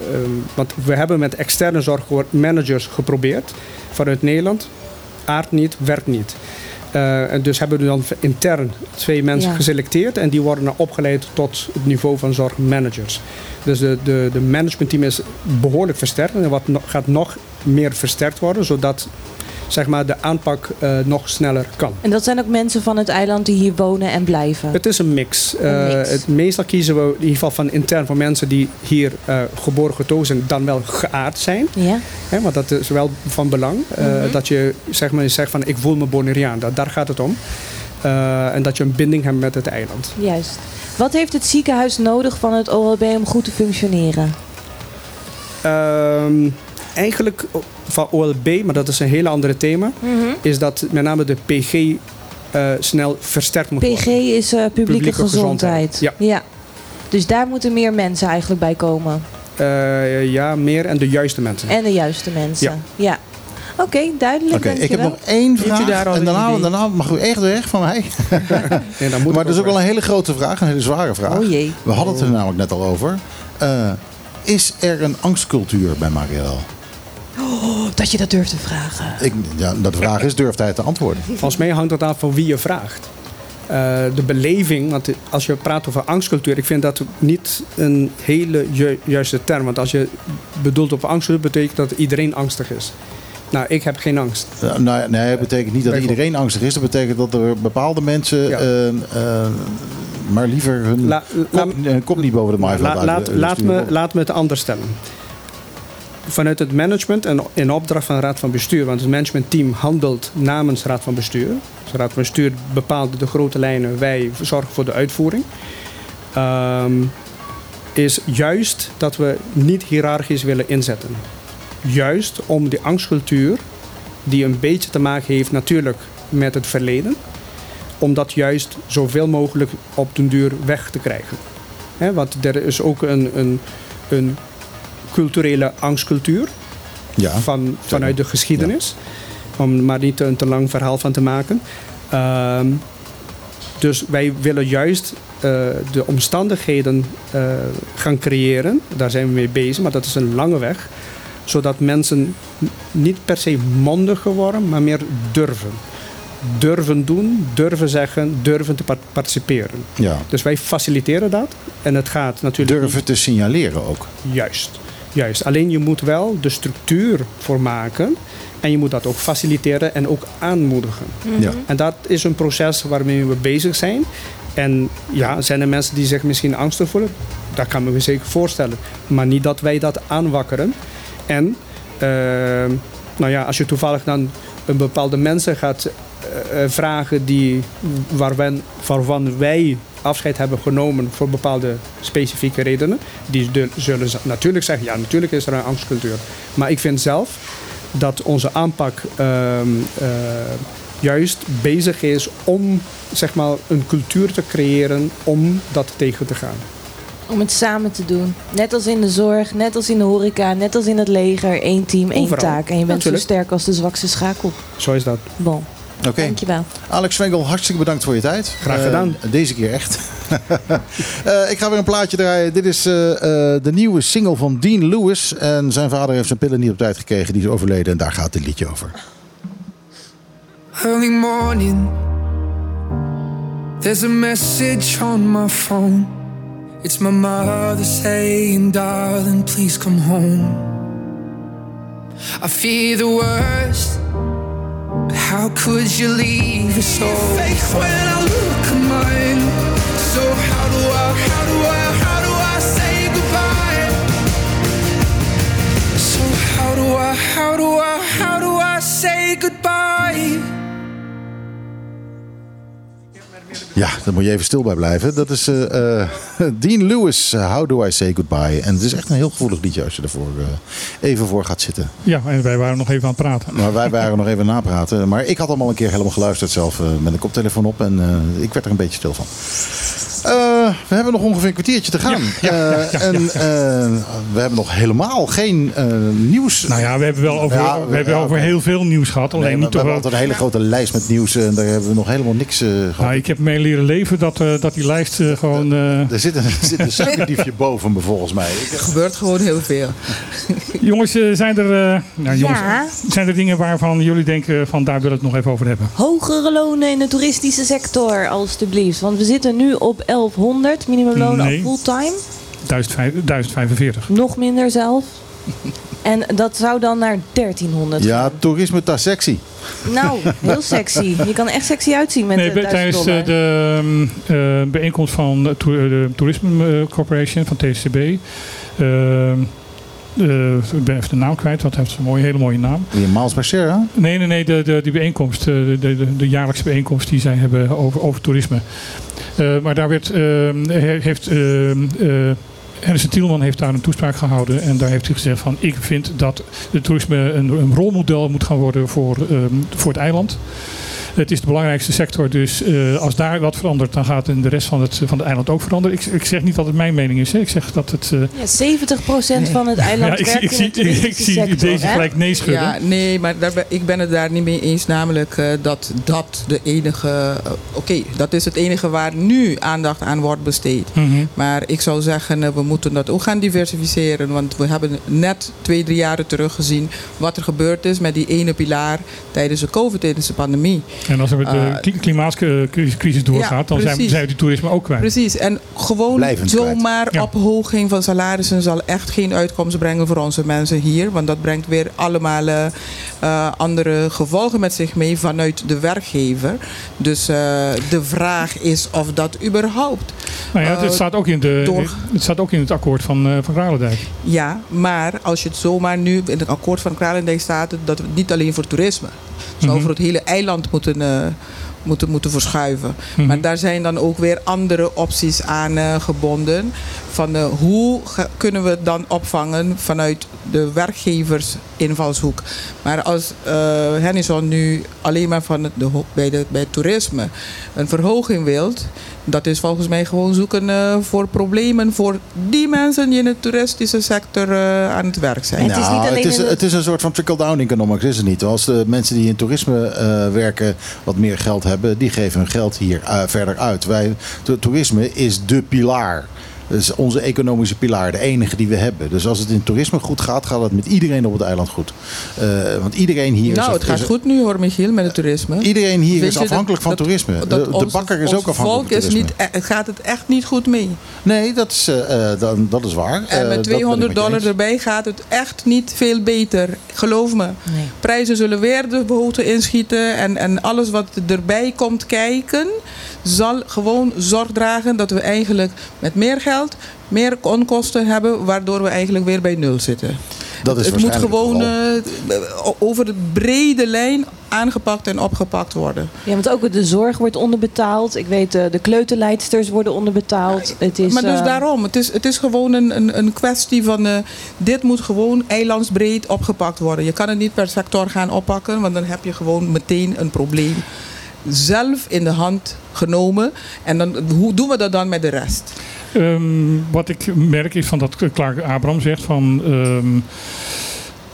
want we hebben met externe zorgmanagers geprobeerd vanuit Nederland. Aard niet, werkt niet. Eh, en dus hebben we dan intern twee mensen Ja. geselecteerd en die worden dan opgeleid tot het niveau van zorgmanagers. Dus de, de, de managementteam is behoorlijk versterkt en wat gaat nog meer versterkt worden, zodat zeg maar, de aanpak eh, nog sneller kan. En dat zijn ook mensen van het eiland die hier wonen en blijven. Het is een mix. Een Eh, mix. het, meestal kiezen we in ieder geval van intern voor mensen die hier eh, geboren getogen zijn, dan wel geaard zijn. Ja. Hè, want dat is wel van belang. Mhm. Dat je zeg maar, zegt van ik voel me Bonaireaan. Dat, daar gaat het om. En dat je een binding hebt met het eiland. Juist. Wat heeft het ziekenhuis nodig van het OLB om goed te functioneren? Ehm, eigenlijk van OLB, maar dat is een hele andere thema, is dat met name de PG eh, snel versterkt moet PG worden. is eh, publieke, Publieke gezondheid. gezondheid, ja. Dus daar moeten meer mensen eigenlijk bij komen. Eh, ja, meer en de juiste mensen. En de juiste mensen. Ja. Oké, duidelijk. Oké, ik heb nog één vraag. daar al En daarna, mag u echt weg van mij. [laughs] Nee, dan moet [laughs] maar dat is ook wel een hele grote vraag, een hele zware vraag. Oh jee. We hadden het er namelijk net al over. Eh, is er een angstcultuur bij Marielle? Oh, dat je dat durft te vragen. Ik, ja, dat de vraag is, durft hij te antwoorden? Volgens mij hangt het af van wie je vraagt. Eh, de beleving, want als je praat over angstcultuur, ik vind dat niet een hele ju- juiste term. Want als je bedoelt op angstcultuur, betekent dat iedereen angstig is. Nou, ik heb geen angst. Uh, nou, ja, nee, dat betekent niet dat iedereen angstig is. Dat betekent dat er bepaalde mensen Ja. eh, eh, maar liever hun La- kop, niet boven de maaiveld La- laat, laat, me, laat me het anders stellen. Vanuit het management en in opdracht van de Raad van Bestuur, want het managementteam handelt namens Raad van Bestuur. Dus de Raad van Bestuur bepaalt de grote lijnen, wij zorgen voor de uitvoering. Ehm, is juist dat we niet hiërarchisch willen inzetten. Juist om die angstcultuur, die een beetje te maken heeft natuurlijk met het verleden, om dat juist zoveel mogelijk op den duur weg te krijgen. Hè, want er is ook een, een, een culturele angstcultuur Ja, van, vanuit de geschiedenis. Om maar niet een te lang verhaal van te maken. Ehm, dus wij willen juist eh, de omstandigheden eh, gaan creëren. Daar zijn we mee bezig, maar dat is een lange weg. Zodat mensen niet per se mondiger worden, maar meer durven. Durven doen, durven zeggen, durven te par- participeren. ja. Dus wij faciliteren dat. En het gaat natuurlijk Durven te signaleren ook. Juist. Juist. Alleen je moet wel de structuur voor maken. En je moet dat ook faciliteren en ook aanmoedigen. Ja. En dat is een proces waarmee we bezig zijn. En ja, zijn er mensen die zich misschien angstig voelen? Dat kan ik me zeker voorstellen. Maar niet dat wij dat aanwakkeren. En ehm, nou ja, als je toevallig dan een bepaalde mensen gaat eh, eh, vragen die, waarvan, waarvan wij afscheid hebben genomen voor bepaalde specifieke redenen, die zullen natuurlijk zeggen, ja natuurlijk is er een angstcultuur. Maar ik vind zelf dat onze aanpak ehm, eh, juist bezig is om zeg maar, een cultuur te creëren om dat tegen te gaan. Om het samen te doen. Net als in de zorg, net als in de horeca, net als in het leger. Eén team, één Overal. taak. En je bent Natuurlijk. zo sterk als de zwakste schakel. Zo is dat. Bon, Oké. dankjewel. Alex Zwengel, hartstikke bedankt voor je tijd. Graag gedaan. Eh, deze keer echt. [laughs] Eh, ik ga weer een plaatje draaien. Dit is eh, eh, de nieuwe single van Dean Lewis. En zijn vader heeft zijn pillen niet op tijd gekregen. Die is overleden en daar gaat dit liedje over. Early morning, there's a message on my phone. It's my mother saying, Darling, please come home. I fear the worst, how could you leave us so fake when I look at mine? So how do I, how do I, how do I say goodbye? So how do I, how do I, how do I say goodbye? Ja, daar moet je even stil bij blijven. Dat is eh, eh, [laughs] Dean Lewis, eh, How Do I Say Goodbye. En het is echt een heel gevoelig liedje als je ervoor even voor gaat zitten. Ja, en wij waren nog even aan het praten. Maar wij waren nog even napraten. Maar ik had allemaal een keer helemaal geluisterd zelf met een koptelefoon op. En ik werd er een beetje stil van. Eh, we hebben nog ongeveer een kwartiertje te gaan. Ja, ja, Eh, ja, en ja. eh, we hebben nog helemaal geen eh, nieuws. Nou ja, we hebben wel over, Ja, we hebben ja, over heel veel nieuws gehad. Alleen Nee, niet we toch hebben wel. altijd een hele grote lijst met nieuws. En daar hebben we nog helemaal niks eh, gehad. Nou, ik heb mee leren leven dat, eh, dat die lijst eh, gewoon. eh, Er zit een, er zit een suikerdiefje [laughs] boven me volgens mij. Er gebeurt gewoon heel veel. [laughs] jongens, zijn er, eh, nou, jongens, Ja. zijn er dingen waarvan jullie denken van daar wil ik het nog even over hebben? Hogere lonen in de toeristische sector, alstublieft. Want we zitten nu op 1100 minimumloon Nee. al fulltime. 1005 1045. Nog minder zelf. En dat zou dan naar 1300 Ja, gaan. toerisme ta sexy. Nou, heel sexy. Je kan echt sexy uitzien met Nee, de bij- 1000 tijdens eh, dollar. de ehm, eh, bijeenkomst van de, toer- de Tourisme eh, Corporation, van TCB. ehm, eh, ik ben even de naam kwijt, want hij heeft een mooie, hele mooie naam. Die Miles share, hè? Nee, nee, nee, de, de, die bijeenkomst, eh, de, de, de jaarlijkse bijeenkomst die zij hebben over, over toerisme. Eh, maar daar werd, he- heeft, Henderson Tielman heeft daar een toespraak gehouden en daar heeft hij gezegd van ik vind dat de toerisme een, een rolmodel moet gaan worden voor, voor het eiland. Het is de belangrijkste sector, dus eh, als daar wat verandert, dan gaat in de rest van het, van het eiland ook veranderen. Ik, ik zeg niet dat het mijn mening is, hè. ik zeg dat het... eh, Ja, 70% van het eiland ja, ik, ik, de zie, ik, [laughs] zie sector, deze gelijk nee schudden. Ja, nee, maar daar ik ben het daar niet mee eens. Namelijk eh, dat dat de enige. Oké, dat is het enige waar nu aandacht aan wordt besteed. Mhm. Maar ik zou zeggen, we moeten dat ook gaan diversificeren. Want we hebben net twee, drie jaren terug gezien wat er gebeurd is met die ene pilaar tijdens de COVID, tijdens de pandemie. En als er met de Eh, kli- klimaatcrisis doorgaat, dan zijn, precies. zijn we die toerisme ook kwijt. Precies, en gewoon Blijvend zomaar Ja. ophoging van salarissen zal echt geen uitkomst brengen voor onze mensen hier. Want dat brengt weer allemaal eh, andere gevolgen met zich mee vanuit de werkgever. Dus eh, de vraag is of dat überhaupt. Nou ja, het, staat ook in de, door- het staat ook in het akkoord van, eh van Kralendijk. Ja, maar als je het zomaar nu in het akkoord van Kralendijk staat, het dat het niet alleen voor toerisme, zou Mhm. voor het hele eiland moeten, eh, moeten, moeten verschuiven. Mhm. Maar daar zijn dan ook weer andere opties aan eh, gebonden. Van eh, hoe kunnen we het dan opvangen vanuit de werkgeversinvalshoek. Maar als eh Hennison nu alleen maar van de, bij, de, bij het toerisme een verhoging wilt, dat is volgens mij gewoon zoeken eh, voor problemen voor die mensen die in de toeristische sector eh, aan het werk zijn. Het is niet Nou, alleen het, is, het is een soort van trickle-down economics, is het niet? Als de mensen die in toerisme eh, werken wat meer geld hebben, die geven hun geld hier eh, verder uit. Wij, to- toerisme is de pilaar. Dat is onze economische pilaar, de enige die we hebben. Dus als het in toerisme goed gaat, gaat het met iedereen op het eiland goed. Eh, want iedereen hier is... nou, het gaat is- goed nu hoor, Michiel, met het toerisme. Iedereen hier Weet is dat- afhankelijk van dat- toerisme. dat De, onze- bakker is ook afhankelijk volk van is toerisme. niet, eh, gaat het echt niet goed mee. Nee, dat is, eh, eh, dan- dat is waar. Eh, En met ik 200 met je dollar erbij gaat het echt niet veel beter. Geloof me. Nee. Prijzen zullen weer de hoogte inschieten. En, en alles wat erbij komt kijken, zal gewoon zorg dragen dat we eigenlijk met meer geld, meer onkosten hebben, waardoor we eigenlijk weer bij nul zitten. Dat is het moet gewoon vooral. eh, over de brede lijn aangepakt en opgepakt worden. Ja, want ook de zorg wordt onderbetaald. Ik weet, eh, de kleuterleidsters worden onderbetaald. Het is, maar dus eh, daarom, het is, het is gewoon een, een, een kwestie van... eh, dit moet gewoon eilandsbreed opgepakt worden. Je kan het niet per sector gaan oppakken, want dan heb je gewoon meteen een probleem zelf in de hand genomen. En dan, hoe doen we dat dan met de rest? Ehm, wat ik merk is van dat Clark Abraham zegt van... ehm,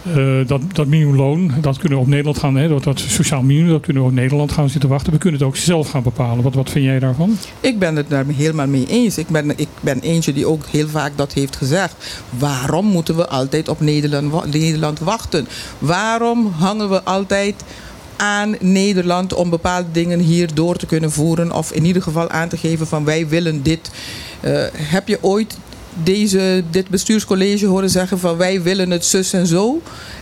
eh, dat, dat minimumloon, dat kunnen we op Nederland gaan, hè, dat, dat sociaal minimum, dat kunnen we op Nederland gaan zitten wachten. We kunnen het ook zelf gaan bepalen. Wat, wat vind jij daarvan? Ik ben het daar helemaal mee eens. Ik ben, ik ben eentje die ook heel vaak dat heeft gezegd. Waarom moeten we altijd op Nederland, Nederland wachten? Waarom hangen we altijd aan Nederland om bepaalde dingen hier door te kunnen voeren? Of in ieder geval aan te geven van wij willen dit. Eh, heb je ooit deze, dit bestuurscollege horen zeggen van wij willen het zus en zo?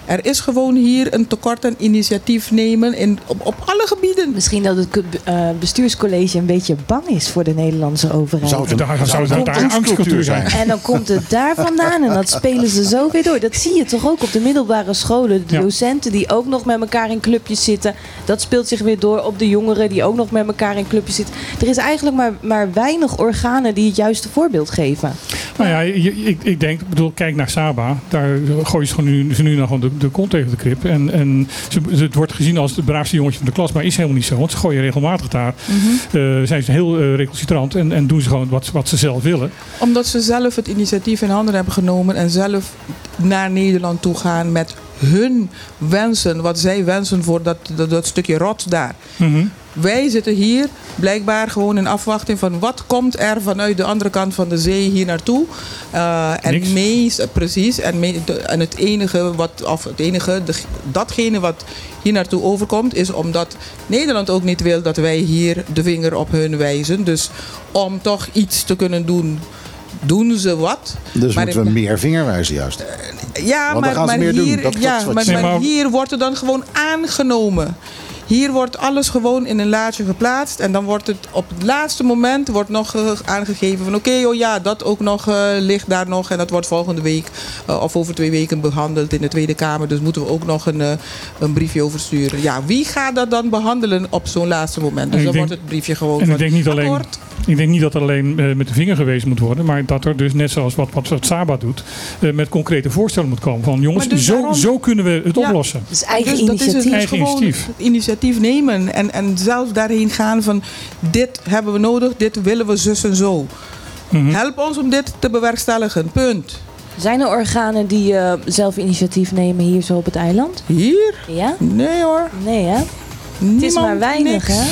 Er is gewoon hier een tekort aan initiatief nemen in, op, op alle gebieden. Misschien dat het eh, bestuurscollege een beetje bang is voor de Nederlandse overheid. Zou Daar- zou het een daar angstcultuur angstcultuur zijn? En dan komt het daar vandaan en dat spelen ze zo weer door. Dat zie je toch ook op de middelbare scholen. De Ja. docenten die ook nog met elkaar in clubjes zitten. Dat speelt zich weer door op de jongeren die ook nog met elkaar in clubjes zitten. Er is eigenlijk maar, maar weinig organen die het juiste voorbeeld geven. Nou ja, ik, ik denk, ik bedoel, kijk naar Saba. Daar gooien ze, gewoon nu, ze nu nog gewoon de, de kont tegen de krip. En, en ze, het wordt gezien als het braafste jongetje van de klas, maar is helemaal niet zo. Want ze gooien regelmatig daar. eh, zijn ze heel eh, recalcitrant en, en doen ze gewoon wat, wat ze zelf willen. Omdat ze zelf het initiatief in handen hebben genomen en zelf naar Nederland toe gaan met hun wensen, wat zij wensen voor dat, dat, dat stukje rots daar. Mhm. Wij zitten hier blijkbaar gewoon in afwachting van wat komt er vanuit de andere kant van de zee hier naartoe. Eh, en meest, precies, en, me- de- en het enige wat, of het enige, de, datgene wat hier naartoe overkomt, is omdat Nederland ook niet wil dat wij hier de vinger op hun wijzen. Dus om toch iets te kunnen doen, doen ze wat. Dus Maar moeten we ik- meer vingerwijzen juist. Ja, Want dan maar, gaan ze maar meer doen. hier, ja, Maar- hier wordt er dan gewoon aangenomen. Hier wordt alles gewoon in een laadje geplaatst. En dan wordt het op het laatste moment wordt nog aangegeven van oké, oh ja, dat ook nog eh, ligt daar nog. En dat wordt volgende week eh, of over twee weken behandeld in de Tweede Kamer. Dus moeten we ook nog een, eh, een briefje over sturen. Ja, wie gaat dat dan behandelen op zo'n laatste moment? Dus dan denk- wordt het briefje gewoon En van ik denk niet alleen, akkoord. ik denk niet dat er alleen met de vinger gewezen moet worden, maar dat er dus net zoals wat, wat, wat Saba doet, met concrete voorstellen moet komen. Van jongens, Maar dus zo, daarom- zo kunnen we het Ja. oplossen. Dus eigen Dus dat is het, initiatief. Eigen initiatief. het initiatief nemen en, en zelf daarheen gaan van dit hebben we nodig, dit willen we zus en zo. Mhm. Help ons om dit te bewerkstelligen, punt. Zijn er organen die eh, zelf initiatief nemen hier zo op het eiland? Hier? Ja? Nee hoor, Nee hè? Het is maar weinig niks. hè?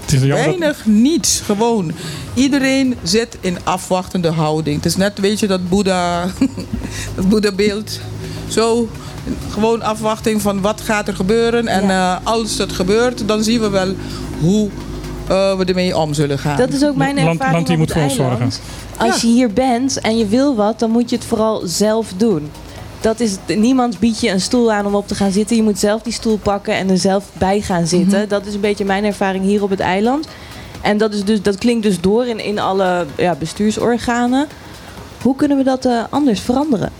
Het is Weinig, niets, gewoon. Iedereen zit in afwachtende houding. Het is net, weet je, dat Boeddha, [laughs] dat Boeddha-beeld. Zo, gewoon afwachting van wat gaat er gebeuren. En Ja. eh, als het gebeurt, dan zien we wel hoe eh, we ermee om zullen gaan. Dat is ook mijn ervaring land die moet voor zorgen. Als je hier bent en je wil wat, dan moet je het vooral zelf doen. Dat is niemand biedt je een stoel aan om op te gaan zitten. Je moet zelf die stoel pakken en er zelf bij gaan zitten. Mhm. Dat is een beetje mijn ervaring hier op het eiland. En dat, is dus, dat klinkt dus door in, in alle ja, bestuursorganen. Hoe kunnen we dat eh, anders veranderen?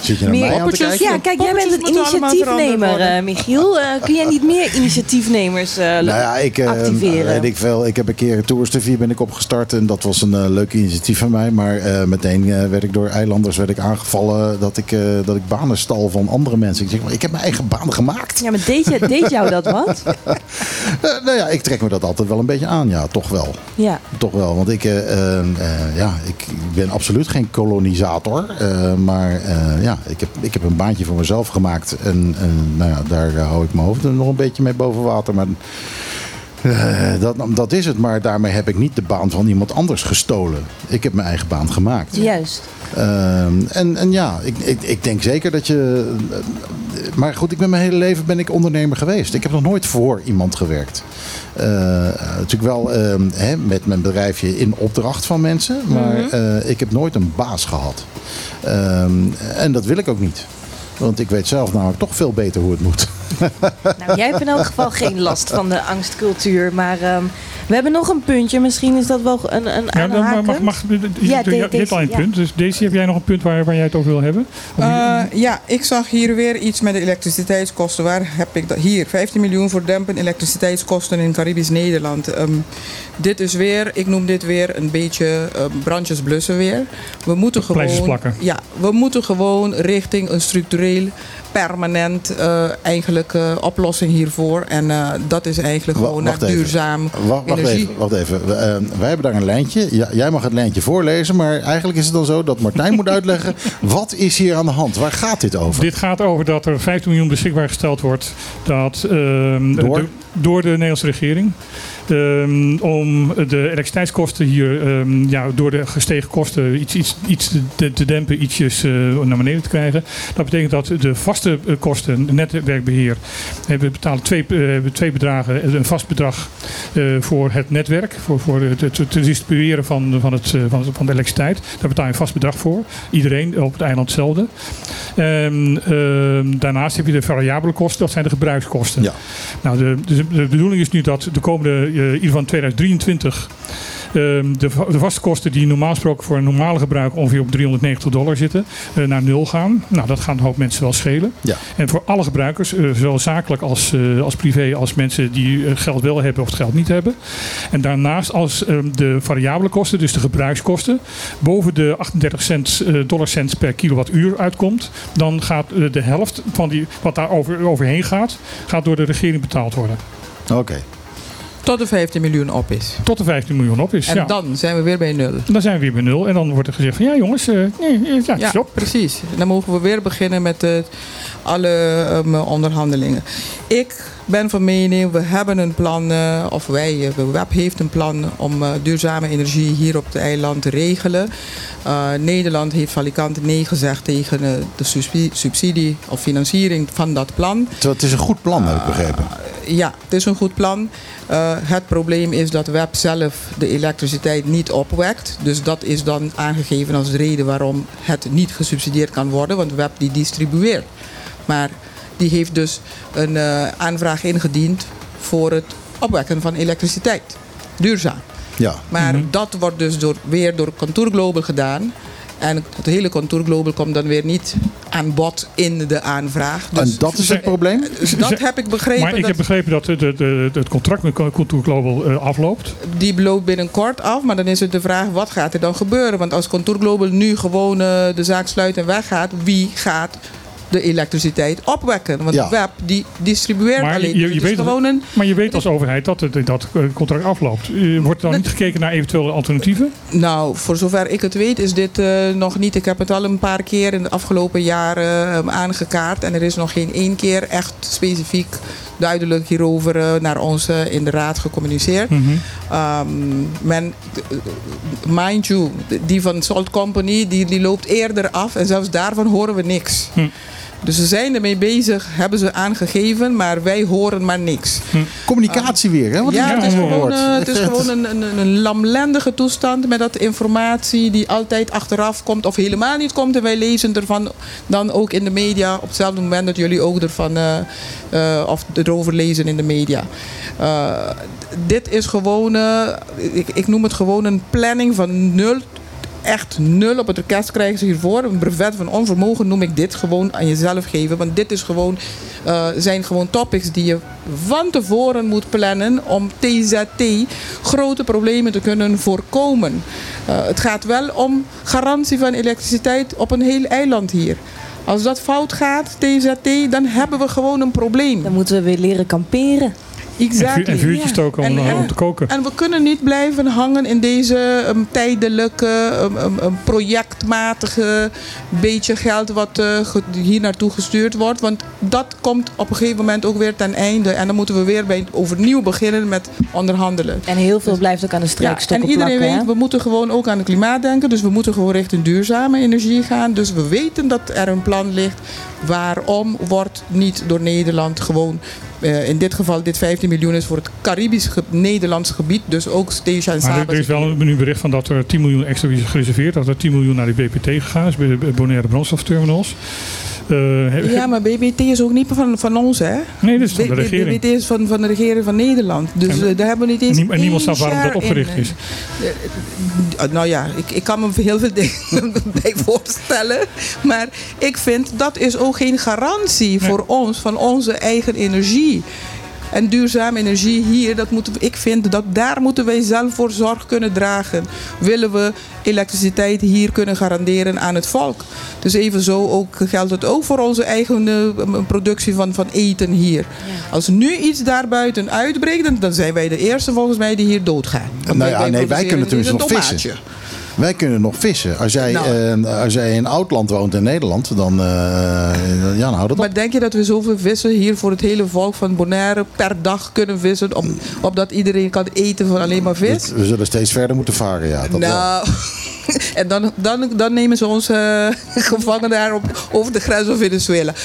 Zit je naar Meer mij aan te poppetjes. kijken? Ja, kijk, jij bent een initiatiefnemer, eh, Michiel. Eh, kun jij niet meer [laughs] initiatiefnemers eh, Nou ja, ik, eh, activeren? weet ik, veel. ik heb een keer een Tourstevie ben ik opgestart en dat was een eh, leuk initiatief van mij. Maar eh, meteen eh, werd ik door eilanders werd ik aangevallen dat ik, eh, dat ik banen stal van andere mensen. Ik zeg, maar ik heb mijn eigen baan gemaakt. Ja, maar deed, je, deed jou dat wat? [laughs] Eh, nou ja, ik trek me dat altijd wel een beetje aan, ja, toch wel. Ja. Toch wel, want ik, eh, eh, eh, ja, ik ben absoluut geen kolonisator. eh, maar eh, ja, ik heb, ik heb een baantje voor mezelf gemaakt. En, en nou ja, daar eh, hou ik mijn hoofd nog een beetje mee boven water. Maar eh, dat, dat is het. Maar daarmee heb ik niet de baan van iemand anders gestolen. Ik heb mijn eigen baan gemaakt. Juist. Ehm, en, en ja, ik, ik, ik denk zeker dat je. eh, Maar goed, ik ben mijn hele leven ben ik ondernemer geweest. Ik heb nog nooit voor iemand gewerkt. Eh, natuurlijk wel ehm, hè, met mijn bedrijfje in opdracht van mensen. Maar eh, ik heb nooit een baas gehad. Ehm, en dat wil ik ook niet. Want ik weet zelf namelijk toch veel beter hoe het moet. [laughs] Nou, jij hebt in elk geval geen last van de angstcultuur. Maar ehm, we hebben nog een puntje. Misschien is dat wel een, een Ja, dan mag, mag, mag, je, Ja, je, de- je hebt al een punt. Dus deze heb jij nog een punt waar, waar jij het over wil hebben? Eh, ja, ik zag hier weer iets met de elektriciteitskosten. Waar heb ik dat? Hier, 15 miljoen voor dempen elektriciteitskosten in Caribisch Nederland. Ehm, dit is weer, ik noem dit weer een beetje eh, brandjes blussen weer. We moeten gewoon, plakken. ja, we moeten gewoon richting een structureel permanent uh, eigenlijk uh, oplossing hiervoor. En uh, dat is eigenlijk gewoon naar duurzaam wacht, wacht energie. Even, wacht even. wij hebben daar een lijntje. Ja, jij mag het lijntje voorlezen. Maar eigenlijk is het dan zo dat Martijn moet uitleggen... [laughs] wat is hier aan de hand? Waar gaat dit over? Dit gaat over dat er 15 miljoen beschikbaar gesteld wordt... Dat, ehm, door? De, door de Nederlandse regering. Um, om de elektriciteitskosten hier um, ja, door de gestegen kosten iets, iets, iets te, te dempen, ietsjes uh, naar beneden te krijgen. Dat betekent dat de vaste uh, kosten, netwerkbeheer, we betalen twee, uh, twee bedragen, een vast bedrag voor het netwerk, voor, voor het, het, het distribueren van, van, het, van, van de elektriciteit. Daar betaal je een vast bedrag voor. Iedereen op het eiland hetzelfde. Um, daarnaast heb je de variabele kosten, dat zijn de gebruikskosten. Ja. Nou, de, de, de bedoeling is nu dat de komende in ieder geval 2023 de, de, vaste kosten die normaal gesproken voor een normale gebruiker ongeveer op 390 dollar zitten, uh, naar nul gaan. Nou, dat gaat een hoop mensen wel schelen. Ja. En voor alle gebruikers, uh, zowel zakelijk als, uh, als privé, als mensen die geld wel hebben of het geld niet hebben. En daarnaast als de variabele kosten, dus de gebruikskosten, boven de 38 cent, dollar cents per kilowattuur uitkomt, dan gaat de helft van die, wat daar over, overheen gaat, gaat door de regering betaald worden. Oké. Okay. Tot de 15 miljoen op is. Tot de 15 miljoen op is, En ja. dan zijn we weer bij nul. Dan zijn we weer bij nul. En dan wordt er gezegd van ja jongens, uh, nee, ja, ja, stop. precies. Dan mogen we weer beginnen met uh, alle um, onderhandelingen. Ik ben van mening, we hebben een plan, uh, of wij, de WEB heeft een plan om duurzame energie hier op het eiland te regelen. Nederland heeft valikant nee gezegd tegen de subsidie of financiering van dat plan. Het is een goed plan, heb ik begrepen. ja, het is een goed plan. Uh, het probleem is dat WEB zelf de elektriciteit niet opwekt. Dus dat is dan aangegeven als reden waarom het niet gesubsidieerd kan worden. Want WEB die distribueert. Maar die heeft dus een uh, aanvraag ingediend voor het opwekken van elektriciteit. Duurzaam. Ja. Maar mm -hmm. dat wordt dus door, weer door Contour Global gedaan. En het hele Contour Global komt dan weer niet aan bod in de aanvraag. Dus, en dat is het probleem? Dus dat heb ik begrepen. Maar ik heb begrepen dat de, de, de, het contract met Contour Global uh, afloopt. Die loopt binnenkort af, maar dan is het de vraag wat gaat er dan gebeuren? Want als Contour Global nu gewoon de zaak sluit en weggaat, wie gaat de elektriciteit opwekken. Want Ja. de web die distribueert Maar alleen. je, Dus je weet, gewoon een, maar je weet als overheid dat het, dat eh, contract afloopt. Eh, Wordt er dan niet gekeken naar eventuele alternatieven? Nou, voor zover ik het weet is dit eh, nog niet. Ik heb het al een paar keer in de afgelopen jaren aangekaart. En er is nog geen één keer echt specifiek duidelijk hierover naar ons in de raad gecommuniceerd. Ehm, men, mind you, die van Salt Company die, die loopt eerder af. En zelfs daarvan horen we niks. Hm. Dus ze zijn ermee bezig, hebben ze aangegeven, maar wij horen maar niks. Communicatie weer, hè? Wat ja, is het is gewoon, eh, het is gewoon een, een, een lamlendige toestand met dat informatie die altijd achteraf komt of helemaal niet komt. En wij lezen ervan dan ook in de media op hetzelfde moment dat jullie ook ervan eh, eh, of erover lezen in de media. Eh, dit is gewoon, eh, ik, ik noem het gewoon een planning van nul echt nul op het orkest krijgen ze hiervoor. Een brevet van onvermogen noem ik dit gewoon aan jezelf geven. Want dit is gewoon, eh, zijn gewoon topics die je van tevoren moet plannen om TZT grote problemen te kunnen voorkomen. Eh, het gaat wel om garantie van elektriciteit op een heel eiland hier. Als dat fout gaat, TZT, dan hebben we gewoon een probleem. Dan moeten we weer leren kamperen. Exactly. En, vuur- en vuurtjes ja. stoken om, En- eh, en- om te koken. En we kunnen niet blijven hangen in deze um, tijdelijke, um, um, um, projectmatige beetje geld wat eh, hier naartoe gestuurd wordt. Want dat komt op een gegeven moment ook weer ten einde. En dan moeten we weer bij, overnieuw beginnen met onderhandelen. En heel veel blijft ook aan de Ja, strijkstokken en iedereen plakken. weet, hè? we moeten gewoon ook aan het klimaat denken. Dus we moeten gewoon richting duurzame energie gaan. Dus we weten dat er een plan ligt. Waarom wordt niet door Nederland gewoon... eh, in dit geval, dit 15 miljoen is voor het Caribisch ge- Nederlands gebied. Dus ook en Maar er, er is wel een bericht van dat er 10 miljoen extra is gereserveerd. Dat er 10 miljoen naar de BPT gegaan is, bij de Bonaire brandstofterminals. Eh, Ja, maar BBT is ook niet van, van ons, hè? nee, dit is van de regering. BBT is van, van de regering van Nederland. Dus En- eh, daar hebben we niet eens en niemand snapt waarom dat in. opgericht is. Eh, nou ja, ik, ik kan me heel veel [laughs] dingen bij voorstellen. Maar ik vind dat is ook geen garantie voor ons van onze eigen energie. En duurzame energie hier, dat moeten we, ik vind dat daar moeten wij zelf voor zorg kunnen dragen. Willen we elektriciteit hier kunnen garanderen aan het volk. Dus evenzo ook geldt het ook voor onze eigen eh, productie van, van eten hier. Als nu iets daarbuiten uitbreekt, dan- zijn wij de eerste volgens mij die hier doodgaan. Nou ja, nee, wij kunnen tenminste een nog vissen. Wij kunnen nog vissen. Als jij, Nou. eh, als jij in Oudland woont in Nederland, dan, eh, ja, dan houdt het op. Maar denk je dat we zoveel vissen hier voor het hele volk van Bonaire per dag kunnen vissen? Op, opdat iedereen kan eten van alleen maar vis? We zullen steeds verder moeten varen, ja. Dat wel. Nou, [laughs] en dan, dan, dan nemen ze ons eh, [laughs] gevangen daar op, over de grens van Venezuela. [laughs]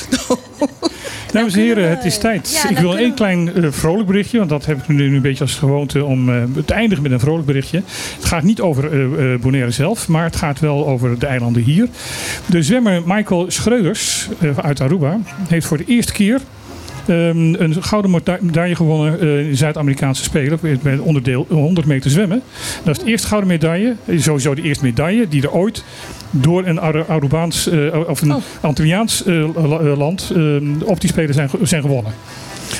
Dames en heren, het is tijd. Ja, ik wil één klein eh, vrolijk berichtje, want dat heb ik nu een beetje als gewoonte om eh, te eindigen met een vrolijk berichtje. Het gaat niet over eh, eh, Bonaire zelf, maar het gaat wel over de eilanden hier. De zwemmer Michael Schreuders eh, uit Aruba heeft voor de eerste keer ehm, een gouden meda- medaille gewonnen eh, in de Zuid-Amerikaanse Spelen met het onderdeel 100 meter zwemmen. Dat is de eerste gouden medaille, eh, sowieso de eerste medaille die er ooit door een Aru- Arubaans eh, of een Antilliaans eh, la- eh, land eh, op die Spelen zijn, zijn gewonnen.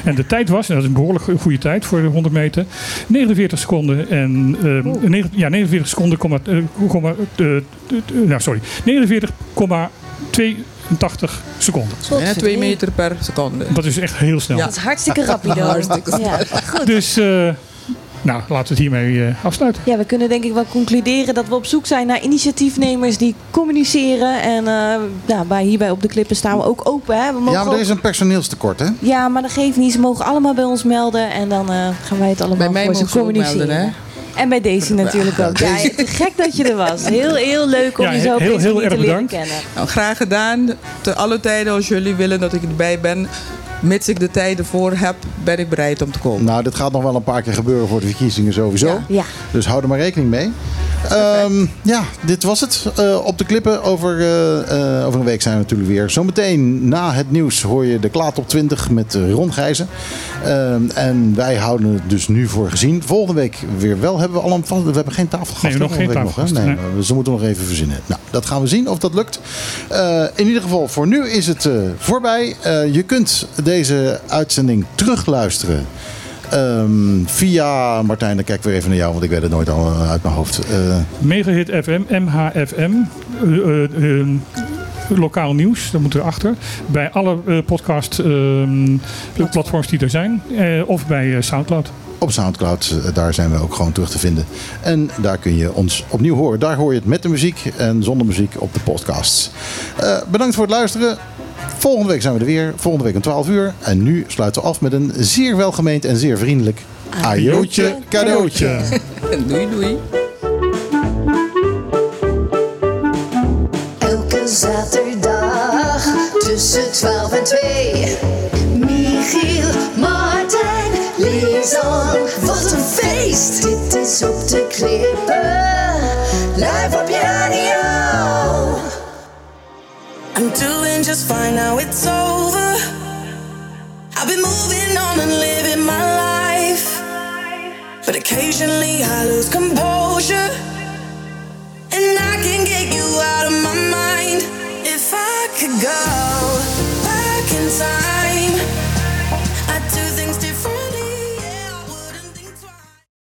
En de tijd was, en dat is een behoorlijk go- goede tijd voor de 100 meter, 49 seconden en eh, negen- ja, 49 seconden, komma, eh, komma, eh, eh, nou sorry, 49,82 seconden. Bijna twee meter per seconde. Dat is echt heel snel. Ja. Dat is hartstikke rapido. [laughs] Hartstikke snel. Ja, goed. Dus, eh, nou, laten we het hiermee eh, afsluiten. Ja, we kunnen denk ik wel concluderen dat we op zoek zijn naar initiatiefnemers die communiceren. En eh nou, bij, hierbij op de klippen staan we ook open. Hè? We mogen Ja, maar er ook- is een personeelstekort, hè? ja, maar dat geeft niet. Ze mogen allemaal bij ons melden en dan eh, gaan wij het allemaal Bij mij voor ze mogen ze ook communiceren. melden, hè? En bij Daisy natuurlijk ook. Ja, te [laughs] gek dat je er was. Heel, heel leuk om Ja, je zo op heel- deze heel manier te leren bedankt. kennen. Nou, graag gedaan. Te alle tijden als jullie willen dat ik erbij ben. Mits ik de tijden voor heb, ben ik bereid om te komen. Nou, dit gaat nog wel een paar keer gebeuren voor de verkiezingen sowieso. Ja. Ja. Dus hou er maar rekening mee. Ehm, ja, dit was het. Eh, op de klippen. Over, eh, eh, over een week zijn we natuurlijk weer. Zometeen na het nieuws hoor je de Klaat op 20 met Ron Gijzen. Ehm, en wij houden het dus nu voor gezien. Volgende week weer wel. Hebben we al een vast- We hebben geen tafelgast. Nee, nog geen nee. Nee, Ze moeten nog even verzinnen. Nou, dat gaan we zien of dat lukt. Eh, in ieder geval, voor nu is het eh, voorbij. Eh, je kunt deze uitzending terugluisteren. Ehm, via, Martijn, dan kijk ik weer even naar jou, want ik weet het nooit al eh, uit mijn hoofd. Eh, Megahit FM, MHFM, eh, lokaal nieuws, dat moet erachter. Bij alle eh, podcast ehm, platforms die er zijn. of bij Soundcloud. op Soundcloud, daar zijn we ook gewoon terug te vinden. En daar kun je ons opnieuw horen. Daar hoor je het met de muziek en zonder muziek op de podcasts. Bedankt voor het luisteren. Volgende week zijn we er weer. Volgende week om 12 uur. En nu sluiten we af met een zeer welgemeend en zeer vriendelijk ajootje cadeautje. [laughs] Doei, doei. Elke zaterdag tussen 12 en 2. Michiel, Martijn, Lisan. Wat een feest! Dit is op de klippen. Doing just fine now, it's over. I've been moving on and living my life. But occasionally I lose composure. And I can get you out of my mind if I could go